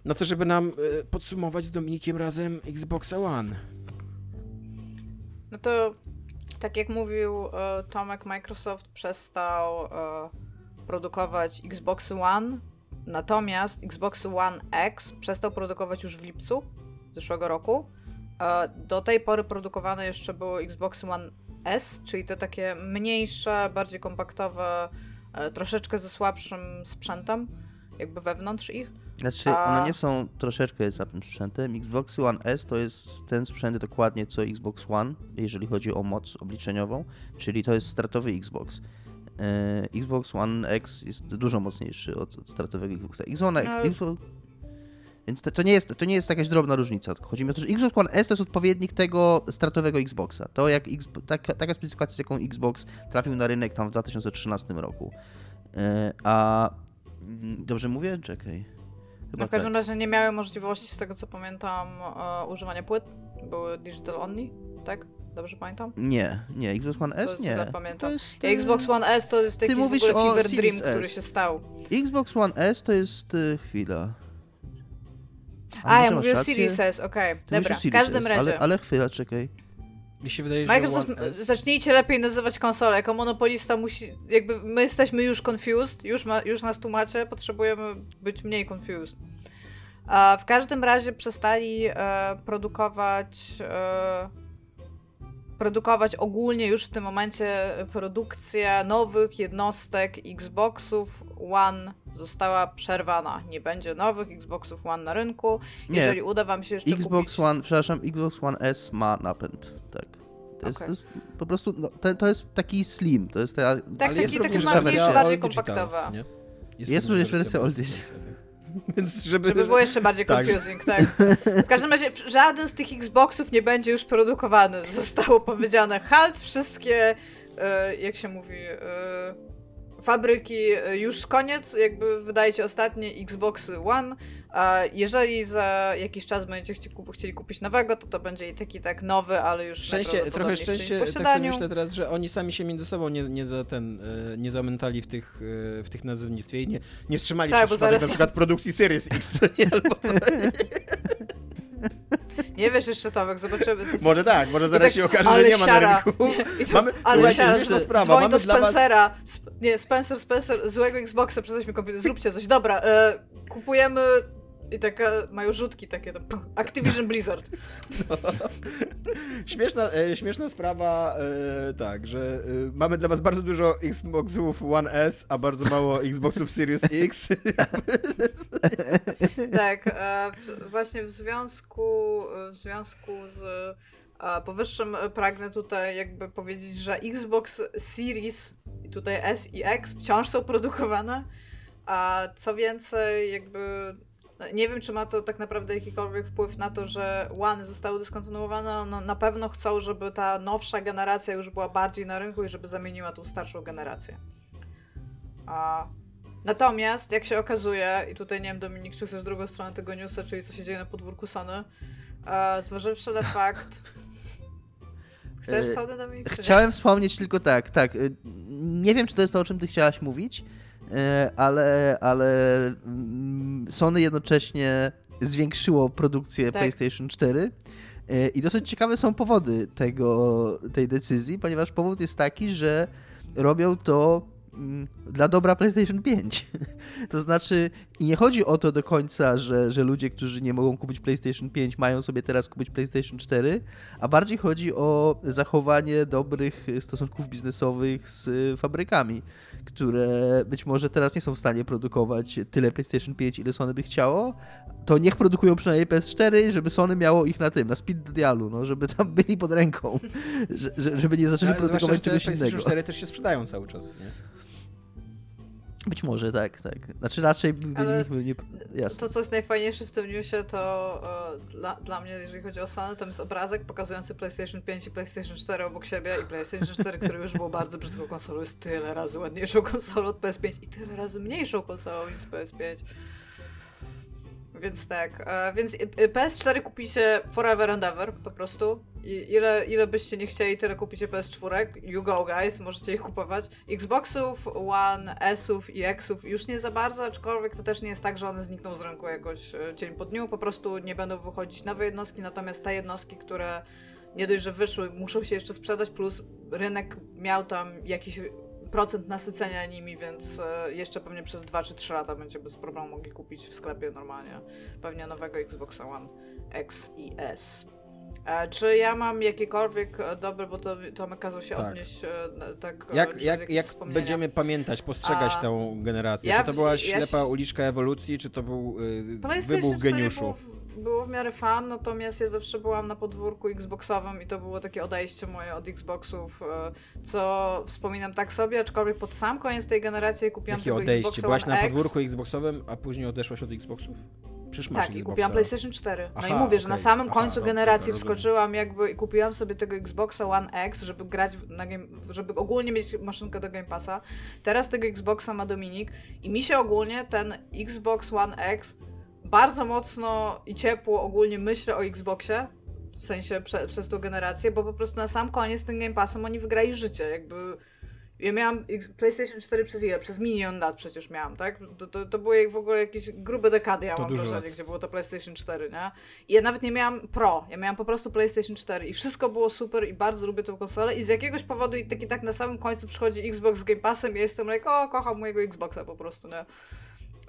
no to żeby nam e, podsumować z Dominikiem razem Xbox One. No to tak jak mówił Tomek, Microsoft przestał produkować Xbox One, natomiast Xbox One X przestał produkować już w lipcu zeszłego roku. Do tej pory produkowane jeszcze było Xbox One S, czyli te takie mniejsze, bardziej kompaktowe, e, troszeczkę ze słabszym sprzętem, jakby wewnątrz ich. Znaczy, one nie są troszeczkę słabszym sprzętem. Xbox One S to jest ten sprzęt dokładnie co Xbox One, jeżeli chodzi o moc obliczeniową, czyli to jest startowy Xbox. E, Xbox One X jest dużo mocniejszy od, startowego Xboxa. Xbox, no, Xbox, więc to, to, nie jest, to nie jest jakaś drobna różnica. Chodzi mi o to, że Xbox One S to jest odpowiednik tego startowego Xboxa. To jak X, taka, taka specyfikacja, z jaką Xbox trafił na rynek tam w 2013 roku. Yy, a mm, dobrze mówię? Czekaj. Chyba no w każdym tak. razie nie miały możliwości, z tego co pamiętam, e, używania płyt. Były digital only, tak? Dobrze pamiętam? Nie, nie, Xbox One S to nie. pamiętam. To jest, ja Xbox One S to jest taki Ty mówisz o Fever Dream, S. który się stał. Xbox One S to jest y, chwila. A, ja mówię o Series S, okej. Okay. Dobra, w każdym razie. Ale, ale chwila, czekaj. Mi się wydaje, Microsoft, że zacznijcie lepiej nazywać konsolę. Jako monopolista musi, jakby my jesteśmy już confused, już, ma, już nas tłumaczę, potrzebujemy być mniej confused. w każdym razie przestali e, produkować e, produkować ogólnie już w tym momencie produkcja nowych jednostek Xboxów One została przerwana. Nie będzie nowych Xboxów One na rynku. Nie. Jeżeli uda wam się jeszcze Xbox kupić... One, przepraszam, Xbox One S ma napęd, tak. To jest, okay. to jest po prostu, no, to, to, jest taki slim, to jest ta, Tak, taki, jest taki bardziej, bardziej kompaktowa. Jest, jest również wersja Old Digital. Więc żeby... żeby było jeszcze bardziej tak. confusing, tak. W każdym razie żaden z tych Xboxów nie będzie już produkowany. Zostało powiedziane halt, wszystkie, e, jak się mówi, e, fabryki e, już koniec, jakby wydajecie ostatnie Xboxy One, a jeżeli za jakiś czas będziecie chcieli kupić nowego, to to będzie i taki tak nowy, ale już szczęście, trochę szczęście, tak sobie myślę teraz, że oni sami się między sobą nie, nie za ten, e, nie zamętali w tych, e, w tych nazewnictwie i nie, nie wstrzymali tak, zaraz... na przykład produkcji Series X, nie, albo co. Nie wiesz jeszcze, Tomek, zobaczymy. Może tak, może zaraz tak, się okaże, że nie ma siara. na rynku. To, mamy, ale siara, sprawa. Dzwoń mamy do Spencera. Was... Nie, Spencer, Spencer, złego Xboxa, przestaliśmy komputer, zróbcie coś. Dobra, e, kupujemy i taka, mają rzutki takie, to Activision Blizzard. No. Śmieszna, e, śmieszna sprawa, e, tak, że e, mamy dla was bardzo dużo Xboxów One S, a bardzo mało Xboxów Series X. tak, e, właśnie w związku, w związku z powyższym pragnę tutaj jakby powiedzieć, że Xbox Series i tutaj S i X wciąż są produkowane, a co więcej, jakby nie wiem, czy ma to tak naprawdę jakikolwiek wpływ na to, że One zostały dyskontynuowane. No, na pewno chcą, żeby ta nowsza generacja już była bardziej na rynku i żeby zamieniła tą starszą generację. A... Natomiast, jak się okazuje, i tutaj nie wiem, Dominik, czy chcesz drugą stronę tego newsa, czyli co się dzieje na podwórku Sony, e, zważywszy na fakt, Chcesz e, sodę, Dominik? Chciałem wspomnieć tylko tak, tak. E, nie wiem, czy to jest to, o czym ty chciałaś mówić, ale, ale mm, Sony jednocześnie zwiększyło produkcję tak. PlayStation 4. I dosyć ciekawe są powody tego, tej decyzji, ponieważ powód jest taki, że robią to dla dobra PlayStation 5. to znaczy, i nie chodzi o to do końca, że, że ludzie, którzy nie mogą kupić PlayStation 5, mają sobie teraz kupić PlayStation 4, a bardziej chodzi o zachowanie dobrych stosunków biznesowych z fabrykami, które być może teraz nie są w stanie produkować tyle PlayStation 5, ile Sony by chciało. To niech produkują przynajmniej PS4, żeby Sony miało ich na tym, na speed dialu, no, żeby tam byli pod ręką, żeby nie zaczęli produkować czegoś innego. PlayStation 4 też się sprzedają cały czas, nie? Być może, tak, tak. Znaczy raczej Ale nie, nie, jasne. To, co jest najfajniejsze w tym newsie, to uh, dla, dla mnie, jeżeli chodzi o Sony, tam jest obrazek pokazujący PlayStation 5 i PlayStation 4 obok siebie i PlayStation 4, który już był bardzo brzydką konsolą, jest tyle razy ładniejszą konsolą od PS5 i tyle razy mniejszą konsolą niż PS5. Więc tak, e, więc PS4 kupicie forever and ever po prostu. I ile, ile byście nie chcieli, tyle kupicie PS4. You go guys, możecie ich kupować. Xboxów, One, S-ów i X-ów już nie za bardzo, aczkolwiek to też nie jest tak, że one znikną z rynku jakoś e, dzień po dniu. Po prostu nie będą wychodzić nowe jednostki, natomiast te jednostki, które nie dość, że wyszły, muszą się jeszcze sprzedać, plus rynek miał tam jakiś procent nasycenia nimi, więc e, jeszcze pewnie przez 2 czy 3 lata będzie bez problemu mogli kupić w sklepie normalnie pewnie nowego Xbox One X i S. E, czy ja mam jakiekolwiek e, dobre, bo to Tomek kazał się tak. odnieść tak Jak, jak, jak będziemy pamiętać, postrzegać A, tę generację? Ja, czy to była ślepa ja, uliczka ewolucji, czy to był y, wybuch geniuszu? Było w miarę fan, natomiast ja zawsze byłam na podwórku Xboxowym i to było takie odejście moje od Xboxów, e, co wspominam tak sobie, aczkolwiek pod sam koniec tej generacji kupiłam Jakie odejście? Xboxa Byłaś na podwórku Xboxowym, a później odeszłaś od Xboxów? Przecież tak, i kupiłam PlayStation 4. Aha, no i mówię, że na samym końcu no, generacji dobra, wskoczyłam jakby i kupiłam sobie tego Xboxa One X, żeby grać na game, żeby ogólnie mieć maszynkę do Game Passa. Teraz tego Xboxa ma Dominik i mi się ogólnie ten Xbox One X bardzo mocno i ciepło ogólnie myślę o Xboxie, w sensie prze, przez tą generację, bo po prostu na sam koniec tym Game Passem oni wygrali życie, jakby... Ja miałam PlayStation 4 przez ile? Przez milion lat przecież miałam, tak? To, to, to były w ogóle jakieś grube dekady, ja to mam wrażenie, gdzie było to PlayStation 4, nie? I ja nawet nie miałam Pro, ja miałam po prostu PlayStation 4 i wszystko było super i bardzo lubię tę konsolę i z jakiegoś powodu i taki tak na samym końcu przychodzi Xbox z Game Passem i ja jestem like, o, kocham mojego Xboxa po prostu, nie?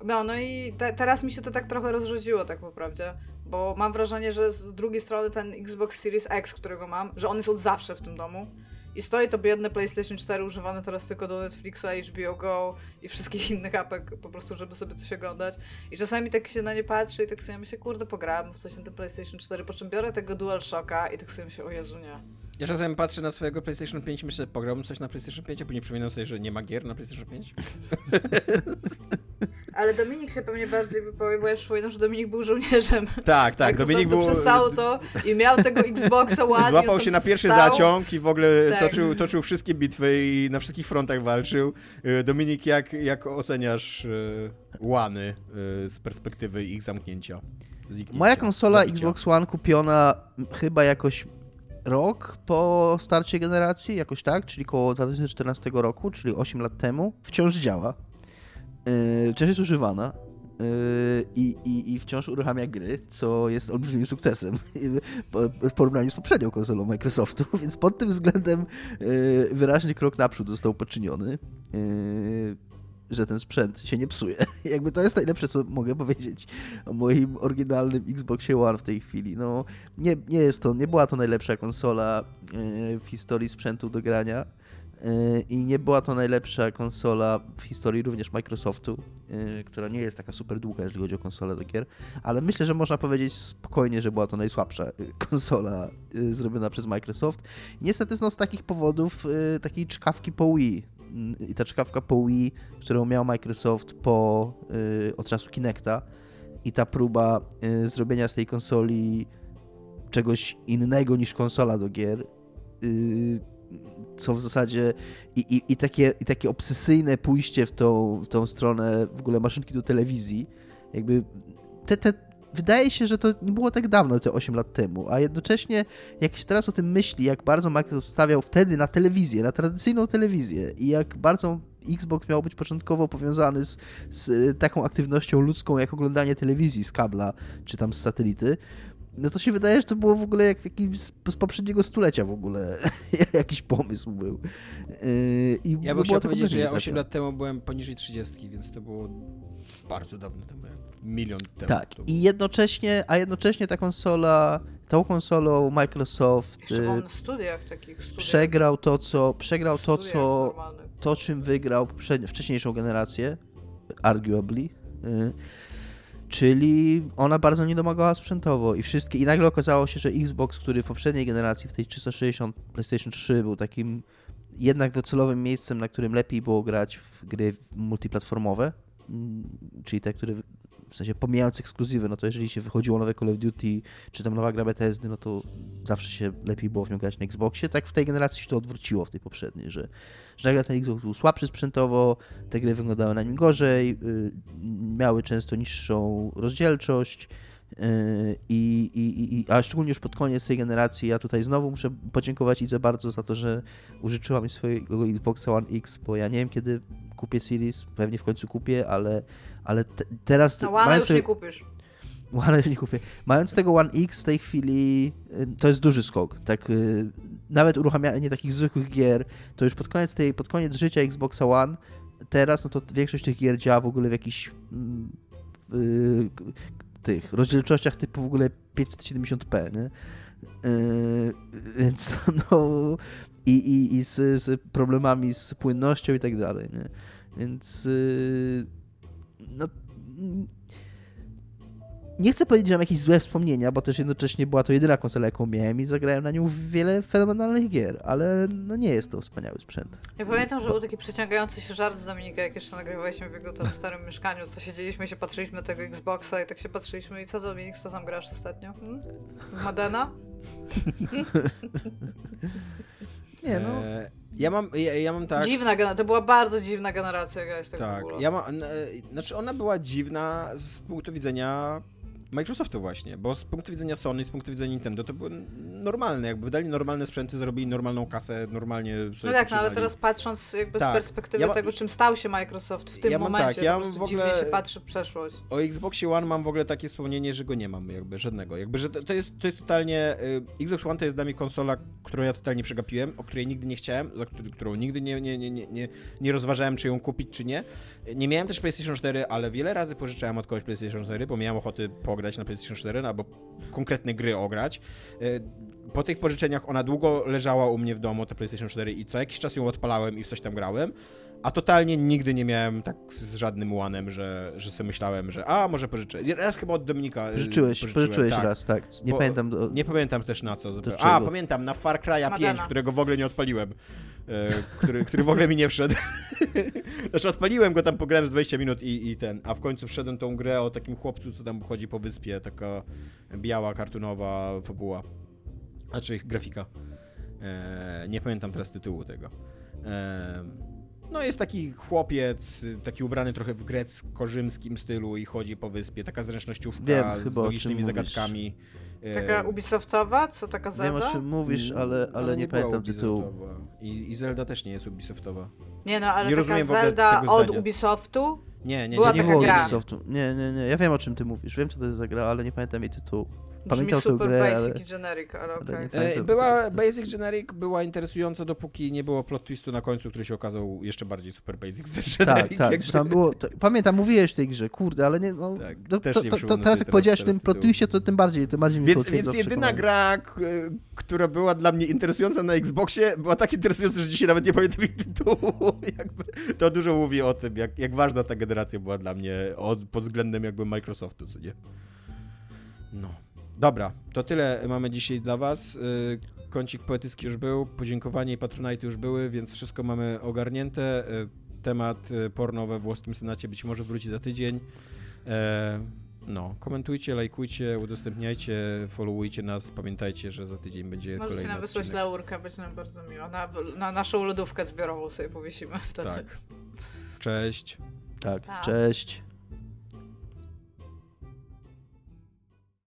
No, no i te, teraz mi się to tak trochę rozrzuciło, tak po prawdzie, bo mam wrażenie, że z drugiej strony ten Xbox Series X, którego mam, że on jest od zawsze w tym domu i stoi to biedne PlayStation 4 używane teraz tylko do Netflixa, HBO Go i wszystkich innych apek, po prostu, żeby sobie coś oglądać. I czasami tak się na nie patrzy i tak sobie myślę, kurde, pograłem w coś na tym PlayStation 4, po czym biorę tego DualShocka i tak sobie myślę, o Jezu, nie. Ja czasem patrzę na swojego PlayStation 5 i myślę, pograłbym coś na PlayStation 5, a później przypominam sobie, że nie ma gier na PlayStation 5. Ale Dominik się pewnie bardziej wypowie, bo ja przypominam, że Dominik był żołnierzem. Tak, tak, Dominik był... Przesało to i miał tego Xboxa ładnie. Złapał się na pierwszy stał. zaciąg i w ogóle tak. toczył, toczył wszystkie bitwy i na wszystkich frontach walczył. Y, Dominik, jak, jak oceniasz łany y, y, z perspektywy ich zamknięcia? Moja konsola zabicia. Xbox One kupiona chyba jakoś rok po starcie generacji, jakoś tak, czyli koło 2014 roku, czyli 8 lat temu, wciąż działa. Yy, wciąż jest używana. I, i, I wciąż uruchamia gry, co jest olbrzymim sukcesem w porównaniu z poprzednią konsolą Microsoftu, więc pod tym względem wyraźny krok naprzód został poczyniony. Że ten sprzęt się nie psuje. Jakby to jest najlepsze, co mogę powiedzieć o moim oryginalnym Xboxie One w tej chwili. No, nie, nie jest to, nie była to najlepsza konsola w historii sprzętu do grania i nie była to najlepsza konsola w historii również Microsoftu, która nie jest taka super długa, jeżeli chodzi o konsolę do gier, ale myślę, że można powiedzieć spokojnie, że była to najsłabsza konsola zrobiona przez Microsoft. Niestety no, z takich powodów takiej czkawki po Wii, i ta czkawka po Wii, którą miał Microsoft po, y, od czasu Kinecta i ta próba y, zrobienia z tej konsoli czegoś innego niż konsola do gier, y, co w zasadzie i, i, i, takie, i takie obsesyjne pójście w tą, w tą stronę w ogóle maszynki do telewizji, jakby te, te, wydaje się, że to nie było tak dawno, te 8 lat temu, a jednocześnie jak się teraz o tym myśli, jak bardzo Microsoft stawiał wtedy na telewizję, na tradycyjną telewizję i jak bardzo Xbox miał być początkowo powiązany z, z taką aktywnością ludzką, jak oglądanie telewizji z kabla, czy tam z satelity, no to się wydaje, że to było w ogóle jak jakimś z, poprzedniego stulecia w ogóle jakiś pomysł był. Yy, I ja bym chciał powiedzieć, że ja 8 lat temu byłem poniżej 30, więc to było bardzo dawno temu milion temu. Tak, i jednocześnie, a jednocześnie ta konsola, tą konsolą Microsoft na studiach takich studiach. przegrał to, co przegrał to, co to, czym wygrał wcześniejszą generację, arguably. Y, czyli ona bardzo nie domagała sprzętowo i wszystkie. I nagle okazało się, że Xbox, który w poprzedniej generacji, w tej 360 PlayStation 3 był takim jednak docelowym miejscem, na którym lepiej było grać w gry multiplatformowe, mm, czyli te, które w sensie pomijając ekskluzywy, no to jeżeli się wychodziło nowe Call of Duty, czy tam nowa gra Bethesdy, no to zawsze się lepiej było w nią grać na Xboxie. Tak w tej generacji się to odwróciło w tej poprzedniej, że, że nagle ten Xbox był słabszy sprzętowo, te gry wyglądały na nim gorzej, yy, miały często niższą rozdzielczość, yy, i, i, i, a szczególnie już pod koniec tej generacji, ja tutaj znowu muszę podziękować Idze bardzo za to, że użyczyła mi swojego Xboxa One X, bo ja nie wiem kiedy kupię Series, pewnie w końcu kupię, ale ale te, teraz... No One już tego, nie kupisz. One już nie kupię. Mając tego One X w tej chwili, y, to jest duży skok. Tak, y, nawet uruchamianie takich zwykłych gier, to już pod koniec, tej, pod koniec życia Xboxa One, teraz no to większość tych gier działa w ogóle w jakichś yy, tych rozdzielczościach typu w ogóle 570p, nie? Yy, więc no i, i, i z, z, problemami z płynnością i tak dalej, nie? Więc yy, no, nie chcę powiedzieć, że mam jakieś złe wspomnienia, bo też jednocześnie była to jedyna konsola, jaką miałem i zagrałem na nią wiele fenomenalnych gier, ale no nie jest to wspaniały sprzęt. Ja pamiętam, że był taki przeciągający się żart z Dominika, jak jeszcze nagrywaliśmy w jego tam starym mieszkaniu, co siedzieliśmy się patrzyliśmy na tego Xboxa i tak się patrzyliśmy i co Dominik, co tam grasz ostatnio? Hmm? Madena? nie no... E, ja mam, ja, ja mam tak. Dziwna generacja, to była bardzo dziwna generacja, jest tego Tak, ja mam, znaczy ona była dziwna z punktu widzenia Microsoftu właśnie, bo z punktu widzenia Sony, z punktu widzenia Nintendo to były normalne, jakby wydali normalne sprzęty, zrobili normalną kasę, normalnie sobie No tak, no ale teraz patrząc jakby tak. z perspektywy ja tego, czym stał się Microsoft w tym ja momencie, tak, ja po w ogóle się patrzy w przeszłość. O Xboxie One mam w ogóle takie wspomnienie, że go nie mam jakby, żadnego. Jakby, że to jest, to jest totalnie, y, Xbox One to jest dla mnie konsola, którą ja totalnie przegapiłem, o której nigdy nie chciałem, za którą nigdy nie, nie, nie, nie, nie rozważałem, czy ją kupić, czy nie. Nie miałem też PlayStation 4, ale wiele razy pożyczałem od kogoś PlayStation 4, bo miałem ochoty pograć na PlayStation 4 albo konkretne gry ograć. E, po tych pożyczeniach ona długo leżała u mnie w domu, ta PlayStation 4 i co jakiś czas ją odpalałem i w coś tam grałem. A totalnie nigdy nie miałem tak z żadnym łanem, że, że sobie myślałem, że a, może pożyczę. Raz chyba od Dominika. Pożyczyłeś, pożyczyłeś tak. raz, tak. Nie Bo, pamiętam. Do... Nie pamiętam też na co. A, pamiętam, na Far Cry'a 5, którego w ogóle nie odpaliłem. E, który, który w ogóle mi nie wszedł. znaczy odpaliłem go tam, pograłem z 20 minut i, i ten, a w końcu wszedłem tą grę o takim chłopcu, co tam chodzi po wyspie, taka biała, kartunowa fabuła. Znaczy grafika. E, nie pamiętam teraz tytułu tego. E, no jest taki chłopiec, taki ubrany trochę w grecko-rzymskim stylu i chodzi po wyspie, taka zręcznościówka Wiem, z logicznymi zagadkami. Mówisz. Taka Ubisoftowa? Co taka Zelda? Wiem o czym mówisz, ale, ale, ale nie, nie pamiętam tytułu. I, I Zelda też nie jest Ubisoftowa. Nie no, ale nie taka Zelda od Ubisoftu? Nie, nie, Była nie, nie, nie było Ubisoftu. Nie, nie, nie. Ja wiem o czym ty mówisz. Wiem co to jest za gra, ale nie pamiętam jej tytułu. Pamiętał tę super grę, basic ale... i generic, ale okej. nie E, pamiętam. Była Basic Generic była interesująca, dopóki nie było plot twistu na końcu, który się okazał jeszcze bardziej super basic Tak, Generic. tak, że tam było, to, pamiętam, mówiłeś w tej grze, kurde, ale nie, no, Tak, to, też to, nie to, to teraz jak powiedziałeś tym plot twistie, to tym bardziej, tym bardziej mi Więc, potwierdza więc jedyna gra, która była dla mnie interesująca na Xboxie, była tak interesująca, że dzisiaj nawet nie pamiętam jej tytułu. Jakby to dużo mówi o tym, jak, jak ważna ta generacja była dla mnie od, pod względem jakby Microsoftu, co nie? No. Dobra, to tyle mamy dzisiaj dla was. Y, Kącik poetycki już był, podziękowanie i patronite już były, więc wszystko mamy ogarnięte. Y, Temat y, porno we włoskim Senacie być może wróci za tydzień. E, No, komentujcie, lajkujcie, udostępniajcie, followujcie nas. Pamiętajcie, że za tydzień będzie Możecie kolejny nam wysłać odcinek. laurkę, będzie nam bardzo miło. Na, na naszą lodówkę zbiorową sobie powiesimy wtedy. Tak. Cześć. Tak, Pa. cześć.